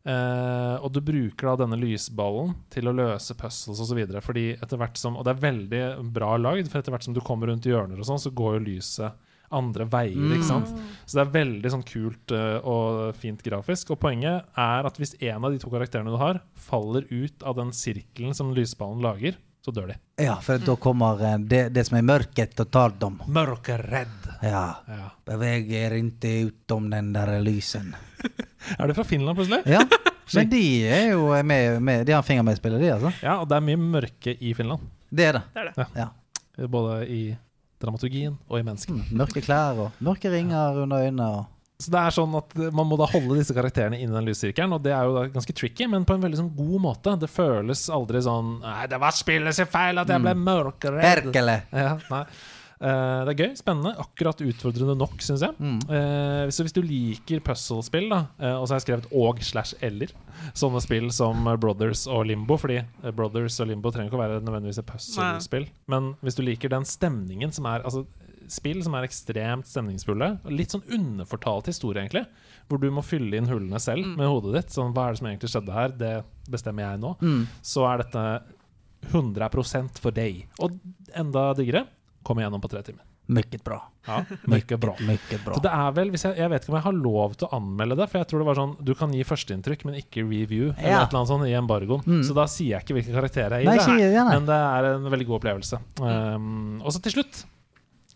Uh, og du bruker da denne lysballen til å løse puzzles osv. Fordi etter hvert som Og det er veldig bra lagd, for etter hvert som du kommer rundt hjørner og sånn, så går jo lyset andre veier, ikke sant. Så det er veldig sånn kult uh, og fint grafisk. Og poenget er at hvis en av de to karakterene du har, faller ut av den sirkelen som lysballen lager, så dør de. Ja, for da kommer eh, det, det som er mørket, og tar dem. Mørkeredd. Ja. Ja. Beveger ikke utom den der lysen. Er det fra Finland, plutselig? Ja. Men de er jo med, med De har finger med i spillet, de, altså. Ja, og det er mye mørke i Finland. Det er det. Det er det. Ja. Både i dramaturgien og i menneskene. Mm, Mørke klær og mørke ringer under øynene. Og Så det er sånn at Man må da holde disse karakterene inni den lyssirkelen, og det er jo da ganske tricky, men på en veldig sånn god måte. Det føles aldri sånn Nei, det var spillet sin feil at jeg ble mørkeredd. Erkele! Ja, nei. Uh, det er gøy, spennende, akkurat utfordrende nok, syns jeg. Mm. Uh, så hvis du liker puzzlespill, da, eh, og så har jeg skrevet og slash eller, sånne spill som Brothers og Limbo, fordi Brothers og Limbo trenger ikke å være nødvendigvis et puzzlespill, men hvis du liker den stemningen som er Altså spill som er ekstremt stemningsfulle, litt sånn underfortalt historie, egentlig, hvor du må fylle inn hullene selv med hodet ditt. Sånn, hva er det som egentlig skjedde her? Det bestemmer jeg nå. Mm. Så er dette 100% for deg. Og enda diggere, kom igjennom på tre timer. Mykket bra. Ja, mykket bra. Mykket bra. Så det er vel, jeg, jeg vet ikke om jeg har lov til å anmelde det, for jeg tror det var sånn Du kan gi førsteinntrykk, men ikke review, eller Ja. et eller annet sånt i embargoen. Mm. Så da sier jeg ikke hvilke karakterer jeg gir. Men det er en veldig god opplevelse. Um, og så til slutt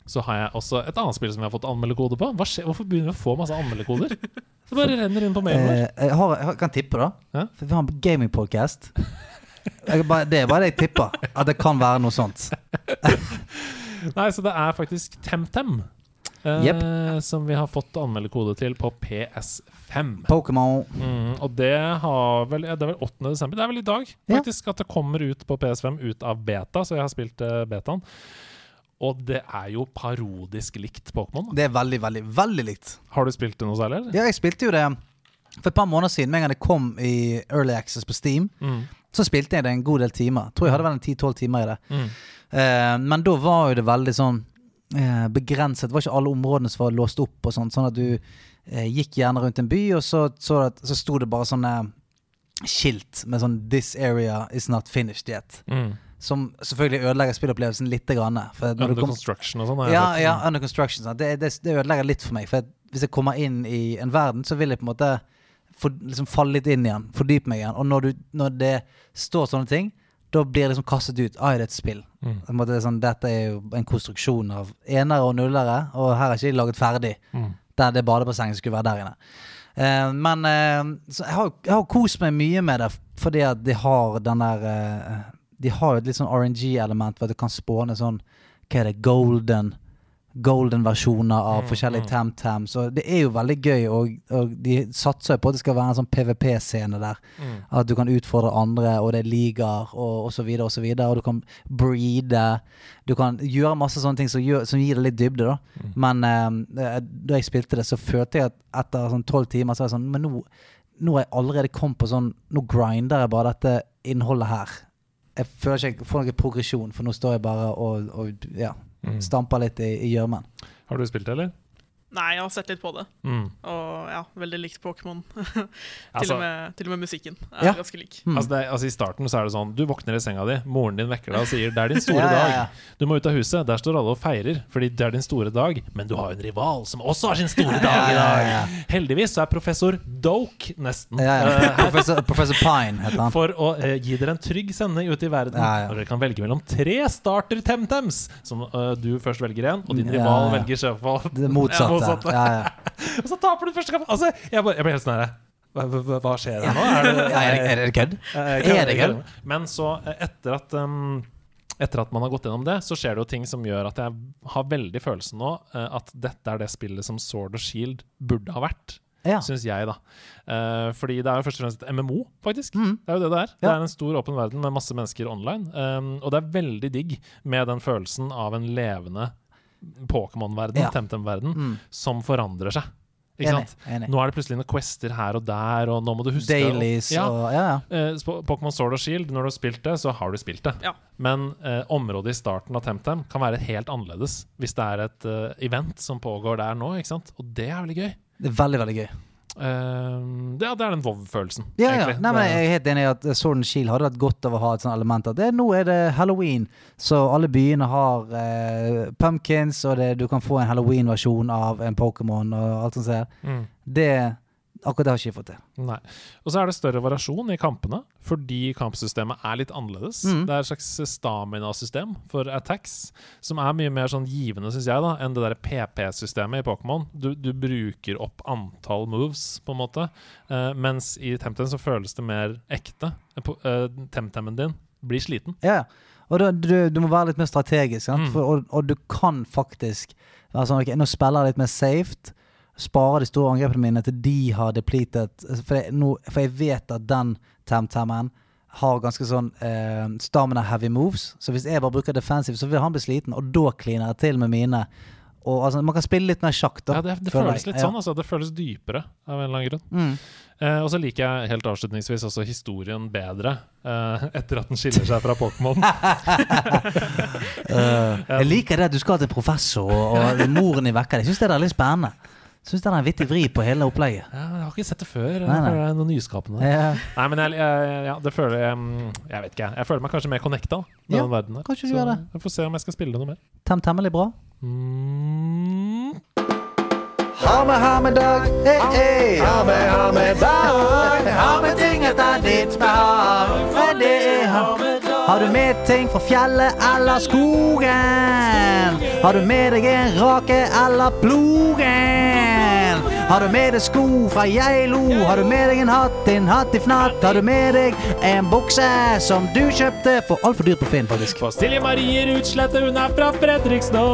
så har jeg også et annet spill som jeg har fått anmeldekode på. Hva skjer? Hvorfor begynner vi å få masse anmeldekoder? Det bare renner inn på mailen vår. Eh, jeg, har, jeg kan tippe, da. Ja. For vi har en gamingpodkast. Det er bare det jeg tipper. At det kan være noe sånt. Nei, så det er faktisk TemTem. eh, som vi har fått anmeldekode til på PS5. Pokémon. Mm, og det har vel ja, Det er vel 8. desember. Det er vel i dag, Ja. faktisk, at det kommer ut på PS5 ut av beta, så jeg har spilt uh, betaen. Og det er jo parodisk likt Pokémon. da. Det er veldig, veldig, veldig likt. Har du spilt det noe særlig, eller? Ja, jeg spilte jo det for et par måneder siden. Med en gang det kom i Early Access på Steam, Mm. så spilte jeg det en god del timer. Tror jeg hadde vel en 10-12 timer i det. Mm. Eh, men da var jo det veldig sånn eh, begrenset. Det var ikke alle områdene som var låst opp og sånn. Sånn at du eh, gikk gjerne rundt en by, og så, så, at, så sto det bare sånne skilt med sånn 'This area is not finished yet'. Mm. Som selvfølgelig ødelegger spillopplevelsen litt. Grann, Under du kom, construction og sånn. ja, ja, under construction. Sånn. Det, det, det ødelegger litt for meg. For hvis jeg kommer inn i en verden, så vil jeg på en måte for, liksom falle litt inn igjen. Fordype meg igjen. Og når, du, når det står sånne ting, da blir det liksom kastet ut. Ah, er det et spill? Mm. Måte, det er sånn, dette er jo en konstruksjon av enere og nullere, og her er ikke de laget ferdig. Mm. Der det badebassenget skulle være der inne. Uh, men uh, så jeg har, jeg har kost meg mye med det, fordi at de har den der eh, De har jo et litt sånn RNG-element, hvor du kan spåne sånn Hva er det? Golden Golden-versjoner av Mm, forskjellige mm. tam-tams. Og det er jo veldig gøy, og, og de satser jo på at det skal være en sånn PVP-scene der. Mm. At du kan utfordre andre, og det er ligaer, og, og så videre, og så videre. Og du kan breede. Du kan gjøre masse sånne ting som, gjør, som gir det litt dybde, da. Mm. Men eh, da jeg spilte det, så følte jeg at etter sånn tolv timer, så var jeg sånn Men nå, nå har jeg allerede kommet på sånn Nå grinder jeg bare dette innholdet her. Jeg føler ikke jeg får noen progresjon, for nå står jeg bare og, og ja, Mm. stamper litt i, gjørmen. Har du spilt det, eller? Nei, jeg har sett litt på det, Mm. og ja, veldig likt Pokémon. til, Altså- til og med musikken er Ja. ganske lik. Mm. Altså, det, altså I starten så er det sånn Du våkner i senga di, moren din vekker deg og sier 'det er din store Ja, dag'. ja. Du må ut av huset. Der står alle og feirer fordi det er din store dag. Men du har en rival som også har sin store dag i Ja, ja, dag. ja. Heldigvis så er professor Doke nesten Ja, ja. eh, Professor, Professor Pine heter han. for å eh, gi dere en trygg sending ut i verden. Ja, ja. Og dere kan velge mellom tre starter Temtems, som eh, du først velger en, og din Ja, rival ja. velger sjøfolk. Det motsatte. motsatte. Ja, ja. Og så taper du første kamp! Altså, jeg, bare, jeg ble helt sånn hva, hva, skjer her nå? Er det, er, er det kødd? Er det kødd? Men så, eh, etter at um, etter at man har gått gjennom det, så skjer det jo ting som gjør at jeg har veldig følelsen nå eh, at dette er det spillet som Sword og Shield burde ha vært. Ja. Syns jeg, da. Uh, fordi det er jo først og fremst et MMO, faktisk. Mm. Det er jo det det er. Det Ja. er en stor åpen verden med masse mennesker online. Um, og det er veldig digg med den følelsen av en levende Pokémon-verden, Ja. Temtem-verden, Mm. som forandrer seg. Ikke Enig. sant? enig. Nå er det plutselig noen quester her og der, og nå må du huske Dailies ja, og Ja, ja. Eh, Pokémon Sword og Shield, når du har spilt det, så har du spilt det. Ja. Men eh, området i starten av Temtem kan være helt annerledes hvis det er et uh, event som pågår der nå. ikke sant? Og det er veldig gøy. Det er veldig, veldig gøy. Eh, det, er den WoW-følelsen. Ja, ja. Nei, men jeg er helt enig i at Sword and Shield hadde vært godt av å ha et sånt element at det, nå er det halloween, så alle byene har eh, pumpkins, og det, du kan få en halloween-versjon av en Pokémon og alt sånt. mm, Det Akkurat det har ikke jeg fått til. nei. Og så er det større variasjon i kampene, fordi kampsystemet er litt annerledes. Mm. Det er et slags stamina-system for attacks, som er mye mer sånn givende, syns jeg, da, enn det der PP-systemet i Pokémon. Du, du bruker opp antall moves, på en måte, uh, mens i Temtem så føles det mer ekte. Uh, eh, Temtemen din blir sliten. Ja, og da, du, du må være litt mer strategisk, sant? Mm. For, og, og du kan faktisk være sånn ok, Nå spiller jeg litt mer saved. Sparer de store angrepene mine til de har depleted. For jeg, nå, for jeg vet at den Tam-Tamen har ganske sånn eh, stamina-heavy moves. Så hvis jeg bare bruker defensive, så vil han bli sliten, og da kliner jeg til med mine. Og altså, Man kan spille litt mer sjakk, da. Ja, det, det føles jeg. litt sånn, altså. Det føles dypere, av en eller annen grunn. Mm. Eh, og så liker jeg helt avslutningsvis også historien bedre, eh, etter at den skiller seg fra Pokémon. uh, jeg liker det at du skal til professor, og, og moren din vekker deg. Jeg syns det er litt spennende. Syns det er en vittig vri på hele opplegget. Ja, jeg har ikke sett det før. Nei, nei. Det er noe nyskapende. Ja. Nei, men jeg, jeg, ja, det føler jeg mm, Jeg vet ikke. Jeg føler meg kanskje mer connecta med Ja, den verdenen her. kanskje du Så gjør det. Jeg får se om jeg skal spille det noe mer. Tem temmelig bra. Mm. Ha med, ha med dag. Hey, hey. Ha med, ha med dag. Ha med ting etter ditt behag. For det er ha med dag. Har du med ting fra fjellet eller skogen? Har du med deg en rake eller plogen? Har du med deg sko fra Geilo? Har du med deg en hatt, en hatt i fnatt? Har du med deg en bukse som du kjøpte for altfor dyrt på Finn, faktisk? For Silje Marie Rutslette, hun er fra Fredrikstå.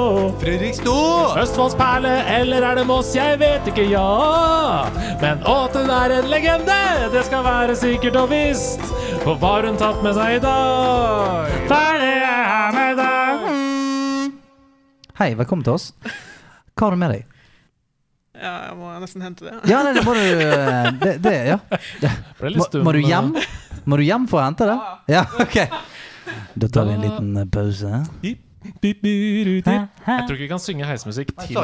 Fredrikstå! Østfolds perle, eller er det Moss? Jeg vet ikke, ja. Men at hun er en legende, det skal være sikkert og visst. For hva har hun tatt med seg i dag? Ferdig er her med deg. Hei, velkommen til oss. Hva har du med deg? Ja, jeg må nesten hente det. Ja, nei, det må du eh, Det, det ja. Det. Må, må du eh, hjem? Må du hjem for å hente det? Ja, ok. Da tar vi en liten eh, pause. Jeg tror ikke vi kan synge heismusikk til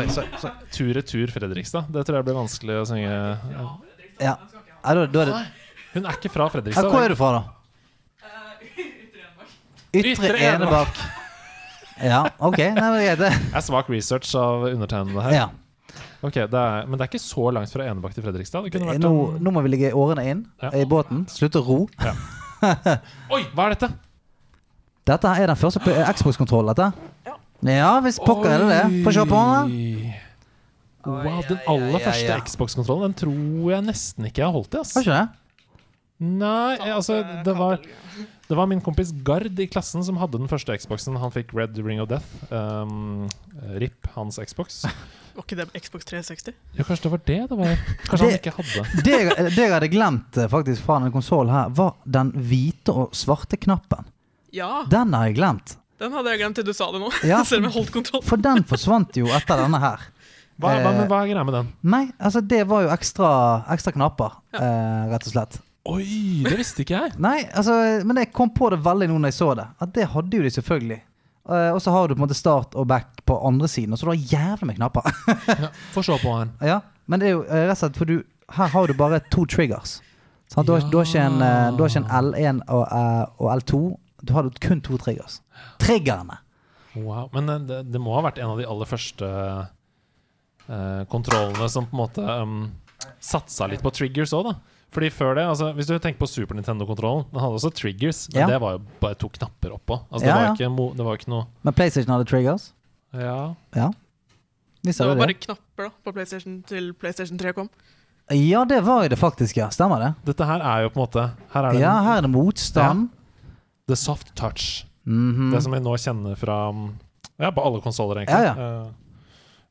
tur-retur Fredrikstad. Det tror jeg blir vanskelig å synge. Ja. Hun er ikke fra Fredrikstad. hvor er du fra, da? Ytre Ytre Enebakk. Ja, ok. Nei. Det er svak research av undertegnede her. Ja. Ok, det er, Men det er ikke så langt fra Enebakk til Fredrikstad. Det kunne vært Nå, nå må vi ligge årene inn Ja. i båten. Slutte å ro. Oi, hva er dette? Dette er den første Xbox-kontrollen, dette? Ja, hvis pokker er det det. Få se på den. Wow, den aller ja, ja, første ja. Xbox-kontrollen Den tror jeg nesten ikke jeg har holdt i. ass Har ikke det? Nei, altså Eh, det var, det var min kompis Gard i klassen som hadde den første Xboxen. Han fikk Red Ring of Death. Um, RIP, hans Xbox. Var ikke det Xbox 360? Ja, kanskje det var det det var? Kanskje han ikke hadde Det jeg, det jeg hadde glemt eh, faktisk fra denne konsollen her, var den hvite og svarte knappen. Ja, Den har jeg glemt. den hadde jeg glemt til du sa det nå. Ja. Selv om jeg holdt kontroll. For den forsvant jo etter denne her. Hva, hva, Eh, men hva er greia med den? Nei, altså det var jo ekstra, ekstra knapper, eh, rett og slett. Oi, det visste ikke jeg! Nei, altså, men jeg kom på det veldig nå når jeg så det. At det hadde jo de selvfølgelig. Eh, og så har du på en måte start og back på andre siden, og så du har jævlig med knapper. Ja, Få se på den. ja, Men det er jo eh, rett og slett for du Her har du bare to triggers. Du, har, du, har en, eh, du har ikke en L1 og, eh, og L2. Du har kun to triggers. Triggerne! Wow. Men eh, det, det må ha vært en av de aller første uh, kontrollene som på en måte um, satsa litt på triggers òg, da. Fordi før det, altså Hvis du tenker på Super Nintendo-kontrollen, den hadde også triggers, men Ja. det var jo bare to knapper oppå. Altså, Ja, det, var ja. ikke, mo- det var ikke noe Men PlayStation hadde triggers. Ja. Ja. Visste Det var det. bare knapper da, på PlayStation til PlayStation 3 kom. Ja, det var jo det faktisk, ja. Stemmer det? Dette her er jo på en måte Her er det Ja, her er det motstand. the soft touch. Mhm. Det som vi nå kjenner fra um, Ja, på alle konsoller, egentlig. Ja, Eh,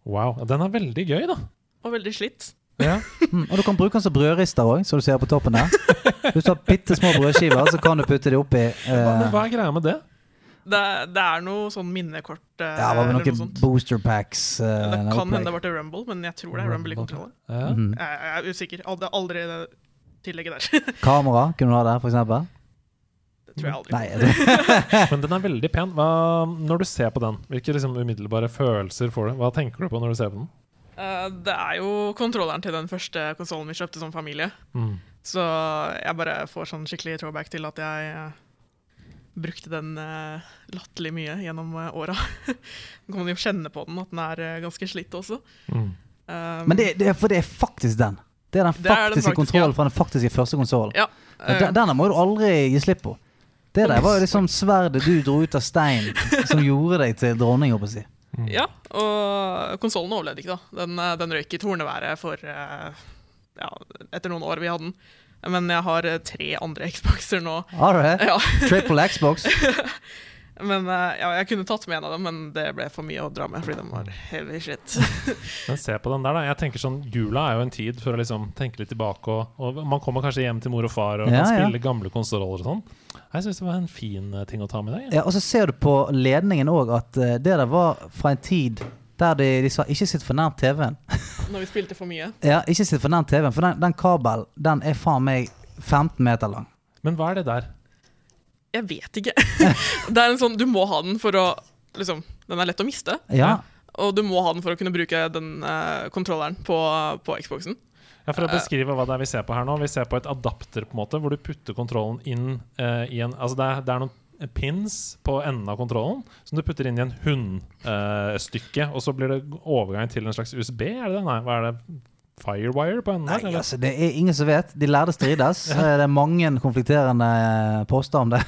wow. Den er veldig gøy, da. Og veldig slitt. Ja. Mm, og du kan bruke den som brødrister òg, som du ser på toppen der. Hvis du har bitte små brødskiver, så kan du putte de oppi. Eh, hva er greia med det? Det, det er noe sånn minnekort eh, ja, det var det noen noe booster packs. eh, Det kan hende det ble Rumble, men jeg tror det er Rumble i kontrollen. Ja. Mhm. Jeg, jeg er usikker. Aldri, aldri det tillegget der. Kamera kunne du ha der, for eksempel. det tror jeg aldri. Nei, det, Men den er veldig pen. Hva, når du ser på den, hvilke liksom umiddelbare følelser får du? Hva tenker du på når du ser på den? Eh, det er jo kontrolleren til den første konsollen vi kjøpte som familie. Mm. Så jeg bare får sånn skikkelig throwback til at jeg eh, brukte den uh, latterlig mye gjennom uh, åra. Nå kan man jo kjenne på den, at den er eh, ganske slitt også. Mm. Um, men det, det er for det er faktisk den. Det er den faktiske, er den faktiske kontrollen ja. fra den faktiske første konsollen. Ja. eh, Den, denne må du aldri gi slipp på. Det der var jo liksom sverdet du dro ut av stein, som gjorde deg til dronning, holdt jeg på å si. Ja, og konsollen overlevde ikke, da. Den, eh, den røyk i torneværet for eh, ja, etter noen år vi hadde den. Men jeg har eh, tre andre Xboxer nå. Har du det? Ja, Triple Xbox. men ja, Jeg kunne tatt med en av dem, men det ble for mye å dra med fordi den var heavy shit. Men se på den der, da. Jeg tenker sånn, Jula er jo en tid for å liksom tenke litt tilbake. Og, og man kommer kanskje hjem til mor og far og Ja, kan spille gamle konsoller og sånn. Jeg syns det var en fin eh, ting å ta med deg. Ja, og så ser du på ledningen òg at eh, det der var fra en tid der de, de sa 'ikke sitt for nært TV-en'. Når vi spilte for mye. Ja, ikke sitt for nært TV-en, for den, den kabelen den er faen meg 15 meter lang. Men hva er det der? Jeg vet ikke. det er en sånn, Du må ha den for å liksom, Den er lett å miste. Ja, Og du må ha den for å kunne bruke den eh, kontrolleren på, på Xboxen. Ja, For å beskrive hva det er vi ser på her nå. Vi ser på et adapter på en måte hvor du putter kontrollen inn uh, i en Altså det er, det er noen pins på enden av kontrollen som du putter inn i en hundstykke. og så blir det overgang til en slags USB? Er det det? Nei, hva er det? Firewire på enden Nei, altså, det er ingen som vet. De lærde strides. Eh, Det er mange konflikterende eh, påstander om det.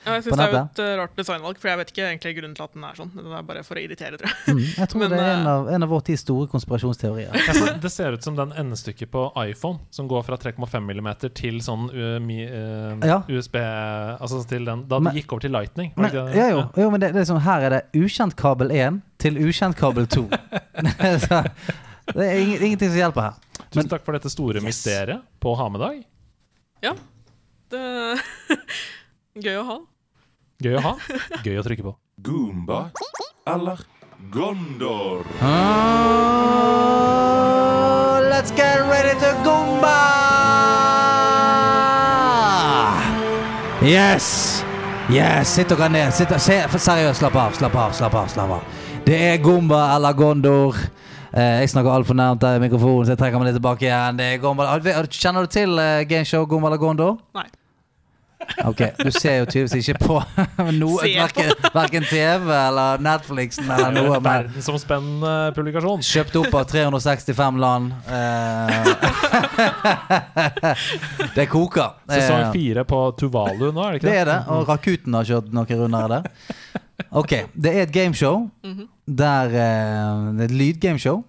Ja, jeg synes syns det er jo et eh, rart designvalg, for jeg vet ikke egentlig grunnen til at den er sånn. Den er bare for å irritere, tror jeg. Mm, jeg tror Men, det er en eh, av, en av vår tids store konspirasjonsteorier. Ja, det ser ut som den endestykket på iPhone som går fra 3,5 mm til sånn uh, uh, Ja. USB Altså til den Da Men- det gikk over til Lightning. Men, det ja, jo, jo, men det, det er sånn, her er det ukjent kabel 1 til ukjent kabel 2. Så det er ingenting som hjelper her. Tusen takk for dette store Yes. mysteriet på ha-med-dag. Det Gøy å ha. Gøy å ha. Gøy å trykke på. Goomba eller Gondor? Ah, let's get ready to Goomba! Yes! Yes, Sitt dere ned. Sitt, se, seriøst, slapp av, slapp av, slapp av. slapp av Det er Goomba eller Gondor. Eh, jeg snakker altfor nærmt der i mikrofonen, så jeg trekker meg litt tilbake igjen. Det er Goomba. Kjenner du til eh, gameshow Goomba eller Gondor? Nei. Ok, Du ser jo tydeligvis ikke på noe, verken, verken, TV eller Netflixen eller noe. Men Verdensomspennende publikasjon. Kjøpt opp av 365 land. Eh, det koker. Sesong Eh, fire på Tuvalu nå, er det ikke det det? er det, og Rakuten har kjørt noen runder der. Ok, det er et gameshow Mhm. der eh, Det et lydgameshow.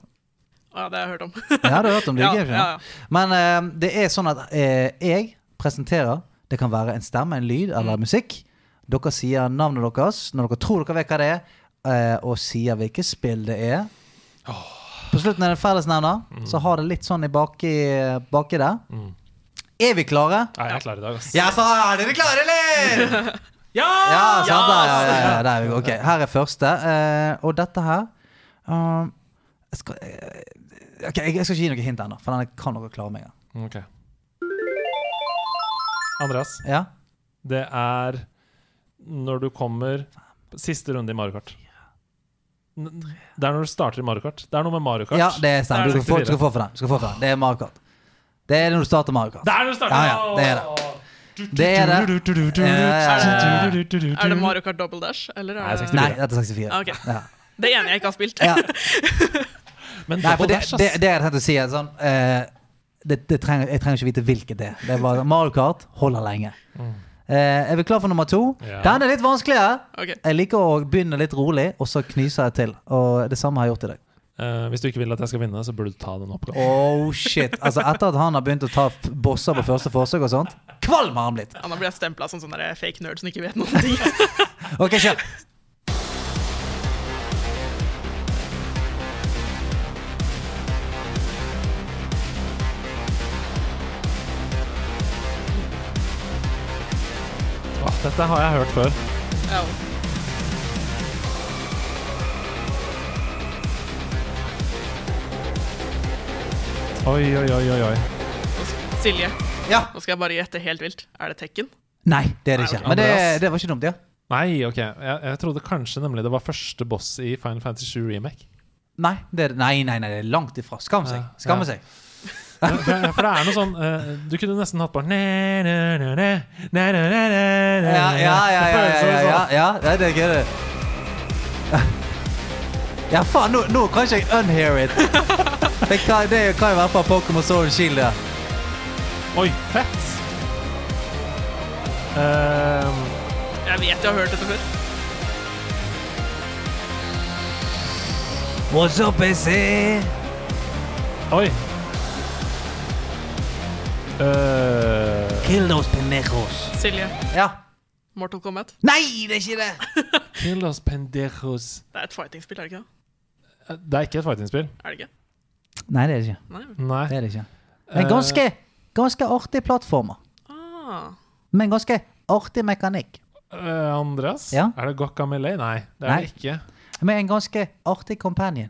Ja, det har jeg hørt om. Ja, du har hørt om lydgameshow? ja, ja. Men eh, det er sånn at eh, jeg presenterer Det kan være en stemme, en lyd eller musikk. Dere sier navnet deres når dere tror dere vet hva det er, eh, og sier hvilket spill det er. På slutten er det fellesnevner, så har det litt sånn i baki, baki der. Mm. Er vi klare? Nei, jeg er klar i dag, ass. Ja, så er dere klare, eller? Ja! Ja, sant, Ja, ja, ja, ja, der er vi. Ok, her er første. eh, og dette her jeg, skal, eh, ok, jeg, jeg skal ikke gi noe hint ennå, for den kan dere klare med en gang. Ok. Andreas, Ja? det er når du kommer Siste runde i Mario Kart. N- Det er når du starter i Mario Kart. Det er noe med Mario Kart. Ja, det stemmer. Det Du er skal få, 64. du skal få for den. Du skal få for den. Det er Mario Kart. Det er når du starter Mario Kart. Det er når du starter! Ja, ja, det er det. Det er det. Ja, ja, ja, Er det Mario Kart Double Dash, eller Nei, er det 64. Nei, dette er 64. Ah, ok. Ja. Det ene jeg ikke har spilt? Ja. Men Nei, for Double det, Dash, ass. det, det er tenkt å si er sånn eh, det, det trenger, Jeg trenger ikke vite hvilket det er. Det er bare Mario Kart holder lenge. Eh, er vi klar for nummer to? Ja. Den er litt vanskeligere. Okay. Jeg liker å begynne litt rolig, og så knyser jeg til. Og det samme har jeg gjort i dag. Eh, hvis du ikke vil at jeg skal vinne, så burde du ta den oppgaven. Oh shit Altså Etter at han har begynt å ta bosser på første forsøk og sånt, kvalm har han blitt. Ja, nå blir jeg stempla som sånn fake nerd som ikke vet noen ting. Ok, kjør. Dette har jeg hørt før. Ja. Oi, oi, oi, oi, oi. Silje, Ja. nå skal jeg bare gjette helt vilt. Er det Tekken? Nei, det er det Nei, ikke. ok. Men det, Andreas. det var ikke dumt, ja. Nei, ok. Jeg, jeg trodde kanskje nemlig det var første boss i Final Fantasy 7 Remake. Nei, det er, nei, nei, nei, det er langt ifra. Skam seg. Ja, Skamme ja. seg. For det er noe sånn eh, Du kunne nesten hatt bare Ja, ja, ja. ja, ja, Det sånn- er gøy, det. Ja, faen, nå, kan ikke jeg unhear it. Det kan, det kan i hvert fall Pokémon Soul Shield. Ja. Oi, fett. Um, jeg vet jeg har hørt dette før. What's up, AC? Oi. Eh, Kill those pendejos. Silje, Ja. Mortal Kombat. Nei, det er ikke det! Kill los pendejos. Det er et fighting-spill, er det ikke? det? Eh, Det er ikke et fighting-spill. Er det ikke? Nei, det er det ikke. Nei. Det er det ikke. En ganske, ganske artig plattformer. Ah. Med en ganske artig mekanikk. Uh, Andreas? Ja? Er det Guacamele? Nei, det er Nei. det ikke. Med en ganske artig companion.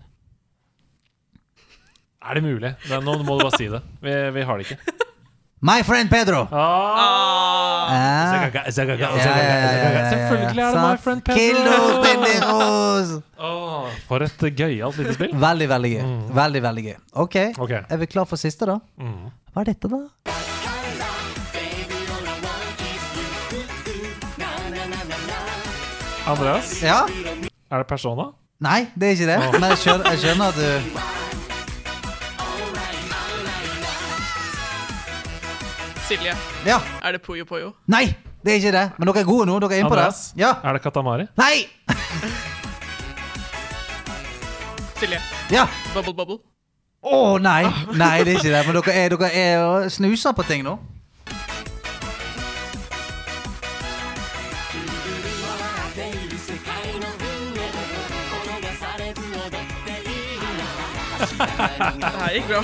Er det mulig? Nå må du bare si det. Vi, vi har det ikke. My friend Pedro! Selvfølgelig er det My Friend Kill those Pedro! pendejos! For et gøyalt lite spill. Veldig, veldig gøy. Veldig, veldig gøy. Ok, er vi klar for siste, da? Mm. Hva er dette, da? Andreas, Ja? er det Persona? Nei, det er ikke det. Men jeg skjønner, jeg skjønner at du Silje, Ja. er det Puyo Puyo? Nei! Det er ikke det. Men dere er gode nå. Dere er inne på det. Andreas, Ja. er det Katamari? Nei! Silje. Ja. Bubble Bubble. Å nei. Nei, det er ikke det. Men dere er, dere er og snuser på ting nå. Det her gikk bra.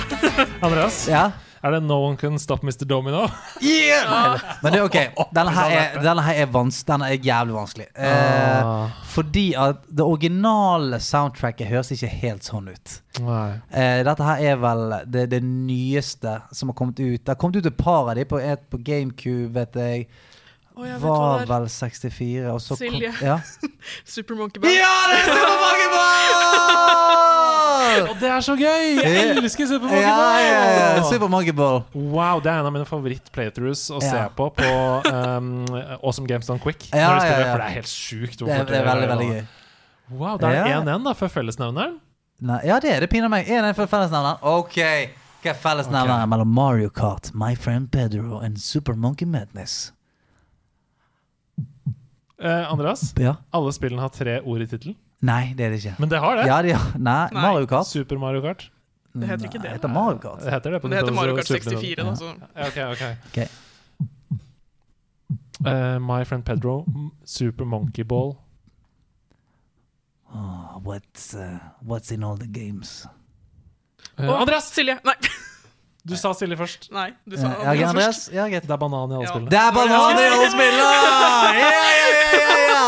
Andreas, Ja. Er det No One Can Stop Mr. Domino? Yeah! Men det er ok. Denne her er, denne her er, vans denne er jævlig vanskelig. Eh, Ah, fordi at det originale soundtracket høres ikke helt sånn ut. Eh, dette her er vel det, det nyeste som har kommet ut. Det har kommet ut et par av dem på, på GameCube, vet jeg. Oh, jeg Var vel 64, og så kom Silje. Ja, Super Monkey Ball. ja det er Super Monkey Ball! Og det er så gøy! Jeg elsker Super Monkey Ball! ja, ja. Super Monkey Ball. Wow, det er en av mine favoritt-playthroughs å se på på um, Awesome Games Done Quick. Ja, når du spiller, ja, ja. For det er helt sjukt. Det det er veldig, veldig gøy. Wow, det er Ja. 1-1 da, for fellesnevneren. Nei, ja, det er det pinadø meg. Er det for fellesnevneren? Ok. Hva er fellesnevneren okay. mellom Mario Kart, My Friend Pedro og Super Monkey Madness? Eh, Andreas, Ja. alle spillene har tre ord i tittelen. Nei, det er det ikke. Men det har det. Ja, det har Nei, Nei. Mario Kart. Super Mario Kart. Det heter ikke Nei, det. heter Mario Kart. Det heter det på det heter Mario Kart 64, da, så Ja, Ok, ok. okay. Uh, My Friend Pedro, Super Monkey Ball. Oh, what's, uh, what's in all the games? Uh, Andreas! Silje! Nei. Du sa Silje først. Nei, du sa Ja, ja, Andreas? Ja, greit. Det er banan i alle Ja. spillene. Det er banan i alle spillene! Yeah, yeah, yeah, ja!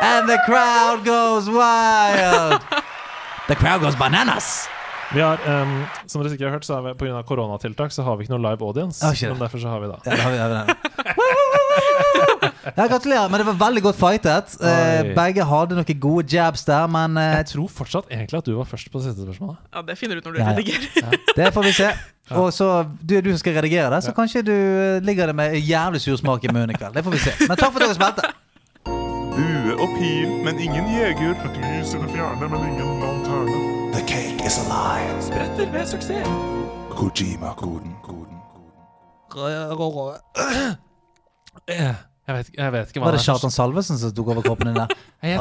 And the crowd goes wild! The crowd goes bananas! Vi har, um, som dere sikkert har hørt, så er vi pga. koronatiltak så har vi ikke noe live audience. Ah, men derfor så har vi det. Ja, det har vi, det har vi. Ja, gratulerer, men det var veldig godt fightet. Eh, Oi. begge hadde noen gode jabs der, men eh, Jeg tror fortsatt egentlig at du var først på det siste spørsmålet. Ja, det finner du ut når du Ja, ja. redigerer. det får vi se. Og så du er du som skal redigere det, så kanskje du eh, ligger det med jævlig sur smak i munnen i kveld. Det får vi se. Men takk for at dere spilte. Bue og pil, men ingen jeger. Et lys i det fjerne, men ingen lanterne. The cake is alive. Spretter ved suksess. Kojima-koden. Jeg vet, jeg vet ikke hva Var det. Kjartan Salvesen som tok over kroppen din der? Jeg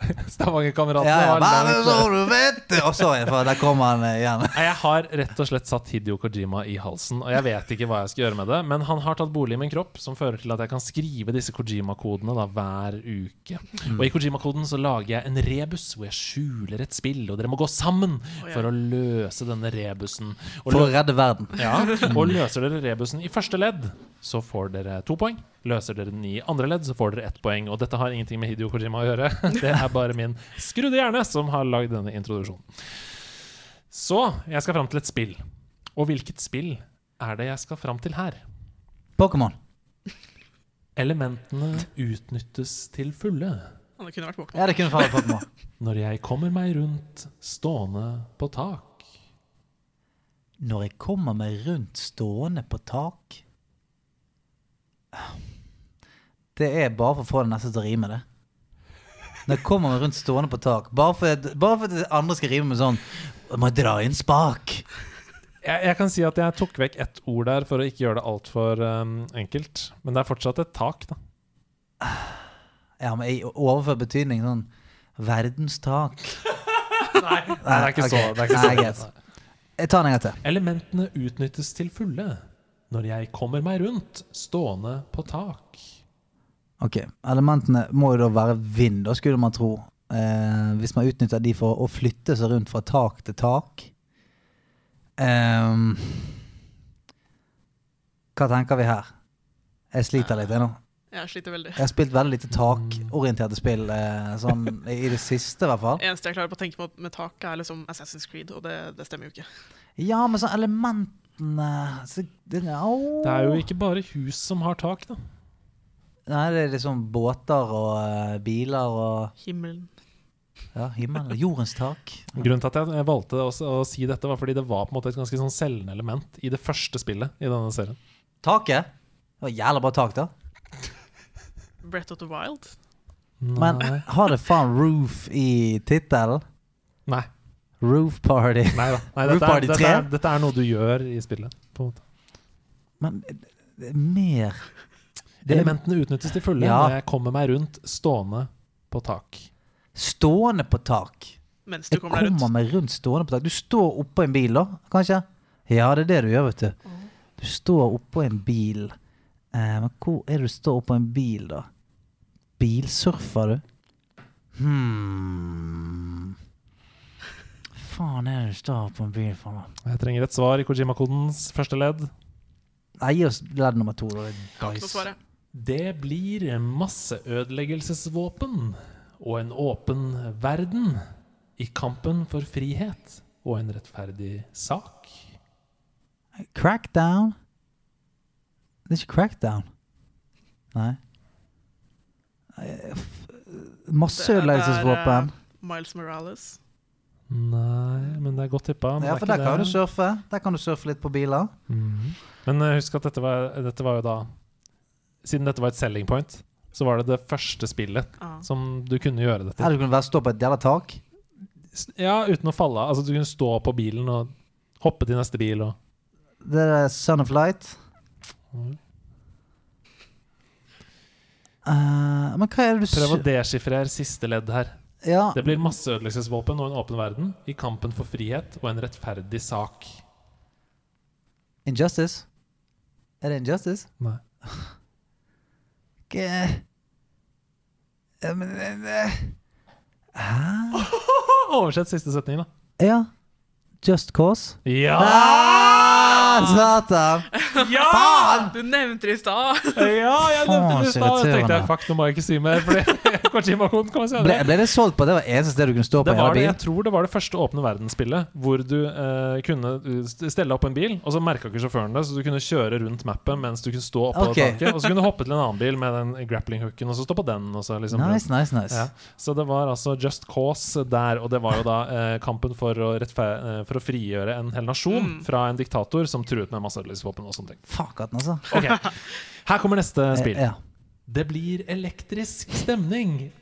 Stavanger-kameratene. Ja, ja! Og så, for der kom han eh, igjen. Jeg har rett og slett satt Hidio Kojima i halsen, og jeg vet ikke hva jeg skal gjøre med det. Men han har tatt bolig i min kropp, som fører til at jeg kan skrive disse Kojima-kodene hver uke. Og i Kojima-koden så lager jeg en rebus hvor jeg skjuler et spill, og dere må gå sammen ja. for å løse denne rebusen. Og For å redde verden. ja, og løser dere rebusen i første ledd, så får dere to poeng. Løser dere den i andre ledd, så får dere ett poeng. Og dette har ingenting med Hidio Kojima å gjøre. Det er bare min skrudde hjerne som har lagd denne introduksjonen. Så jeg skal fram til et spill. Og hvilket spill er det jeg skal fram til her? Pokémon. Elementene utnyttes til fulle Ja, det kunne vært Pokémon. Ja, det kunne vært Pokémon. når jeg kommer meg rundt stående på tak. Når jeg kommer meg rundt stående på tak Det er bare for å få det neste til å rime, det. Når jeg kommer rundt stående på tak. Bare for, bare for at andre skal rime med sånn Jeg må dra inn spak. Jeg, jeg kan si at jeg tok vekk ett ord der for å ikke gjøre det altfor um, enkelt. Men det er fortsatt et tak, da. Ja, men i overført betydning sånn verdenstak. Nei, det er ikke okay. så. Det er ikke Nei, så. Jeg tar en gang til. Elementene utnyttes til fulle når jeg kommer meg rundt stående på tak. Ok, Elementene må jo da være vind, da skulle man tro. Eh, hvis man utnytter de for å flytte seg rundt fra tak til tak. Eh, hva tenker vi her? Jeg sliter litt, jeg nå. Jeg sliter veldig. Jeg har spilt veldig lite takorienterte spill eh, sånn, i det siste, i hvert fall. eneste jeg klarer på å tenke på med tak, er liksom Assassin's Creed, og det, det stemmer jo ikke. Ja, men sånn så, det, au. Det er jo ikke bare hus som har tak, da. Nei, det er liksom båter og eh, biler og Himmelen. ja, himmelen. Jordens tak. Grunnen til at jeg valgte å, å si dette, var fordi det var på en måte et ganske sånn selgende element i det første spillet i denne serien. Taket. Det var jævla bra tak, da. Brett of the Wild. Men Nei. har det faen roof i tittelen? Nei. Roof Party. Nei da. Nei, Roof Party er, Party dette, 3? er, dette er noe du gjør i spillet. På en måte. Men det er mer Det- Elementene utnyttes til fulle Ja. når jeg kommer meg rundt stående på tak. Stående på tak. Mens du Jeg kommer jeg kommer rundt. meg rundt stående på tak. Du står oppå en bil, da, kanskje? Ja, det er det du gjør, vet du. Du står oppå en bil. Eh, men hvor er det du står oppå en bil, da? Bilsurfer du? Hmm Faen er det du står på en bil for? Jeg trenger et svar i Kojima-kodens første ledd. Nei, gi oss ledd nummer to. Da. Ikke. Det blir masseødeleggelsesvåpen og en åpen verden i kampen for frihet og en rettferdig sak. Crackdown? Det er ikke crackdown. Nei. Eh, Masseødeleggelsesvåpen. Det eh, Miles Morales. Nei, men det er godt tippa. Ja, for er der kan kan du surfe. Der kan du surfe litt på biler. Mhm. Men eh, husk at dette var, dette var jo da Siden dette var et selling point, så var det det første spillet ah. som du kunne gjøre det Her til. du kunne stå på et jævla tak. Ja, uten å falle av. Altså, du kunne stå på bilen og hoppe til neste bil og Det er Son of Light. Mm. Uh, men hva er det du Prøv å deschiffrere siste ledd her. Ja, Det blir masseødeleggelsesvåpen og en åpen verden i kampen for frihet og en rettferdig sak. Injustice? Er det Injustice? Nei. Ikke Ja, men eh, Hæ? Oversett siste setning, da. Ja. Just Cause? Ja! Ah, satan! Ja! Du nevnte det i stad! Ja, jeg nevnte det i stad. Så tenkte jeg fuck, nå må jeg ikke si mer, fordi Kojima-koden kommer Ble, senere. ble det solgt på det var eneste sted du kunne stå på en var det, bil? jeg tror det var det første åpne verdensspillet hvor du eh, kunne uh, stelle opp en bil, og så merka ikke sjåføren det, så du kunne kjøre rundt mappet mens du kunne stå oppå okay. taket. Og så kunne du hoppe til en annen bil med den grappling-hooken, og så stå på den. Og så liksom Nice, nice, nice. Ja. Så det var altså Just Cause der, og det var jo da eh, kampen for å, eh, for å frigjøre en hel nasjon Mm. fra en diktator som truet med masseødeleggelsesvåpen og sånne ting. Fuck at altså. Ok, Her kommer neste spill. Eh, Ja. Det blir elektrisk stemning.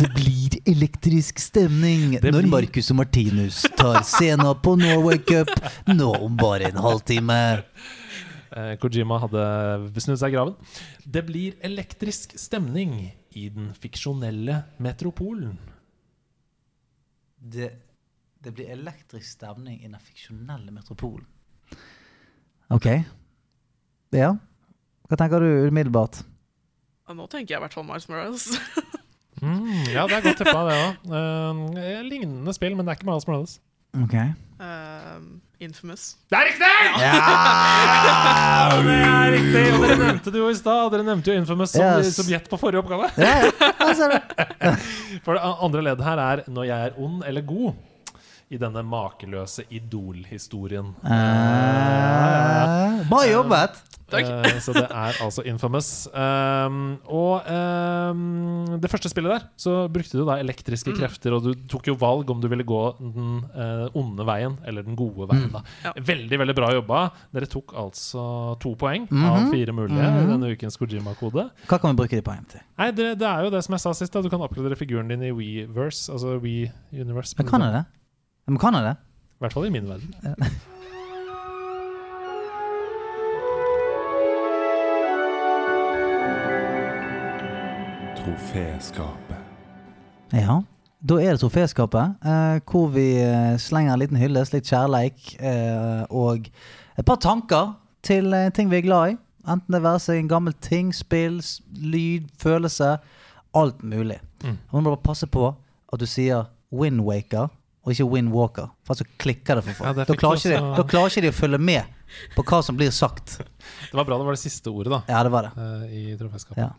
Det blir elektrisk stemning blir... når Marcus og Martinus tar scenen på Norway Cup nå om bare en halvtime. Eh, Kojima hadde snudd seg i graven. Det blir elektrisk stemning i den fiksjonelle metropolen. Det, det blir elektrisk stemning i den fiksjonelle metropolen. Ok. Ja. Hva tenker du umiddelbart? Ja, nå tenker jeg i hvert fall Miles Morales. Mm, ja, det er godt tippa, det òg. Uh, lignende spill, men det er ikke Miles Morales. Ok. Uh, Infamous. Det er riktig! Ja! Det er riktig! Og dere nevnte det jo i stad. Dere nevnte jo Infamous som, Yes. som gjett på forrige oppgave. Ja, ja. For det andre leddet her er 'Når jeg er ond eller god' i denne makeløse Idol-historien. Eh, Bra jobbet! Takk. Eh, så det er altså Infamous. Um, og um, det første spillet der, så brukte du da elektriske Mm. krefter, og du tok jo valg om du ville gå den uh, onde veien eller den gode veien. da Ja. Veldig veldig bra jobba. Dere tok altså to poeng Mhm. av fire mulige i Mhm. denne ukens Kojima-kode. Hva kan vi bruke de poengene til? Nei, det, det er jo det som jeg sa sist. da Du kan oppgradere figuren din i WeVerse, altså We Universe. Men kan jeg det? Men kan han det? I hvert fall i min verden. Troféskapet. Ja. Da er det troféskapet, eh, hvor vi eh, slenger en liten hyllest, litt kjærleik eh, og et par tanker til eh, ting vi er glad i. Enten det være seg en gammel ting, spill, lyd, følelse. Alt mulig. Mm. Og du må bare passe på at du sier Windwaker og ikke Win Walker. for så klikker det for folk. Ja, det da, klarer ikke de, da klarer ikke de å følge med på hva som blir sagt. Det var bra det var det siste ordet da Ja, det var det. eh, i troféskapet. Ja.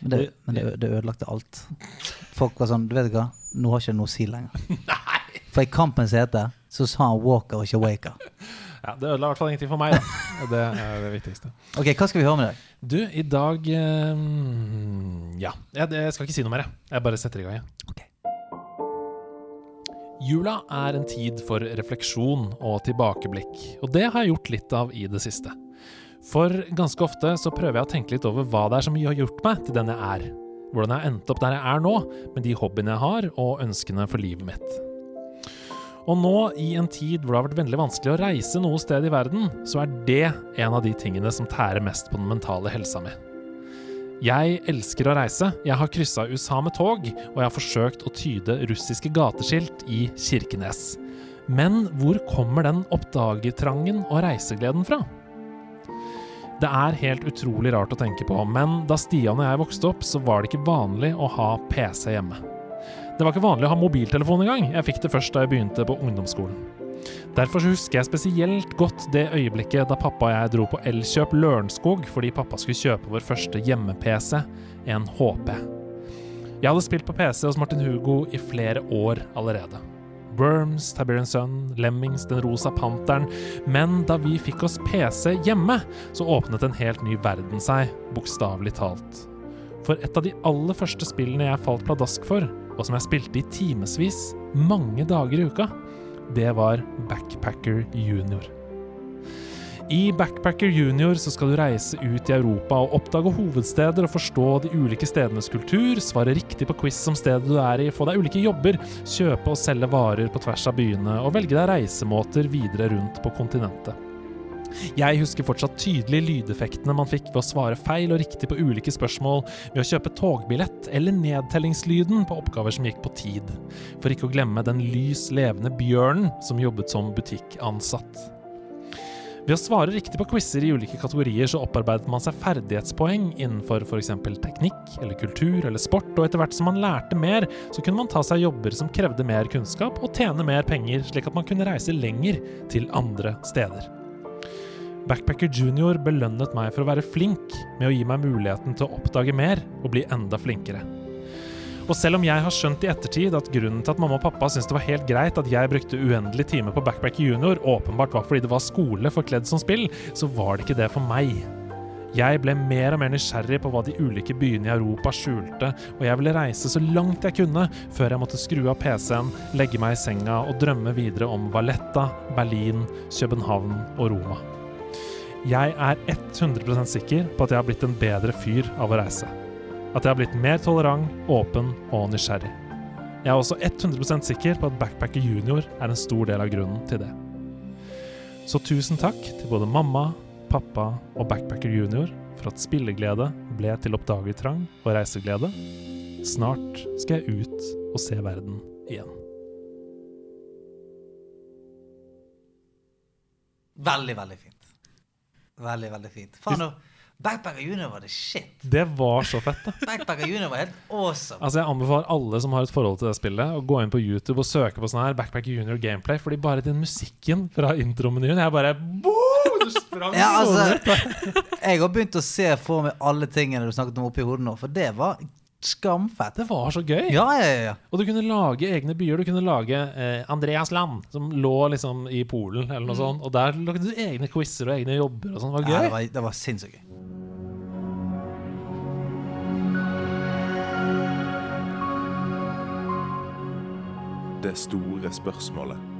Men det, men det, det ødelagte alt. Folk var sånn Du vet hva, nå har ikke noe å si lenger. Nei. For i kampens hete så sa han Walker og ikke Waker. Ja, det ødela i hvert fall ingenting for meg. da Det er det viktigste. Ok, hva skal vi høre med deg? Du, i dag um, Ja, jeg, jeg skal ikke si noe mer, jeg. Jeg bare setter i gang. Jeg. Ok. Jula er en tid for refleksjon og tilbakeblikk, og det har jeg gjort litt av i det siste. For ganske ofte så prøver jeg å tenke litt over hva det er som har gjort meg til den jeg er. Hvordan jeg har endt opp der jeg er nå, med de hobbyene jeg har og ønskene for livet mitt. Og nå, i en tid hvor det har vært veldig vanskelig å reise noe sted i verden, så er det en av de tingene som tærer mest på den mentale helsa mi. Jeg elsker å reise. Jeg har kryssa USA med tog, og jeg har forsøkt å tyde russiske gateskilt i Kirkenes. Men hvor kommer den oppdagertrangen og reisegleden fra? Det er helt utrolig rart å tenke på, men da Stian og jeg vokste opp, så var det ikke vanlig å ha PC hjemme. Det var ikke vanlig å ha mobiltelefon engang. Jeg fikk det først da jeg begynte på ungdomsskolen. Derfor husker jeg spesielt godt det øyeblikket da pappa og jeg dro på Elkjøp Lørenskog fordi pappa skulle kjøpe vår første hjemme-PC, en HP. Jeg hadde spilt på PC hos Martin Hugo i flere år allerede. Worms, Tiberian Sun, Lemmings, Den rosa panteren. Men da vi fikk oss PC hjemme, så åpnet en helt ny verden seg, bokstavelig talt. For et av de aller første spillene jeg falt pladask for, og som jeg spilte i timevis, mange dager i uka, det var Backpacker Junior. I Backpacker Junior så skal du reise ut i Europa og oppdage hovedsteder og forstå de ulike stedenes kultur, svare riktig på quiz om stedet du er i, få deg ulike jobber, kjøpe og selge varer på tvers av byene og velge deg reisemåter videre rundt på kontinentet. Jeg husker fortsatt tydelig lydeffektene man fikk ved å svare feil og riktig på ulike spørsmål, ved å kjøpe togbillett, eller nedtellingslyden på oppgaver som gikk på tid. For ikke å glemme den lys levende bjørnen som jobbet som butikkansatt. Ved å svare riktig på quizer i ulike kategorier så opparbeidet man seg ferdighetspoeng innenfor f.eks. teknikk eller kultur eller sport, og etter hvert som man lærte mer, så kunne man ta seg jobber som krevde mer kunnskap og tjene mer penger, slik at man kunne reise lenger til andre steder. Backpacker Junior belønnet meg for å være flink med å gi meg muligheten til å oppdage mer og bli enda flinkere. Og selv om jeg har skjønt i ettertid at grunnen til at mamma og pappa syntes det var helt greit at jeg brukte uendelige timer på Backpacker Junior, åpenbart var fordi det var skole forkledd som spill, så var det ikke det for meg. Jeg ble mer og mer nysgjerrig på hva de ulike byene i Europa skjulte, og jeg ville reise så langt jeg kunne før jeg måtte skru av PC-en, legge meg i senga og drømme videre om Valletta, Berlin, København og Roma. Jeg er 100% sikker på at jeg har blitt en bedre fyr av å reise. At jeg har blitt mer tolerant, åpen og nysgjerrig. Jeg er også 100% sikker på at Backpacker Junior er en stor del av grunnen til det. Så tusen takk til både mamma, pappa og Backpacker Junior for at spilleglede ble til oppdagertrang og reiseglede. Snart skal jeg ut og se verden igjen. Veldig, veldig fint. Veldig, veldig fint. Faen, nå, Backpacker Junior var det shit. Det var så fett, da. Backpacker Junior var helt awesome. Altså Jeg anbefaler alle som har et forhold til det spillet, å gå inn på YouTube og søke på sånn her Backpacker Junior Gameplay, fordi bare den musikken fra intromenyen Jeg bare boom, Du sprang Ja, altså, jeg har begynt å se for meg alle tingene du snakket om oppi hodet nå, for det var skamfett. Det var så gøy. Ja, ja, ja. Og du kunne lage egne byer. Du kunne lage eh, Andreasland, som lå liksom i Polen, eller noe sånt. Og der lagde du egne quizer og egne jobber og sånn. Det var ja gøy. det, var, det var sinnssykt gøy. Det store spørsmålet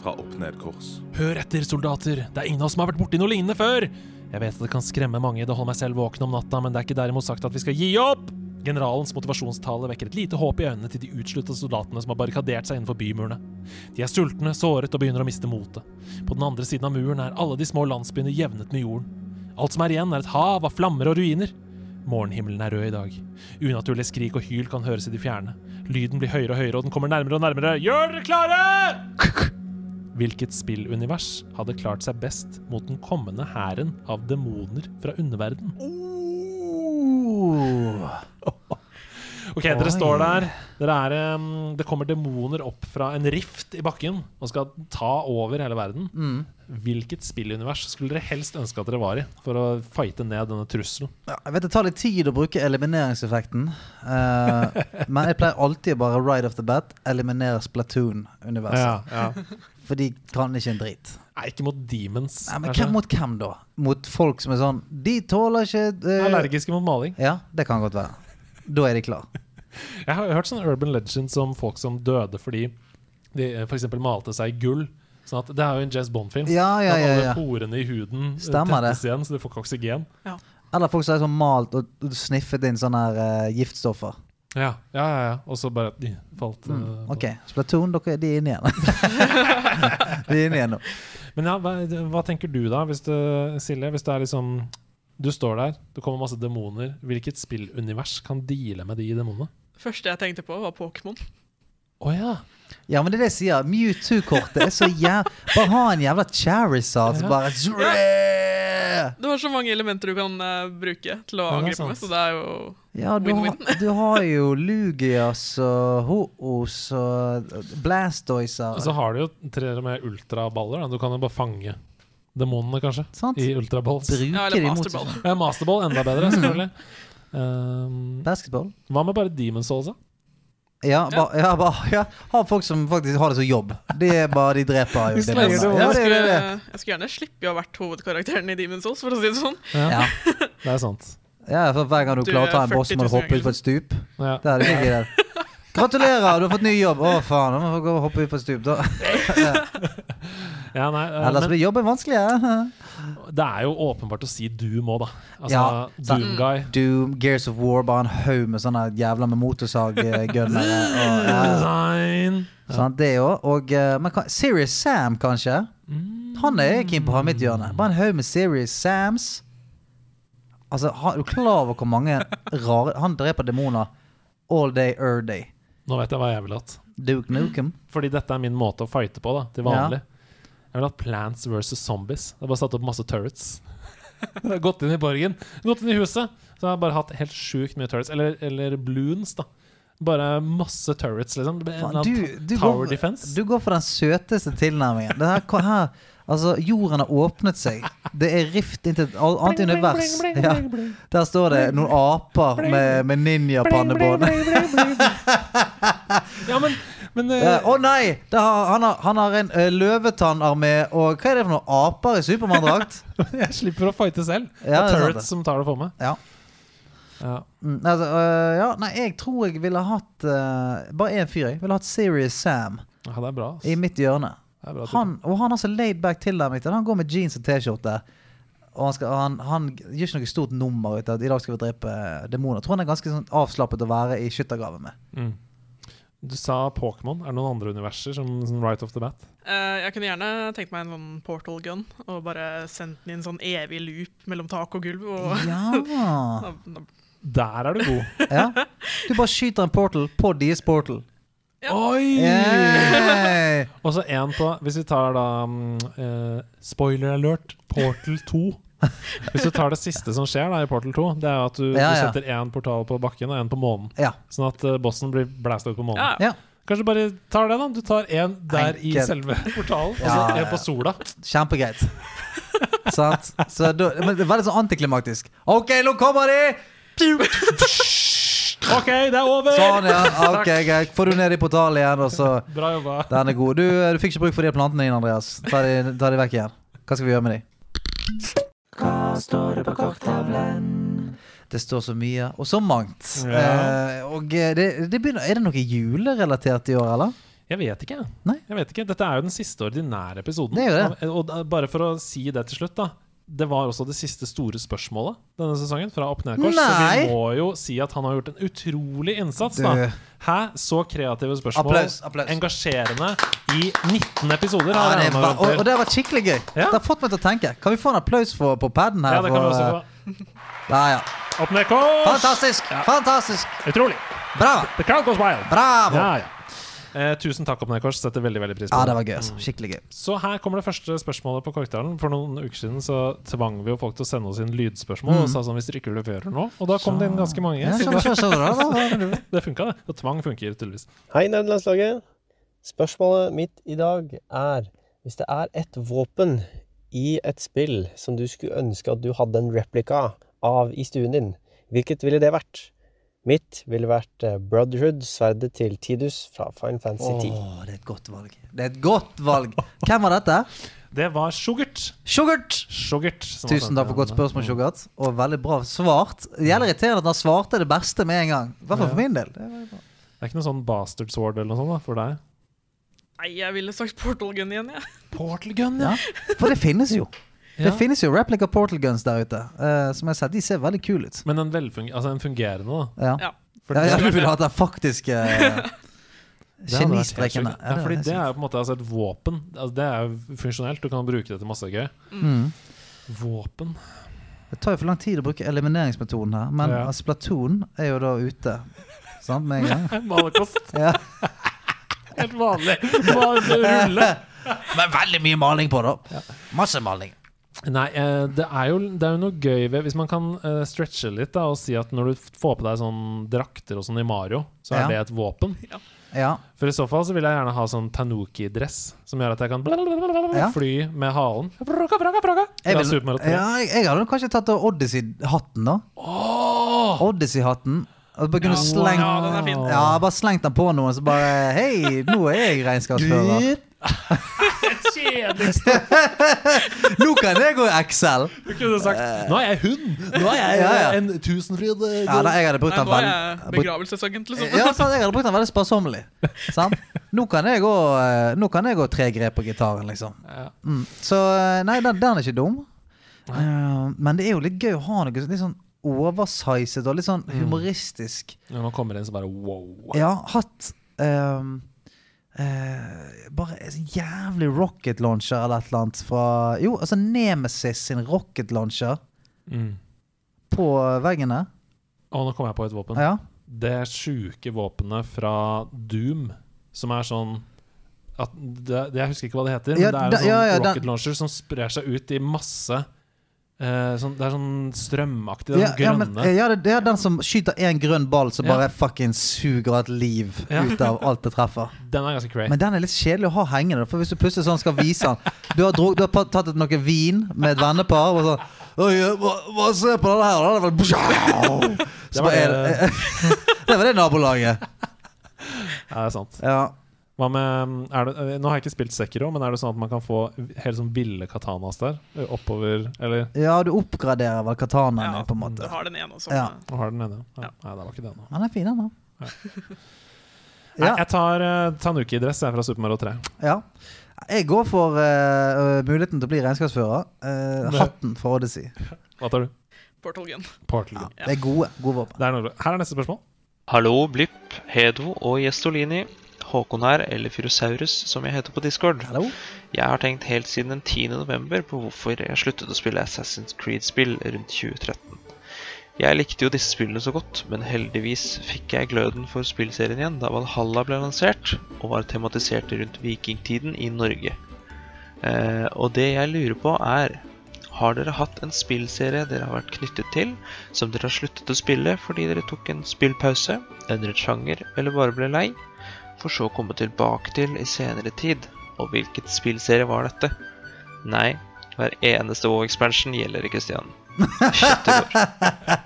fra Opp ned kors. Hør etter, soldater! Det er ingen av oss som har vært borti noe lignende før! Jeg vet at det kan skremme mange, det holder meg selv våken om natta, men det er ikke derimot sagt at vi skal gi opp! Generalens motivasjonstale vekker et lite håp i øynene til de utslutta soldatene som har barrikadert seg innenfor bymurene. De er sultne, såret og begynner å miste motet. På den andre siden av muren er alle de små landsbyene jevnet med jorden. Alt som er igjen, er et hav av flammer og ruiner. Morgenhimmelen er rød i dag. Unaturlige skrik og hyl kan høres i det fjerne. Lyden blir høyere og høyere, og den kommer nærmere og nærmere. Gjør dere klare! Hvilket spillunivers hadde klart seg best mot den kommende hæren av demoner fra underverden? Uh. Ok, dere står der. Dere er, um, det kommer demoner opp fra en rift i bakken og skal ta over hele verden. Mm. Hvilket spillunivers skulle dere helst ønske at dere var i for å fighte ned denne trusselen? Ja, jeg vet Det tar litt tid å bruke elimineringseffekten. Uh, men jeg pleier alltid bare right off the bat eliminere Splatoon-universet. ja. For de kan ikke en drit. Nei, ikke mot demons. Nei, men hvem mot hvem, da? Mot folk som er sånn De tåler ikke uh... Allergiske mot maling. Ja, det kan godt være. Da er de klar. Jeg har hørt sånn urban legends om folk som døde fordi de f.eks. malte seg i gull. Sånn at, det er jo en Jazz Bond-film. Ja, ja, ja, alle ja. porene i huden Stemmer Stemmer det. tettes igjen, så du får ikke oksygen. Eller folk som har sånn malt og sniffet inn sånne her, uh, giftstoffer. Ja, ja, ja. ja. Og så bare de falt eh, Mm, ok, Splatoon, dere, de er inne igjen. de er inne igjen nå. Men ja, hva, hva tenker du da, hvis du, Silje? Hvis det er liksom Du står der, det kommer masse demoner. Hvilket spillunivers kan deale med de demonene? Første jeg tenkte på, var Pokémon. Å ja. Ja, men det er det jeg sier. Mewtwo-kortet er så jævla Bare ha en jævla Charizard som Ja. Bare har så mange elementer du kan uh, bruke til å Ja, angripe med, så det er jo Ja, du har, du har jo Lugias og Ho-Os og Blastoiser. Og så har du jo tre med ultraballer. Da. Du kan jo bare fange demonene, kanskje, Sant? i ultraballs. Ja, eller Masterball. Ja, Masterball enda bedre, selvfølgelig. Um, basketball. hva med bare Demon's Souls, da? Ja, ba, ja, ba, ja, har folk som faktisk har det som jobb. Det er bare, de dreper jo. De slenger det Ja, jeg, det, skulle, det, det. jeg skulle gjerne slippe å ha vært hovedkarakteren i Demon's Souls, for å si det sånn. Ja, Ja. Det er sant. ja, for hver gang du, Du klarer å ta en boss, må du hoppe ut på et stup. Ja. Det er det der. Gratulerer, du har fått ny jobb. Å, faen, nå må jeg hoppe ut på et stup. Da. Ja, nei, eh, Ellers men blir jobben vanskeligere. Det er jo åpenbart å si Doom òg, da. Altså, Ja. Doomguy. Doom, Gears of War, bare en haug med sånne jævla med motorsaggunnere. ja, det òg. Og kan- Serious Sam, kanskje? Han er jeg keen på å ha i mitt hjørne. Bare en haug med Serious Sams. Altså, Er du klar over hvor mange rare Han dreper demoner all day, er day. Nå vet jeg hva jeg vil hatt. Duke Nukem. Fordi dette er min måte å fighte på, da, til vanlig. Jeg vil ha Plants versus Zombies. Det er bare satt opp masse turrets. Gått inn i borgen, gått inn i huset. Så jeg har bare hatt helt sjukt mye turrets. Eller, eller bloons, da. Bare masse turrets, liksom. Faen, du, du, tower går, defense. du går for den søteste tilnærmingen. Det her, her Altså, jorden har åpnet seg. Det er rift inn til et annet univers. Ja. Der står det noen aper med, med ninjapannebånd. Ja, men, men eh, Å nei! Det har, han, har, han har en uh, løvetannarmé og Hva er det for noen aper i Supermann-drakt? jeg slipper å fighte selv. Ja, det er Turret det. som tar det for meg. Ja. Ja. Mm, altså, uh, ja, nei, jeg tror jeg ville hatt uh, Bare én fyr. Jeg ville hatt Serious Sam ja, det er bra. ass. i mitt hjørne. Det bra Han, og han har så laid back tilnærming til. Han går med jeans og T-skjorte. Og han, skal, han, han gjør ikke noe stort nummer ut av at i dag skal vi drepe demoner. Tror han er ganske sånn avslappet å være i skyttergraven med. Mm. Du sa Pokémon. Er det noen andre universer som som right off the bat? Uh, jeg kunne gjerne tenkt meg en sånn portal gun og bare sendt den i en sånn evig loop mellom tak og gulv. Og Ja. Der er du god. ja. Du bare skyter en portal på deres portal. Ja. Oi! Og så én på Hvis vi tar da um, uh, Spoiler alert Portal 2. Hvis du tar det siste som skjer da i Portal 2, det er at du, Ja, du setter én portal på bakken og én på månen. Ja. Sånn at eh, bossen blir blæsta ut på månen. ja, ja. Kanskje bare tar det, da. Du tar en der i selve portalen, og så én på sola. Kjempegreit. Sant? Så da, men det er veldig sånn antiklimaktisk. OK, nå kommer de! OK, det er over! Sånn, ja. Ok, greit. Får du ned i portalen igjen, og så Bra jobba. Den er god. Du, du fikk ikke bruk for de plantene dine, Andreas. Ta de, ta de vekk igjen. Hva skal vi gjøre med de? Står det på korktavlen? Det står så mye, og så mangt. Ja. Eh, og eh, det, det begynner, er det noe julerelatert i år, eller? Jeg vet ikke. Nei. Jeg vet ikke. Dette er jo den siste ordinære episoden. Det er jo det. Og, og bare for å si det til slutt, da. Det var også det siste store spørsmålet denne sesongen fra Opp ned-kors. Så vi må jo si at han har gjort en utrolig innsats. Da Hæ? Så kreative spørsmål. Applaus, applaus. Engasjerende i 19 episoder. Ja, det jeg med va- å og, og det vært skikkelig gøy. Ja. Det har fått meg til å tenke. Kan vi få en applaus for, på paden her? Ja, det kan vi også få. Ja, ja. Opp ned-kors! Fantastisk! Fantastisk! Utrolig. Bra! The crowd goes wild. Bravo! Ja, ja. Eh, tusen takk, Opp ned-kors. Setter veldig veldig pris på Ja, det var gøy. altså. Skikkelig gøy. Så her kommer det første spørsmålet på Korkdalen. For noen uker siden så tvang vi jo folk til å sende oss inn lydspørsmål. Og sa sånn hvis dere ikke leverer nå Og da kom det inn ganske mange. Mm. Ja, så, så, så, det funka, det. Og tvang funker tydeligvis. Hei, nederlandslaget. Spørsmålet mitt i dag er hvis det er et våpen i et spill som du skulle ønske at du hadde en replika av i stuen din, hvilket ville det vært? Mitt ville vært eh, Brotherhood, sverdet til Tidus fra Fine Fancy 10. Åh, det er et godt valg. Det er et godt valg. Hvem var dette? Det var Sugert. Sugert! Sugert Tusen takk for godt spørsmål, Sugert. Og veldig bra svart. Det gjelder irriterende at han svarte det beste med en gang. I hvert fall for min del. Det. Det er ikke noe sånn bastard sword eller noe sånt da, for deg? Nei, jeg ville sagt portal gun igjen, jeg. Portal gun, Ja, for det finnes jo. Ja. Det finnes jo replica portal guns der ute. Uh, som jeg har sett, De ser veldig kule ut. Men en, altså en fungerende, da. Ja. Ja. For Ja, ja, du vil ha den faktiske det der. Ja, fordi det er jo på en måte altså et våpen. Altså, det er jo funksjonelt. Du kan bruke det til masse gøy. Mm. Våpen Det tar jo for lang tid å bruke elimineringsmetoden her, men Ja. Splatoon er jo da ute. Sant, med en gang. Malerkost. Ja. Helt vanlig. Bare rulle. Men veldig mye maling på, da. Masse maling. Nei, eh, det er, jo, det er jo noe gøy ved Hvis man kan eh, stretche litt da og si at når du får på deg sånn drakter og sånn i Mario, så er Ja. det et våpen. Ja. For i så fall så vil jeg gjerne ha sånn tanuki-dress, som gjør at jeg kan Ja. fly med halen. Braka, braka, braka Jeg, vil, Super Mario 3. ja, jeg, hadde kanskje tatt Odyssey-hatten, da. Åh! Odyssey-hatten. Og bare kunne Ja, slengt ja, den er fin. Ja, bare slengt den på noen, så bare Hei, nå er jeg regnskapsfører. Kjedeligste Nå kan jeg gå i Excel! du kunne sagt. Nå er jeg hund! Nå er jeg Ja, ja. en tusenfryd eh, Ja, da, jeg hadde brukt Nei, den nå er veldig begravelsesagent, liksom. Ja, sant, jeg hadde brukt den veldig sparsommelig. Sant? Nå kan jeg gå eh, Nå kan jeg gå tre grep på gitaren, liksom. Ja. Mm. Så eh, nei, den, den er ikke dum. Uh, men det er jo litt gøy å ha noe litt sånn oversizet og litt sånn humoristisk. Når man kommer inn, så bare wow. Ja, hatt ehm, eh, Bare en sånn jævlig rocket launcher eller et eller annet fra Jo, altså Nemesis sin rocket launcher Mm. på veggene. Og nå kom jeg på et våpen. Ja. Det sjuke våpenet fra Doom, som er sånn det, det, Jeg husker ikke hva det heter, Ja, men det er en da- sånn ja, ja, rocket launcher som sprer seg ut i masse eh, sånn, Det er sånn strømaktig. Den Ja, er sånn ja, men, ja, det, det er den som skyter én grønn ball som Ja. bare fucking suger et liv ut av alt det treffer. Den er ganske cray. Men den er litt kjedelig å ha hengende. For hvis du plutselig sånn skal vise den Du har, drog, du har tatt et noe vin med et vennepar og sånn hva, se på den her, da. Er det, det var det nabolaget. Ja, det er sant. Ja. Hva med er det, eh, Nå har jeg ikke spilt Sekiro, men er det sånn at man kan få helt sånn ville katanas der? Eh, Oppover Eller ja, du oppgraderer vel katanaen Ja, på en Du måte. har den ene også. Ja. Nå har den ene. Ja. Ja. Nei, det var ikke det nå. Han er fin, han da. Ja. jeg tar uh, Tanuki-dress jeg, fra Super Mario 3. ja. Jeg går for uh, muligheten til å bli regnskapsfører. Uh, hatten for Odyssey. Hva tar du? Portal Gun. Portal. Ja, det er gode. Gode våpen. Det er noe. Her er neste spørsmål. Hallo, Blipp, Hedo og Gjestolini. Håkon her, eller Fyrosaurus som jeg heter på Discord. Hallo? Jeg har tenkt helt siden den 10. november på hvorfor jeg sluttet å spille Assassin's Creed-spill rundt 2013. Jeg likte jo disse spillene så godt, men heldigvis fikk jeg gløden for spillserien igjen da Valhalla ble lansert og var tematisert rundt vikingtiden i Norge. Eh, og det jeg lurer på er Har dere hatt en spillserie dere har vært knyttet til, som dere har sluttet å spille fordi dere tok en spillpause, endret sjanger eller bare ble lei, for så å komme tilbake til i senere tid? Og hvilket spillserie var dette? Nei, hver eneste WoW-expansion gjelder ikke, Stian.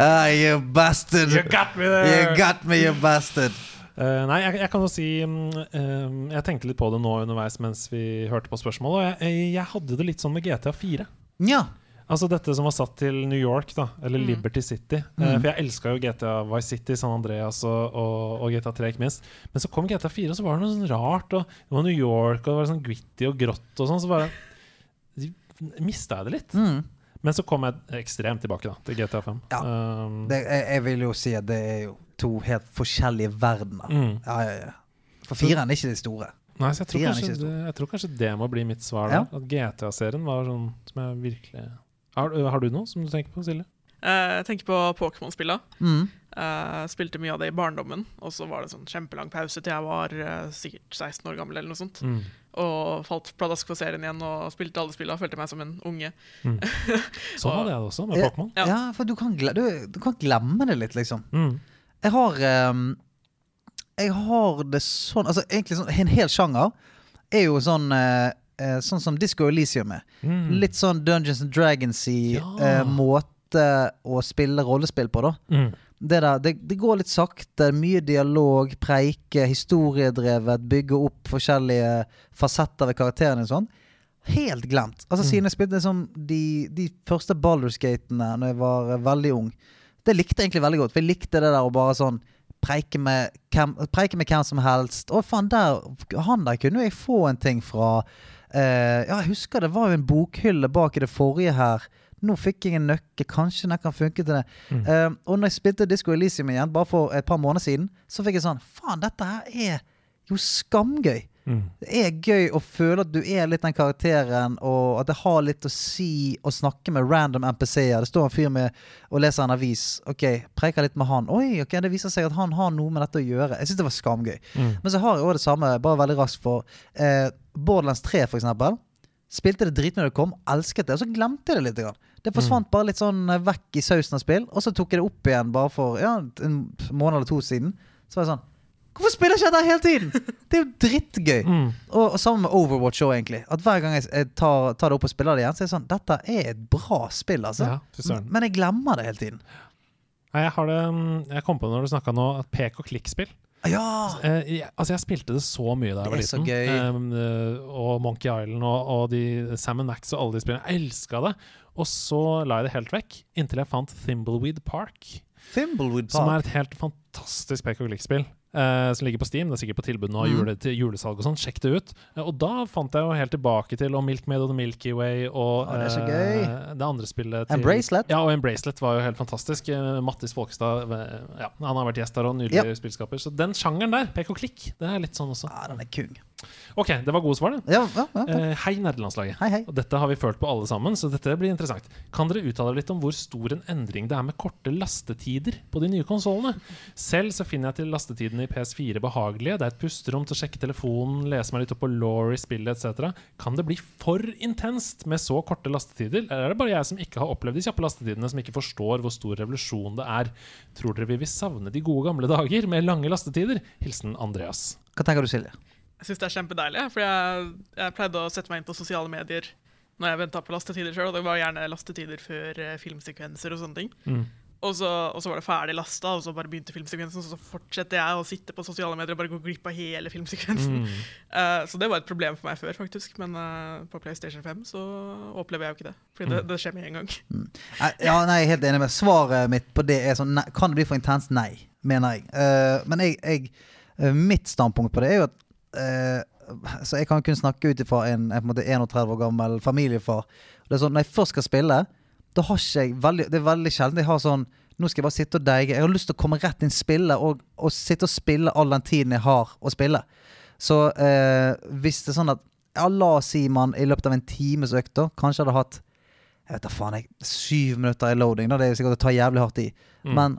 Ah, you bastard! You got me there! You got me, you bastard! Uh, nei, jeg, jeg kan jo si eh, Jeg tenkte litt på det nå underveis mens vi hørte på spørsmålet. Og jeg, jeg, jeg hadde det litt sånn med GTA 4. Ja. Altså dette som var satt til New York, da, eller Mm. Liberty City. Eh, Mm. for jeg elska jo GTA Vice City, San Andreas og, og, og GTA 3, ikke minst. Men så kom GTA 4, og så var det noe sånn rart. Og det var New York, og det var sånn gritty og grått og sånn. Så bare mista jeg det litt. Mm. Men så kom jeg ekstremt tilbake da, til GTA 5. Ja. Um, Det, jeg, jeg vil jo si at det er jo to helt forskjellige verdener. mm. Ja, ja, ja. For fireren er ikke de store. Nei, så jeg tror, kanskje, det, jeg tror kanskje det må bli mitt svar. Ja. der At GTA-serien var sånn som jeg virkelig har, har du noe som du tenker på, Silje? Eh, jeg tenker på Pokémon-spilla. Mm. Eh, spilte mye av det i barndommen, og så var det sånn kjempelang pause til jeg var eh, sikkert 16 år gammel. eller noe sånt Mm. Og falt pladask for serien igjen og spilte alle spilla. Følte meg som en unge. Sånn hadde jeg det også, med Pokémon. Ja. Ja. for du kan, du, du kan glemme det litt, liksom. Mm. Jeg har um, Jeg har det sånn Altså egentlig sånn En hel sjanger er jo sånn eh, eh, Sånn som Disco Elysium er. Mm. Litt sånn Dungeons and Dragons-y Ja. eh, måte å spille rollespill på, da. Mm. Det, der, det, det går litt sakte. Mye dialog, preike, historiedrevet, bygge opp forskjellige fasetter ved karakterene og sånn. Helt glemt. Altså Siden jeg spilte liksom de, de første Baldersgatene Når jeg var eh, veldig ung. Det likte jeg egentlig veldig godt. For jeg likte det der å bare sånn preike med hvem, preike med hvem som helst. Å, faen, der Han der kunne jeg få en ting fra. Eh, ja, jeg husker det var jo en bokhylle bak i det forrige her. Nå fikk jeg en nøkkel, kanskje den kan funke til det. Mm. Eh, og når jeg spilte Disco Elysium igjen, bare for et par måneder siden, så fikk jeg sånn Faen, dette her er jo skamgøy. Mm. Det er gøy å føle at du er litt den karakteren, og at det har litt å si å snakke med random NPC-er. Det står en fyr med og leser en avis. Ok, Preker litt med han. Oi, ok, Det viser seg at han har noe med dette å gjøre. Jeg syns det var skamgøy. Mm. Men så har jeg òg det samme, bare veldig raskt for eh, Borderlands 3, for eksempel. Spilte det dritmye da det kom, elsket det, og så glemte jeg det litt. Grann. Det forsvant bare litt sånn eh, vekk i sausen av spill, og så tok jeg det opp igjen bare for ja, en måned eller to siden. Så var jeg sånn Hvorfor spiller ikke jeg der hele tiden?! Det er jo drittgøy. Mm. Og, og sammen med Overwatch òg, egentlig. At hver gang jeg, jeg tar, tar det opp og spiller det igjen, så er det sånn Dette er et bra spill, altså. Ja. Men jeg glemmer det hele tiden. Nei, jeg har det mm, Jeg kom på det når du snakka nå, at pek og klikk-spill. Ja! Eh, altså jeg spilte det så mye da jeg Det var er så gøy. Um, og Monkey Island og, og de Sam Max og alle de spillene. Jeg elska det. Og så la jeg det helt vekk, inntil jeg fant Thimbleweed Park. Thimbleweed Park. Som er et helt fantastisk pek og klikk-spill. Eh, som ligger på Steam. Det er sikkert på tilbud nå, Mm. jule, til julesalg og sånn. Sjekk det ut. Uh, og da fant jeg jo helt tilbake til og Milkmaid og The Milky Way og Å, det gøy. det andre spillet til En bracelet. Ja, og en bracelet var jo helt fantastisk. Mattis Folkestad ja, han har vært gjest der og nydelig spillskaper. Så den sjangeren der, pek og klikk, det er litt sånn også. Ja, den er kung. Ok, det var gode svar, det. Ja, ja, ja. Eh, hei, nerdelandslaget. Hei, hei. Og dette har vi følt på alle sammen, så dette blir interessant. Kan dere uttale litt om hvor stor en endring det er med korte lastetider på de nye konsollene? Selv så finner jeg til lastetidene i PS4 behagelige. Det er et pusterom til å sjekke telefonen, lese meg litt opp på law i spillet etc. Kan det bli for intenst med så korte lastetider? Eller er det bare jeg som ikke har opplevd de kjappe lastetidene, som ikke forstår hvor stor revolusjon det er? Tror dere vi vil savne de gode gamle dager med lange lastetider? Hilsen Andreas. Hva tenker du, Silje? Jeg syns det er kjempedeilig, for jeg, jeg pleide å sette meg inn på sosiale medier når jeg venta på lastetider sjøl, og det var gjerne lastetider før eh, filmsekvenser og sånne ting. Mm. Og så, og så var det ferdig lasta, og så bare begynte filmsekvensen, og så fortsetter jeg å sitte på sosiale medier og bare gå glipp av hele filmsekvensen. Mm. Uh, så det var et problem for meg før, faktisk, men uh, på PlayStation 5 så opplever jeg jo ikke det. Fordi det, det skjer med en gang. Mm. Ja, nei, jeg er helt enig med Svaret mitt på det er sånn nei, Kan det bli for intenst? Nei, mener jeg. Uh, men jeg, jeg, mitt standpunkt på det er jo at eh, Så jeg kan kun snakke ut ifra en, en en 31 år gammel familiefar. Det er sånn, Når jeg først skal spille, da har ikke jeg veldig, Det er veldig sjelden jeg har sånn Nå skal jeg bare sitte og deige. Jeg har lyst til å komme rett inn, spille og, og sitte og spille all den tiden jeg har å spille. Så eh, hvis det er sånn at Ja, la oss si man i løpet av en times økt da kanskje hadde hatt jeg vet da faen, jeg, syv minutter i loading. Da. Det er jo sikkert å ta jævlig hardt i. Mm. Men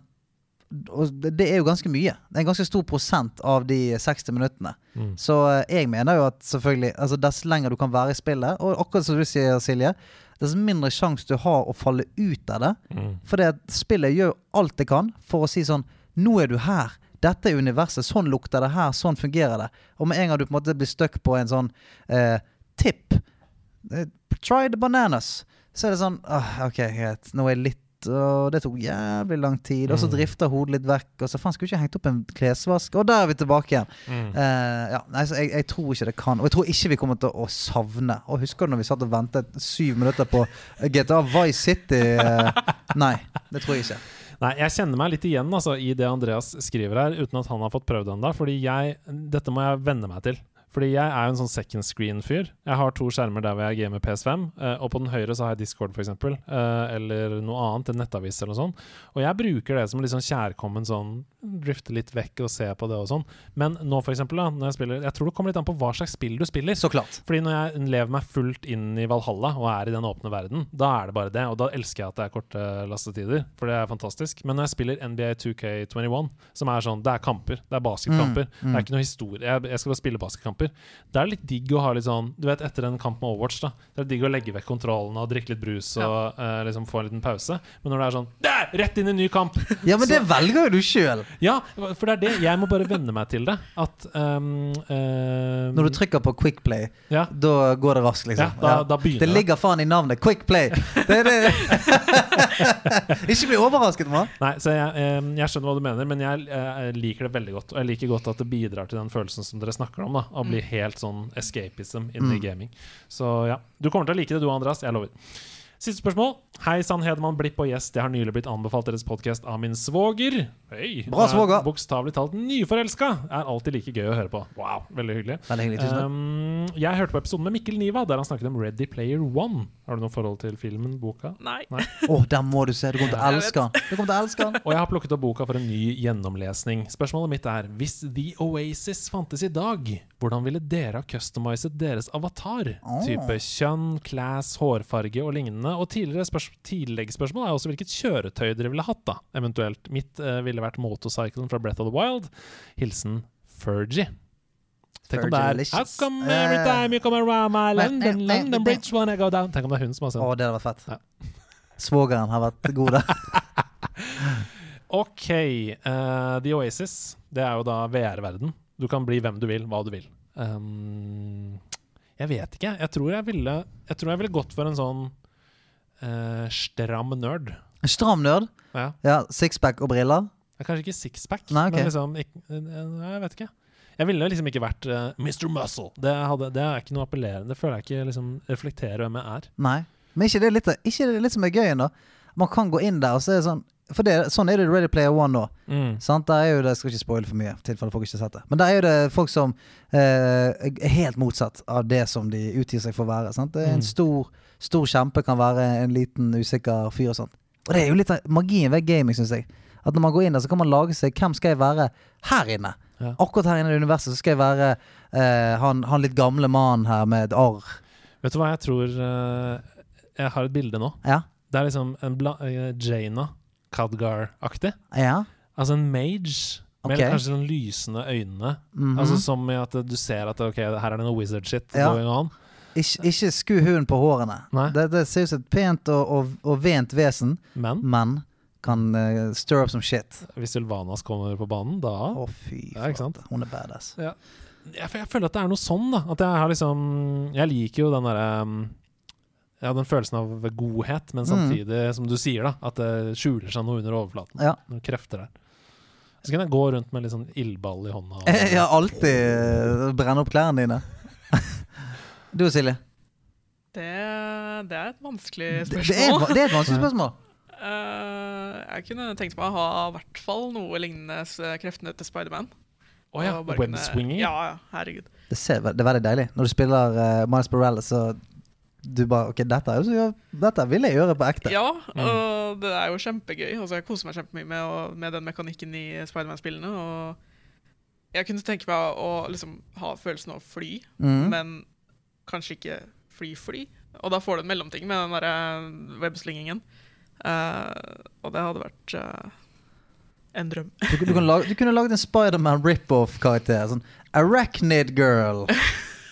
og det er jo ganske mye. Det er en ganske stor prosent av de 60 minuttene. Mm. Så eh, jeg mener jo at selvfølgelig altså Dess lenger du kan være i spillet, og akkurat som du sier, Silje, dess mindre sjanse du har å falle ut av det. Mm. For spillet gjør jo alt det kan for å si sånn Nå er du her. Dette er universet. Sånn lukter det her. Sånn fungerer det. Og med en gang du på en måte blir stuck på en sånn eh, tipp eh, Try the bananas. Så er det sånn ah, OK, greit. Nå er jeg litt og det tok jævlig lang tid. Og så drifta hodet litt vekk. Og så faen, skulle ikke hengt opp en klesvask? Og der er vi tilbake igjen. Mm. Uh, ja, nei, så jeg, jeg tror ikke det kan. Og jeg tror ikke vi kommer til å savne Og Husker du når vi satt og ventet syv minutter på GTA Vice City? Uh, nei, det tror jeg ikke. Nei, jeg kjenner meg litt igjen altså, i det Andreas skriver her, uten at han har fått prøvd det ennå. Jeg Dette må jeg venne meg til. Fordi jeg er jo en sånn second screen-fyr. Jeg har to skjermer der hvor jeg gamer PS5, eh, og på den høyre så har jeg Discord, f.eks., uh, eller noe annet, en nettavis eller noe sånt. Og jeg bruker det som litt sånn kjærkommen sånn drifte litt vekk og se på det og sånn. Men nå, for eksempel, da, når jeg spiller Jeg tror det kommer litt an på hva slags spill du spiller. Så klart. Fordi når jeg lever meg fullt inn i Valhalla og er i den åpne verden, da er det bare det. Og da elsker jeg at det er korte lastetider, for det er fantastisk. Men når jeg spiller NBA 2K21, som er sånn Det er kamper. Det er basketkamper. Mm, mm. Det er ikke noe historie. Jeg, jeg skal bare spille basketkamper. Det er litt digg å ha litt sånn Du vet, etter en kamp med Overwatch, da. Det er digg å legge vekk kontrollene og drikke litt brus og eh, liksom få en liten pause. Men når det er sånn Der! Rett inn i en ny kamp! Ja, men det velger jo du sjøl. Ja, for det er det. Jeg må bare venne meg til det. At um, um, Når du trykker på Quick Play, ja, da går det raskt, liksom. ja, da, da begynner Det ligger faen i navnet. Quick Play. Det er det. ikke bli overrasket, mann. Nei, så jeg, eh, jeg skjønner hva du mener, men jeg jeg liker det veldig godt. Og jeg liker godt at det bidrar til den følelsen som dere snakker om. da Å bli helt sånn escapism inni Mm. gaming. Så ja, du kommer til å like det du, Andreas. Jeg lover. Siste spørsmål. Hei sann, Hedemann Blipp og gjest. Jeg har nylig blitt anbefalt deres podkast av min svoger. Hei. Bra, svoger. Er Bokstavelig talt nyforelska. Er alltid like gøy å høre på. Wow, veldig hyggelig. Veldig hyggelig. Tusen. Um, jeg hørte på episoden med Mikkel Niva, der han snakket om Ready Player One. Har du noe forhold til filmen, boka? Nei. Å, den må du se. Du kommer til å elske den. Du kommer til å elske den. Og jeg har plukket opp boka for en ny gjennomlesning. Spørsmålet mitt er hvis The Oasis fantes i dag, hvordan ville dere ha customizet deres avatar? Type kjønn, class, hårfarge og lignende. Og tidligere spørs tilleggsspørsmål er også hvilket kjøretøy dere ville hatt, da. Eventuelt. Mitt eh, ville vært motorcyclen fra Breath of the Wild. Hilsen Fergie. Tenk om det er How come every Eh. time you come around my land London, London. Bridge when I go down Tenk om det er hun som har Å, sendt det hadde vært fett. Ja. Svogeren har vært god der. Ok, Uh, The Oasis Det er jo da VR-verden Du kan bli hvem du vil, hva du vil um, Jeg vet ikke Jeg tror jeg ville Jeg tror jeg ville gått for en sånn eh, Stram nerd Stram nerd. ja. Ja, Sixpack og briller. Er Kanskje ikke sixpack Nei, ok. Men liksom ikke, eh, Jeg vet ikke Jeg ville liksom ikke vært uh, Mr. Muscle det, hadde, det er ikke noe appellerende Det føler jeg ikke liksom reflekterer hvem jeg er Nei. Men ikke det litt, ikke det litt som er gøy, ennå? Man kan gå inn der og så er det sånn For det, sånn er det Ready Player One nå. mm. Sant? Der er jo det, Jeg skal ikke spoile for mye, tilfelle folk ikke har sett det. Men der er jo det folk som eh, er helt motsatt av det som de utgir seg for å være. Sant? Det er En Mm. stor, stor kjempe kan være en liten usikker fyr og sånt. Og det er jo litt av magien ved gaming, syns jeg. At når man går inn der, så kan man lage seg Hvem skal jeg være her inne? Ja. Akkurat her inne i universet så skal jeg være eh, han, han litt gamle mannen her med et arr. Vet du hva jeg tror eh, Jeg har et bilde nå Ja? Det er liksom en bla eh, Jaina Khadgar-aktig Ja? Altså en mage med okay. kanskje sånn lysende øyne. Mhm. Altså Som i at du ser at ok, her er det noe wizard shit Ja. going on. Ikke, ikke sku hunden på hårene. Det, det ser ut som et pent og, og, og vent vesen, Men men kan uh, stir up some shit. hvis Sylvanas kommer på banen, da Å, fy Ja, ikke sant? flate. Hun er badass. jeg, jeg føler at det er noe sånn, da. At jeg har liksom Jeg liker jo den derre um, Ja, den følelsen av godhet, men Mm. samtidig, som du sier, da, at det skjuler seg noe under overflaten. Ja. Noen krefter der. Så kan jeg gå rundt med litt sånn ildball i hånda. og- Jeg har alltid brenne opp klærne dine. du Silje? Det, det er et vanskelig Det, det, er, spørsmål. det er et vanskelig spørsmål. Uh, jeg kunne tenkt meg å ha i hvert fall noe lignende kreftene til Spiderman. Oh, ja, Og webswinging. Ja, ja, herregud. Det, ser, det er veldig deilig. Når du spiller uh, Miles Borrell, så du bare Ok, dette, er dette vil jeg gjøre på ekte. Ja, Mm. og det er jo kjempegøy. Altså, jeg koser meg kjempemye med, med den mekanikken i Spiderman-spillene. Og jeg kunne tenke meg å liksom, ha følelsen av å fly, mm. men kanskje ikke fly-fly. Og da får du en mellomting med den derre webslingingen. Uh, og det hadde vært uh, en drøm. Du, du, kan lage, du kunne laget en Spiderman rip-off-karakter. Sånn Arachnid Girl.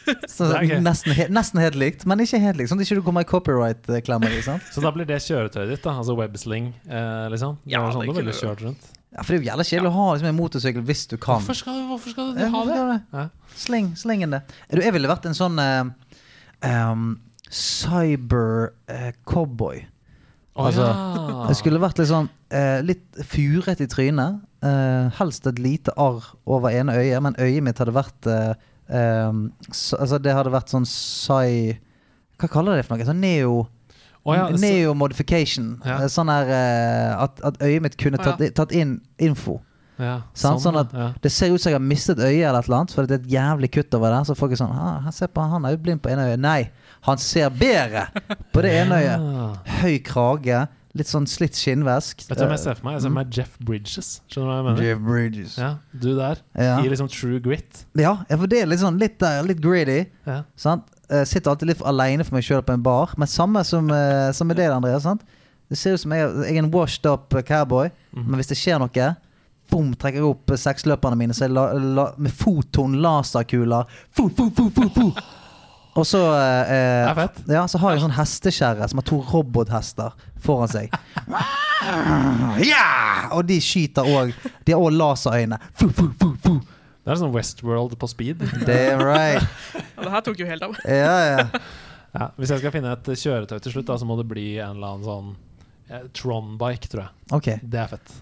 Så, Det er nesten, he, nesten helt likt, men ikke helt likt. Sånn at ikke du kommer i copyright-klemmer. Så da blir det kjøretøyet ditt, da? Altså websling, eh, liksom? Ja, det, sånn det du ville kjørt rundt. Ja, For det er jo jævla kjedelig å ha liksom, en motorsykkel hvis du kan. Hvorfor skal, hvorfor skal du ha det? det? Ja. Sling, sling inn det. Du, jeg ville vært en sånn eh, um, cyber-cowboy. Å Altså, ja. Det skulle vært litt sånn uh, Litt furet i trynet. Uh, helst et lite arr over ene øyet, men øyet mitt hadde vært eh, eh, s- Altså, det hadde vært sånn psy... Hva kaller de det for noe? Sånn neo... Oh, ja, neo modification. Ja. Eh, Sånn her eh, at, at øyet mitt kunne tatt, tatt inn info. Ja, sånn, Sånn at- ja. Det ser ut som jeg har mistet øyet eller et eller annet, for det er et jævlig kutt over der. Så folk er sånn ah, han, ser på, han er jo blind på ene øyet. Nei, han ser bedre på det ene øyet. Høy krage, litt sånn slitt skinnvesk. Vet du hvem jeg ser for meg? Jeg ser for meg Jeff Bridges. Skjønner du hva jeg mener? Jeff Bridges. Ja. Du der. Ja. I liksom true grit. ja, for det er litt sånn litt, der, litt greedy. Ja. Sant? Jeg sitter alltid litt aleine for meg sjøl på en bar. Men samme som, eh, som med det, Andreas. Sant? Det ser ut som jeg, jeg er en washed up cowboy, Mhm. men hvis det skjer noe Boom, trekker jeg opp seksløperne mine så jeg la, la, med foton laserkuler. Fu, fu, fu, fu, fu. Og så eh, fett. ja, Så har jeg en sånn hestekjerre som har to robothester foran seg. Yeah! Og de skyter òg. De har òg laserøyne. Fu, fu, fu, fu. Det er sånn Westworld på speed. Damn right. ja, det her tok jo helt av. Ja, ja. Ja, hvis jeg skal finne et kjøretøy til slutt, da, så må det bli en eller annen sånn Eh, Trondbike, tror jeg. Okay. Det er fett.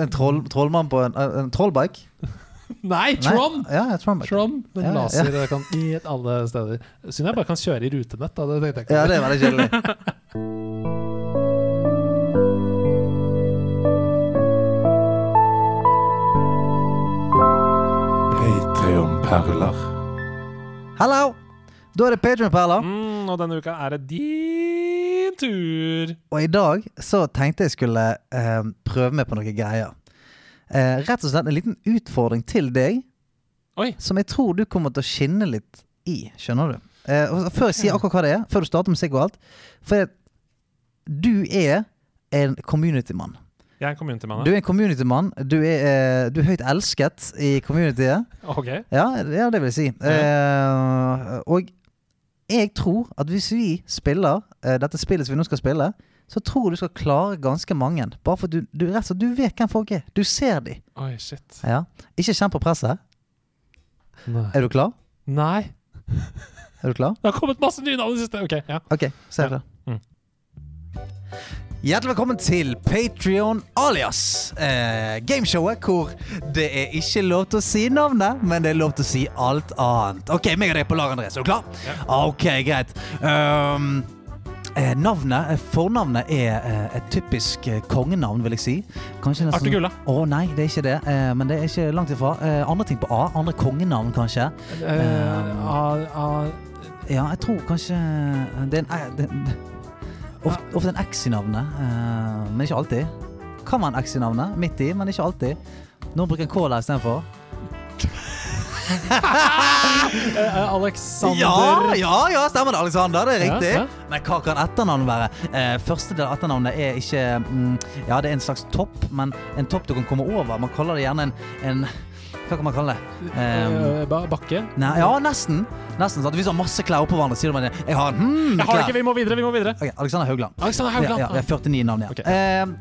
En troll, trollmann på en, en trollbike? Nei, Trond! Ja, Trond, Trond den ja, laser ja. kan i alle steder. Synd jeg bare kan kjøre i rutenett, da. Det tenkte jeg ikke. Ja, det er veldig kjedelig. Patreon-perler. Hallo! Da er det Patreon-perler. Mm og denne uka er det din tur. Og i dag så tenkte jeg skulle eh, prøve meg på noen greier. Eh, rett og slett en liten utfordring til deg, Oi. som jeg tror du kommer til å skinne litt i. Skjønner du? Eh, før jeg sier akkurat hva det er, før du starter musikk og alt For du er en community-mann. Jeg er en community-mann. Du er en community-mann. Du, er, eh, du er høyt elsket i communityet. Ok. Ja, ja det vil jeg si. Eh, og jeg tror at hvis vi spiller uh, dette spillet som vi nå skal spille, så tror jeg du skal klare ganske mange. Bare for du, du, rett og slett, du vet hvem folk er. Du ser dem. Oi, shit. Ja. Ikke kjenn på presset. Nei. Er du klar? Nei. Er du klar? Det har kommet masse nye navn i det siste. Ok, ja. Ok, ja. her. Mm. Hjertelig velkommen til Patrion alias. Eh, gameshowet hvor det er ikke lov til å si navnet, men det er lov til å si alt annet. Ok, meg og deg på lag, André. Er du klar? Ok, greit. Um, eh, navnet, eh, Fornavnet er eh, et typisk eh, kongenavn, vil jeg si. Kanskje nesten- Artigula. Å Å nei, det er ikke det. Eh, men det er ikke langt ifra. Eh, andre ting på A. Andre kongenavn, kanskje. Eh, ah, ah, Ja, jeg tror kanskje Det er en ofte, ofte en X i navnet, uh, men ikke alltid. Kan være en X i navnet, midt i, men ikke alltid. Noen bruker en der istedenfor. eh, Alexander Ja, ja, ja, stemmer det, Alexander. Det er riktig. ja. Men hva kan etternavnet være? Uh, første del av etternavnet er ikke mm, Ja, det er en slags topp, men en topp du kan komme over. Man kaller det gjerne en, en Hva kan man kalle det? Um, ba Bakke. nei, ja, nesten. Nesten sant? Hvis du har masse klær oppå hverandre, sier du det. Jeg har hmm, Jeg har ikke, vi må videre, vi må videre. okay, Alexander Haugland. Alexander Haugland. Ja, ja, det er 49 navn, ja. Okay. Um,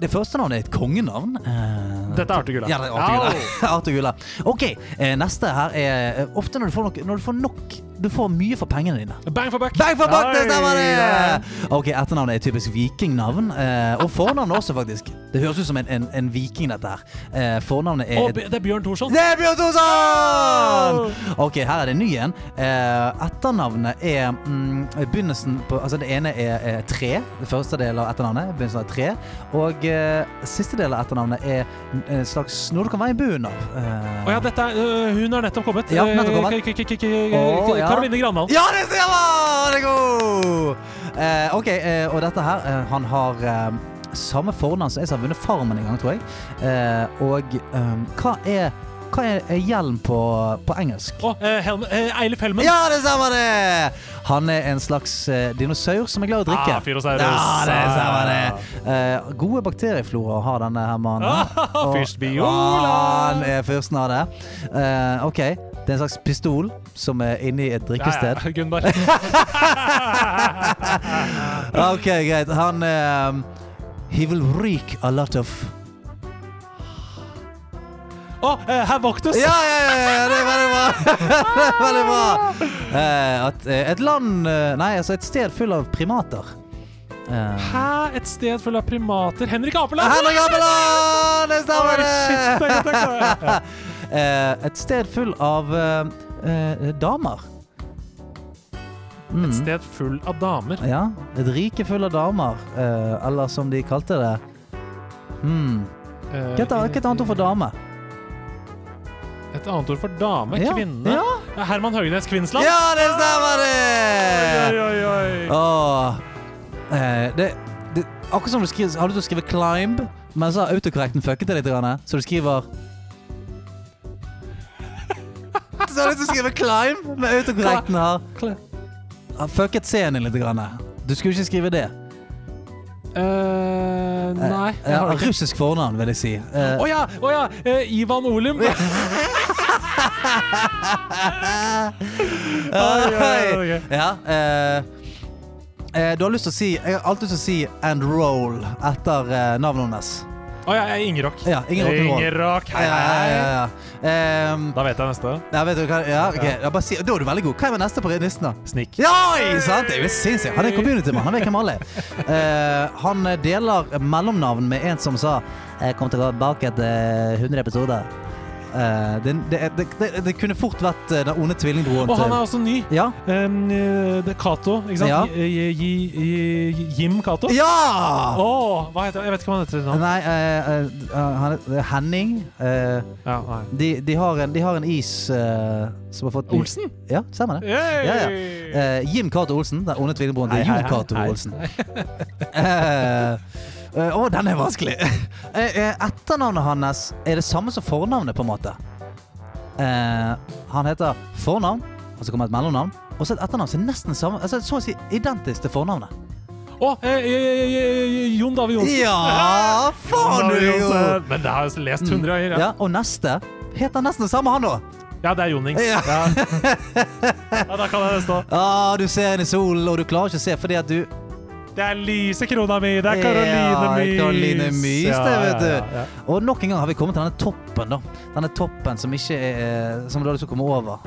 det første navnet er et kongenavn. Uh, Dette er Arthur Gulla. Ja, det er. Arthur Ok, uh, neste her er uh, Ofte når du får nok Når du får nok Du får mye for pengene dine. Bang for buck. Bang for buck, det stemmer det! Ok, Etternavnet er typisk vikingnavn. Eh, og fornavnet også, faktisk. Det høres ut som en, en, en viking, dette her. Eh, fornavnet er oh, det er Bjørn Thorsson. det er Bjørn Thorsson! Ok, her er det ny en. Eh, etternavnet er mm, begynnelsen på Altså, det ene er, er tre. Det første del av etternavnet er begynnelsen av tre. Og eh, siste del av etternavnet er en slags noe du kan være i bunnen av. Eh, Oh, ja, dette er, uh, hun har nettopp kommet. Ja, nettopp kommet. K- k- k- k- Å, ja. Karoline Grandal. Ja, det stemmer! Det er god! Eh, ok, eh, og dette her eh, Han har eh, samme fornavn som jeg som har vunnet Farmen en gang, tror jeg. Eh, og eh, hva er Hva er hjelm på, på engelsk? Oh, eh, Helm, eh, Eilif Helmen. Ja, det stemmer det! Han er en slags eh, dinosaur som er glad i å drikke. Ah, Fyrosaurus. Ja, det stemmer det. Gode bakterieflora har denne her mannen. Ah, Fyrst Biola. Han er fyrsten av det. Ok, det er en slags pistol som er inni et drikkested. Ja, ja, Gunnar. Ok, greit. Han um, He will reek a lot of Å, eh, herr Voktus. Ja, ja, ja, det er veldig bra! det er veldig bra. Uh, at, uh, et land Nei, altså et sted full av primater. Eh, Hæ? Et sted fullt av primater. Henrik Apeland! Henrik Apeland! Det stemmer, det! shit, det! Eh, et sted full av eh, eh, damer. Mm. Et sted full av damer. Ja. Et rike full av damer. eh, eller som de kalte det hmm. Eh, Hva er et annet ord for dame? Et annet ord for dame. Ja, Kvinne. ja. Ja, Herman Høgnes Kvinnsland. Ja, det stemmer det! oi, oi. Åh. Eh, det, det, akkurat som du skriver, har du lyst til å skrive 'climb', men så har autokorrekten fucket det litt. Så du skriver Så har jeg lyst til å skrive 'climb', men autokorrekten har, har fucket C-en litt. grann. Du skulle ikke skrive det. Eh, nei. Eh, det russisk fornavn, vil jeg si. Å uh, oh, ja! Oh, ja. Uh, Ivan oi, oi. Ja, eh, eh, du har lyst til å si Jeg har alltid lyst til å si 'and roll' etter eh, navnet hennes. Å ja, jeg er Ingerock. Ja. Ingerock. Hei, Ja, ja, ja, ja. Um, Da vet jeg neste. ja, vet du hva ja, ok, ja, si, Da er du veldig god. Hva er neste på listen, da? Snik. Ja, sant? Det er jo sinnssykt. Han er community-mann. Han vet hvem alle er. Uh, han deler mellomnavn med en som sa Jeg kom å gå tilbake etter 100 episoder. Eh, det, det, det, det, kunne fort vært eh, den onde tvillingbroren Og han er også ny. Ja! Um, det er Cato, ikke sant? Ja. Jim Cato? Ja! Oh, hva heter? Jeg vet ikke hva han heter. nå. Nei, uh, uh, han er Henning. Ja, nei. de, de, har en, de har en is som har fått Olsen? Ja, stemmer det. Ja, ja. Jim Cato Olsen, den onde tvillingbroren til Jon Cato. Olsen. Eh, uh, Å, den er vanskelig! Uh, Etternavnet hans er det samme som fornavnet, på en måte. Han heter fornavn, og så kommer et mellomnavn, og så et etternavn som er nesten samme altså, Så å si identisk til fornavnet. Å, oh, eh, eh, eh, Jon David Johnsen. Ja, faen du jo! Men det har jeg lest hundre ganger. Ja. Ja, og neste heter nesten det samme, han òg. ja, det er Jonings. Ja. Ja. ja, da kan jeg stå. Ah, du ser inn i solen, og du klarer ikke å se fordi at du Det er Lise krona mi, det er Karoline Ja, Mys. Mys, det, vet du. Ja, ja, ja. Og nok en gang har vi kommet til denne toppen, da. Denne toppen som ikke er Som du har lyst til å komme over.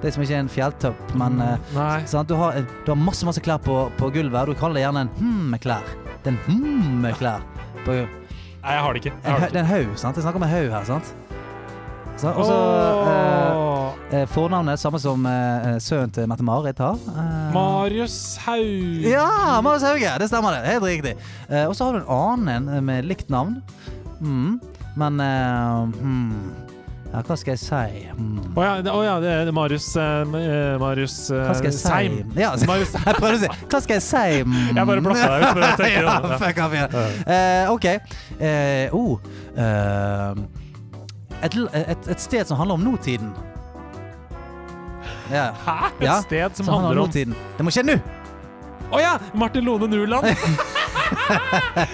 Det som ikke er en fjelltopp, men mm, sant? Du, har, du har masse masse klær på, på gulvet, og du kaller det gjerne en hm-klær. Det er en hm-klær. Nei, jeg har det ikke. Jeg har det er en haug, sant? Jeg snakker om en haug her, sant? Så, og så eh, eh, Fornavnet samme som eh, sønnen til Mette-Marit har. Eh, Marius Hauge. Ja, Marius Hauge! Det stemmer, det. Helt riktig. Eh, og så har du en annen en med likt navn. Mm. Men eh, hmm. Ja, hva skal jeg si? Å mm. oh, ja, det, ja, det er Marius eh, eh, Marius eh, Hva skal jeg si? Seim. Ja, Marius jeg prøvde å si Hva skal jeg si? Mm. Jeg bare blokka deg ut. for ja, fuck off, ja. Uh, OK. Uh, oh. eh, et, et, et sted som handler om nåtiden. Ja. Hæ? Et Ja, sted som Som handler handler om nåtiden. Det må skje nå! Å ja! Martin Lone Nuland.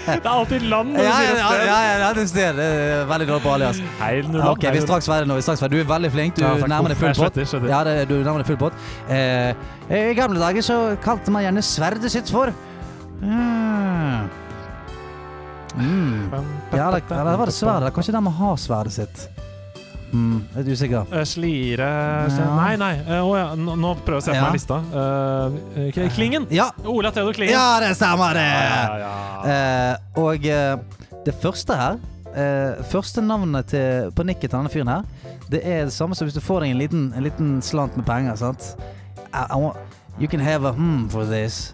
det er alltid land når du Ja, ja, sier et ja, sted. ja, ja, det er sted. Det er veldig dårlig på alias. Hei, Nuland. Ok, vi er straks ferdig nå. Vi er straks ferdig. Du er veldig flink. Du Ja, nærmer deg full pott. Ja, det, du nærmer deg full pott. Eh, I gamle dager så kalte man gjerne sverdet sitt for mm. Mm. Ja, eller, det var det sverdet? Kanskje der man har sverdet sitt. Mm, litt usikker. Eh, Slire Ja. Nei, nei. Å ja, nå, prøver jeg å se på Ja. meg lista. Uh, Klingen. Ja, Ola Theodor Klingen. ja det stemmer, det! ja, ja, ja. Eh, og det første her Første navnet til, på nikket til denne fyren her, det er det samme som hvis du får deg en liten, en liten slant med penger. sant? I, I want, you can have a hmm for this.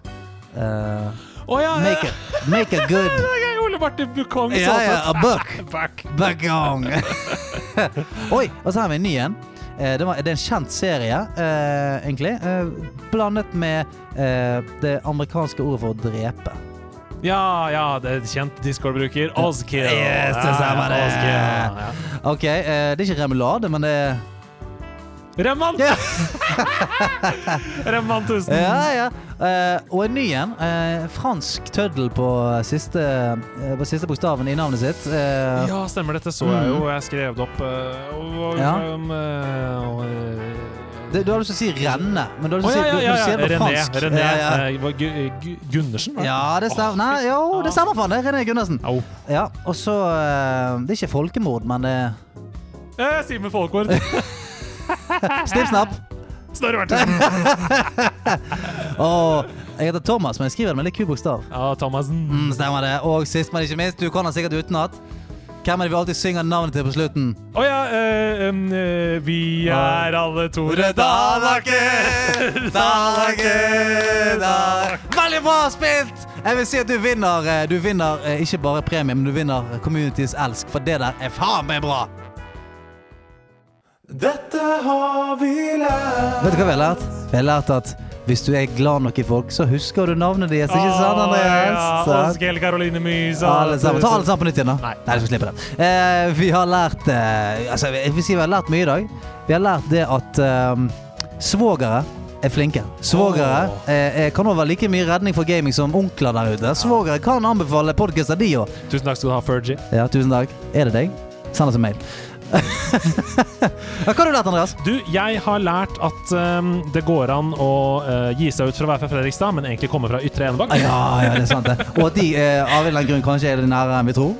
Make, it, make it good Martin Bukong. Ja, ja, buck. Buck. Bukong. Oi, og så har vi en ny en. Eh, det, var, det er en kjent serie, eh, egentlig. Eh, blandet med eh, det amerikanske ordet for å drepe. Ja, ja, det er kjent Discord-bruker. Ozkill. Yes, det stemmer det. Ja, ja. OK, eh, det er ikke remulade, men det er Remant! Ja. Remant 1000. Ja, ja. Eh, og en ny en. Uh, fransk tøddel på siste, uh, på siste bokstaven i navnet sitt. Ja, stemmer. Dette så jeg jo. Jeg skrev det opp. og- Ja. um, det, du har lyst til å si renne, men du har lyst til å si ja, du- ja, du sier det på René. fransk. René Ja, ja. Gu- Gu- Gundersen, var det? ja, det stemmer. Nei, jo, det stemmer faen. Det er René Gundersen. Au. Ja, og så Det er ikke folkemord, men det er Simen Folkvord. Snipp, snapp. Snorre Bertelsen. Og jeg heter Thomas, men jeg skriver det med litt kubokstav. Ja. Mm, stemmer det. Og sist, men ikke minst, du kan den sikkert utenat. Hvem er det vi alltid synger navnet til på slutten? Å ja, øh, eh, vi er alle Tore Dalaker, Dalaker, Dalaker. Veldig bra spilt! Jeg vil si at du vinner, eh, du vinner ikke bare premie, men du vinner Communities elsk, for det der er faen meg bra! Dette har vi lært. Vet du hva vi har lært? Vi har lært at hvis du er glad nok i folk, så husker du navnet deres. Ikke sant, Andreas? Ja, Askel, Karoline Mys. Alle sammen. Ta alle sammen på nytt igjen, da. Nei. Nei, du skal slippe det. Eh, vi har lært eh, Altså, jeg vil si vi har lært mye i dag. Vi har lært det at eh, svogere er flinke. Svogere oh. eh, kan også være like mye redning for gaming som onkler der ute. Svogere kan anbefale podkaster, de òg. Tusen takk skal du ha, Fergie. Ja, tusen takk. Er det deg? Send oss en mail. Hva har du lært, Andreas? Du, jeg har lært at um, det går an å uh, gi seg ut for å være fra Fredrikstad, men egentlig komme fra Ytre Enebakk. Ja, ja, det er sant det. Og at de uh, av en eller annen grunn kanskje er det nærere enn vi tror.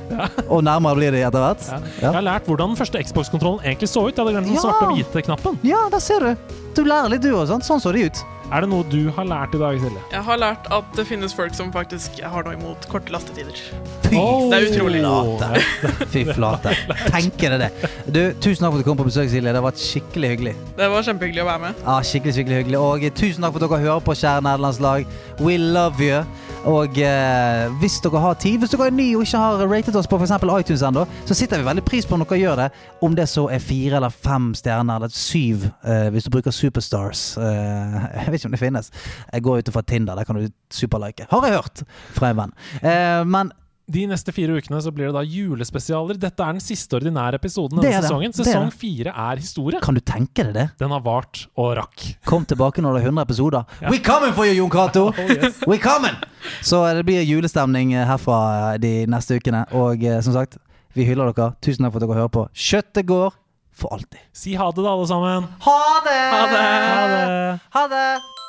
Og nærmere blir de etter hvert. Ja. Ja. Jeg har lært hvordan den første Xbox-kontrollen egentlig så ut. Jeg hadde glemt den Ja. svarte og hvite knappen. Ja, der ser du. Du lærer litt, du òg. Sånn så de ut. Er det noe du har lært i dag, Silje? Jeg har lært at det finnes folk som faktisk har noe imot korte lastetider. Fy Det er utrolig. flate. Fy flate. Tenker dere det. Du, tusen takk for at du kom på besøk, Silje. Det har vært skikkelig hyggelig. Det var kjempehyggelig å være med. Ja, skikkelig, skikkelig hyggelig. Og tusen takk for at dere hører på, kjære nederlandslag. We love you. Og eh, hvis dere har tid, hvis dere er ny og ikke har ratet oss på f.eks. iTunes ennå, så sitter vi veldig pris på om dere gjør det. Om det så er fire eller fem stjerner, eller syv, eh, hvis du bruker Superstars. Eh, jeg vet ikke om det finnes. Jeg går ut fra Tinder, der kan du superlike. Har jeg hørt fra en venn. Eh, men De neste fire ukene så blir det da julespesialer. Dette er den siste ordinære episoden denne sesongen. Sesong fire er historie. kan du tenke deg det? Den har vart og rakk. Kom tilbake når det er 100 episoder. Ja. We coming for you, Jon Cato! Oh, yes. We coming! Så eh, det blir julestemning eh, herfra eh, de neste ukene. Og som sagt, vi hyller dere. Tusen takk for at dere hører på. Kjøttet går for alltid. Si ha det, da, alle sammen. Ha det! Ha det! Ha det. Ha det!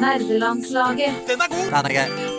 Nerdelandslaget. Den er god! Den er grei.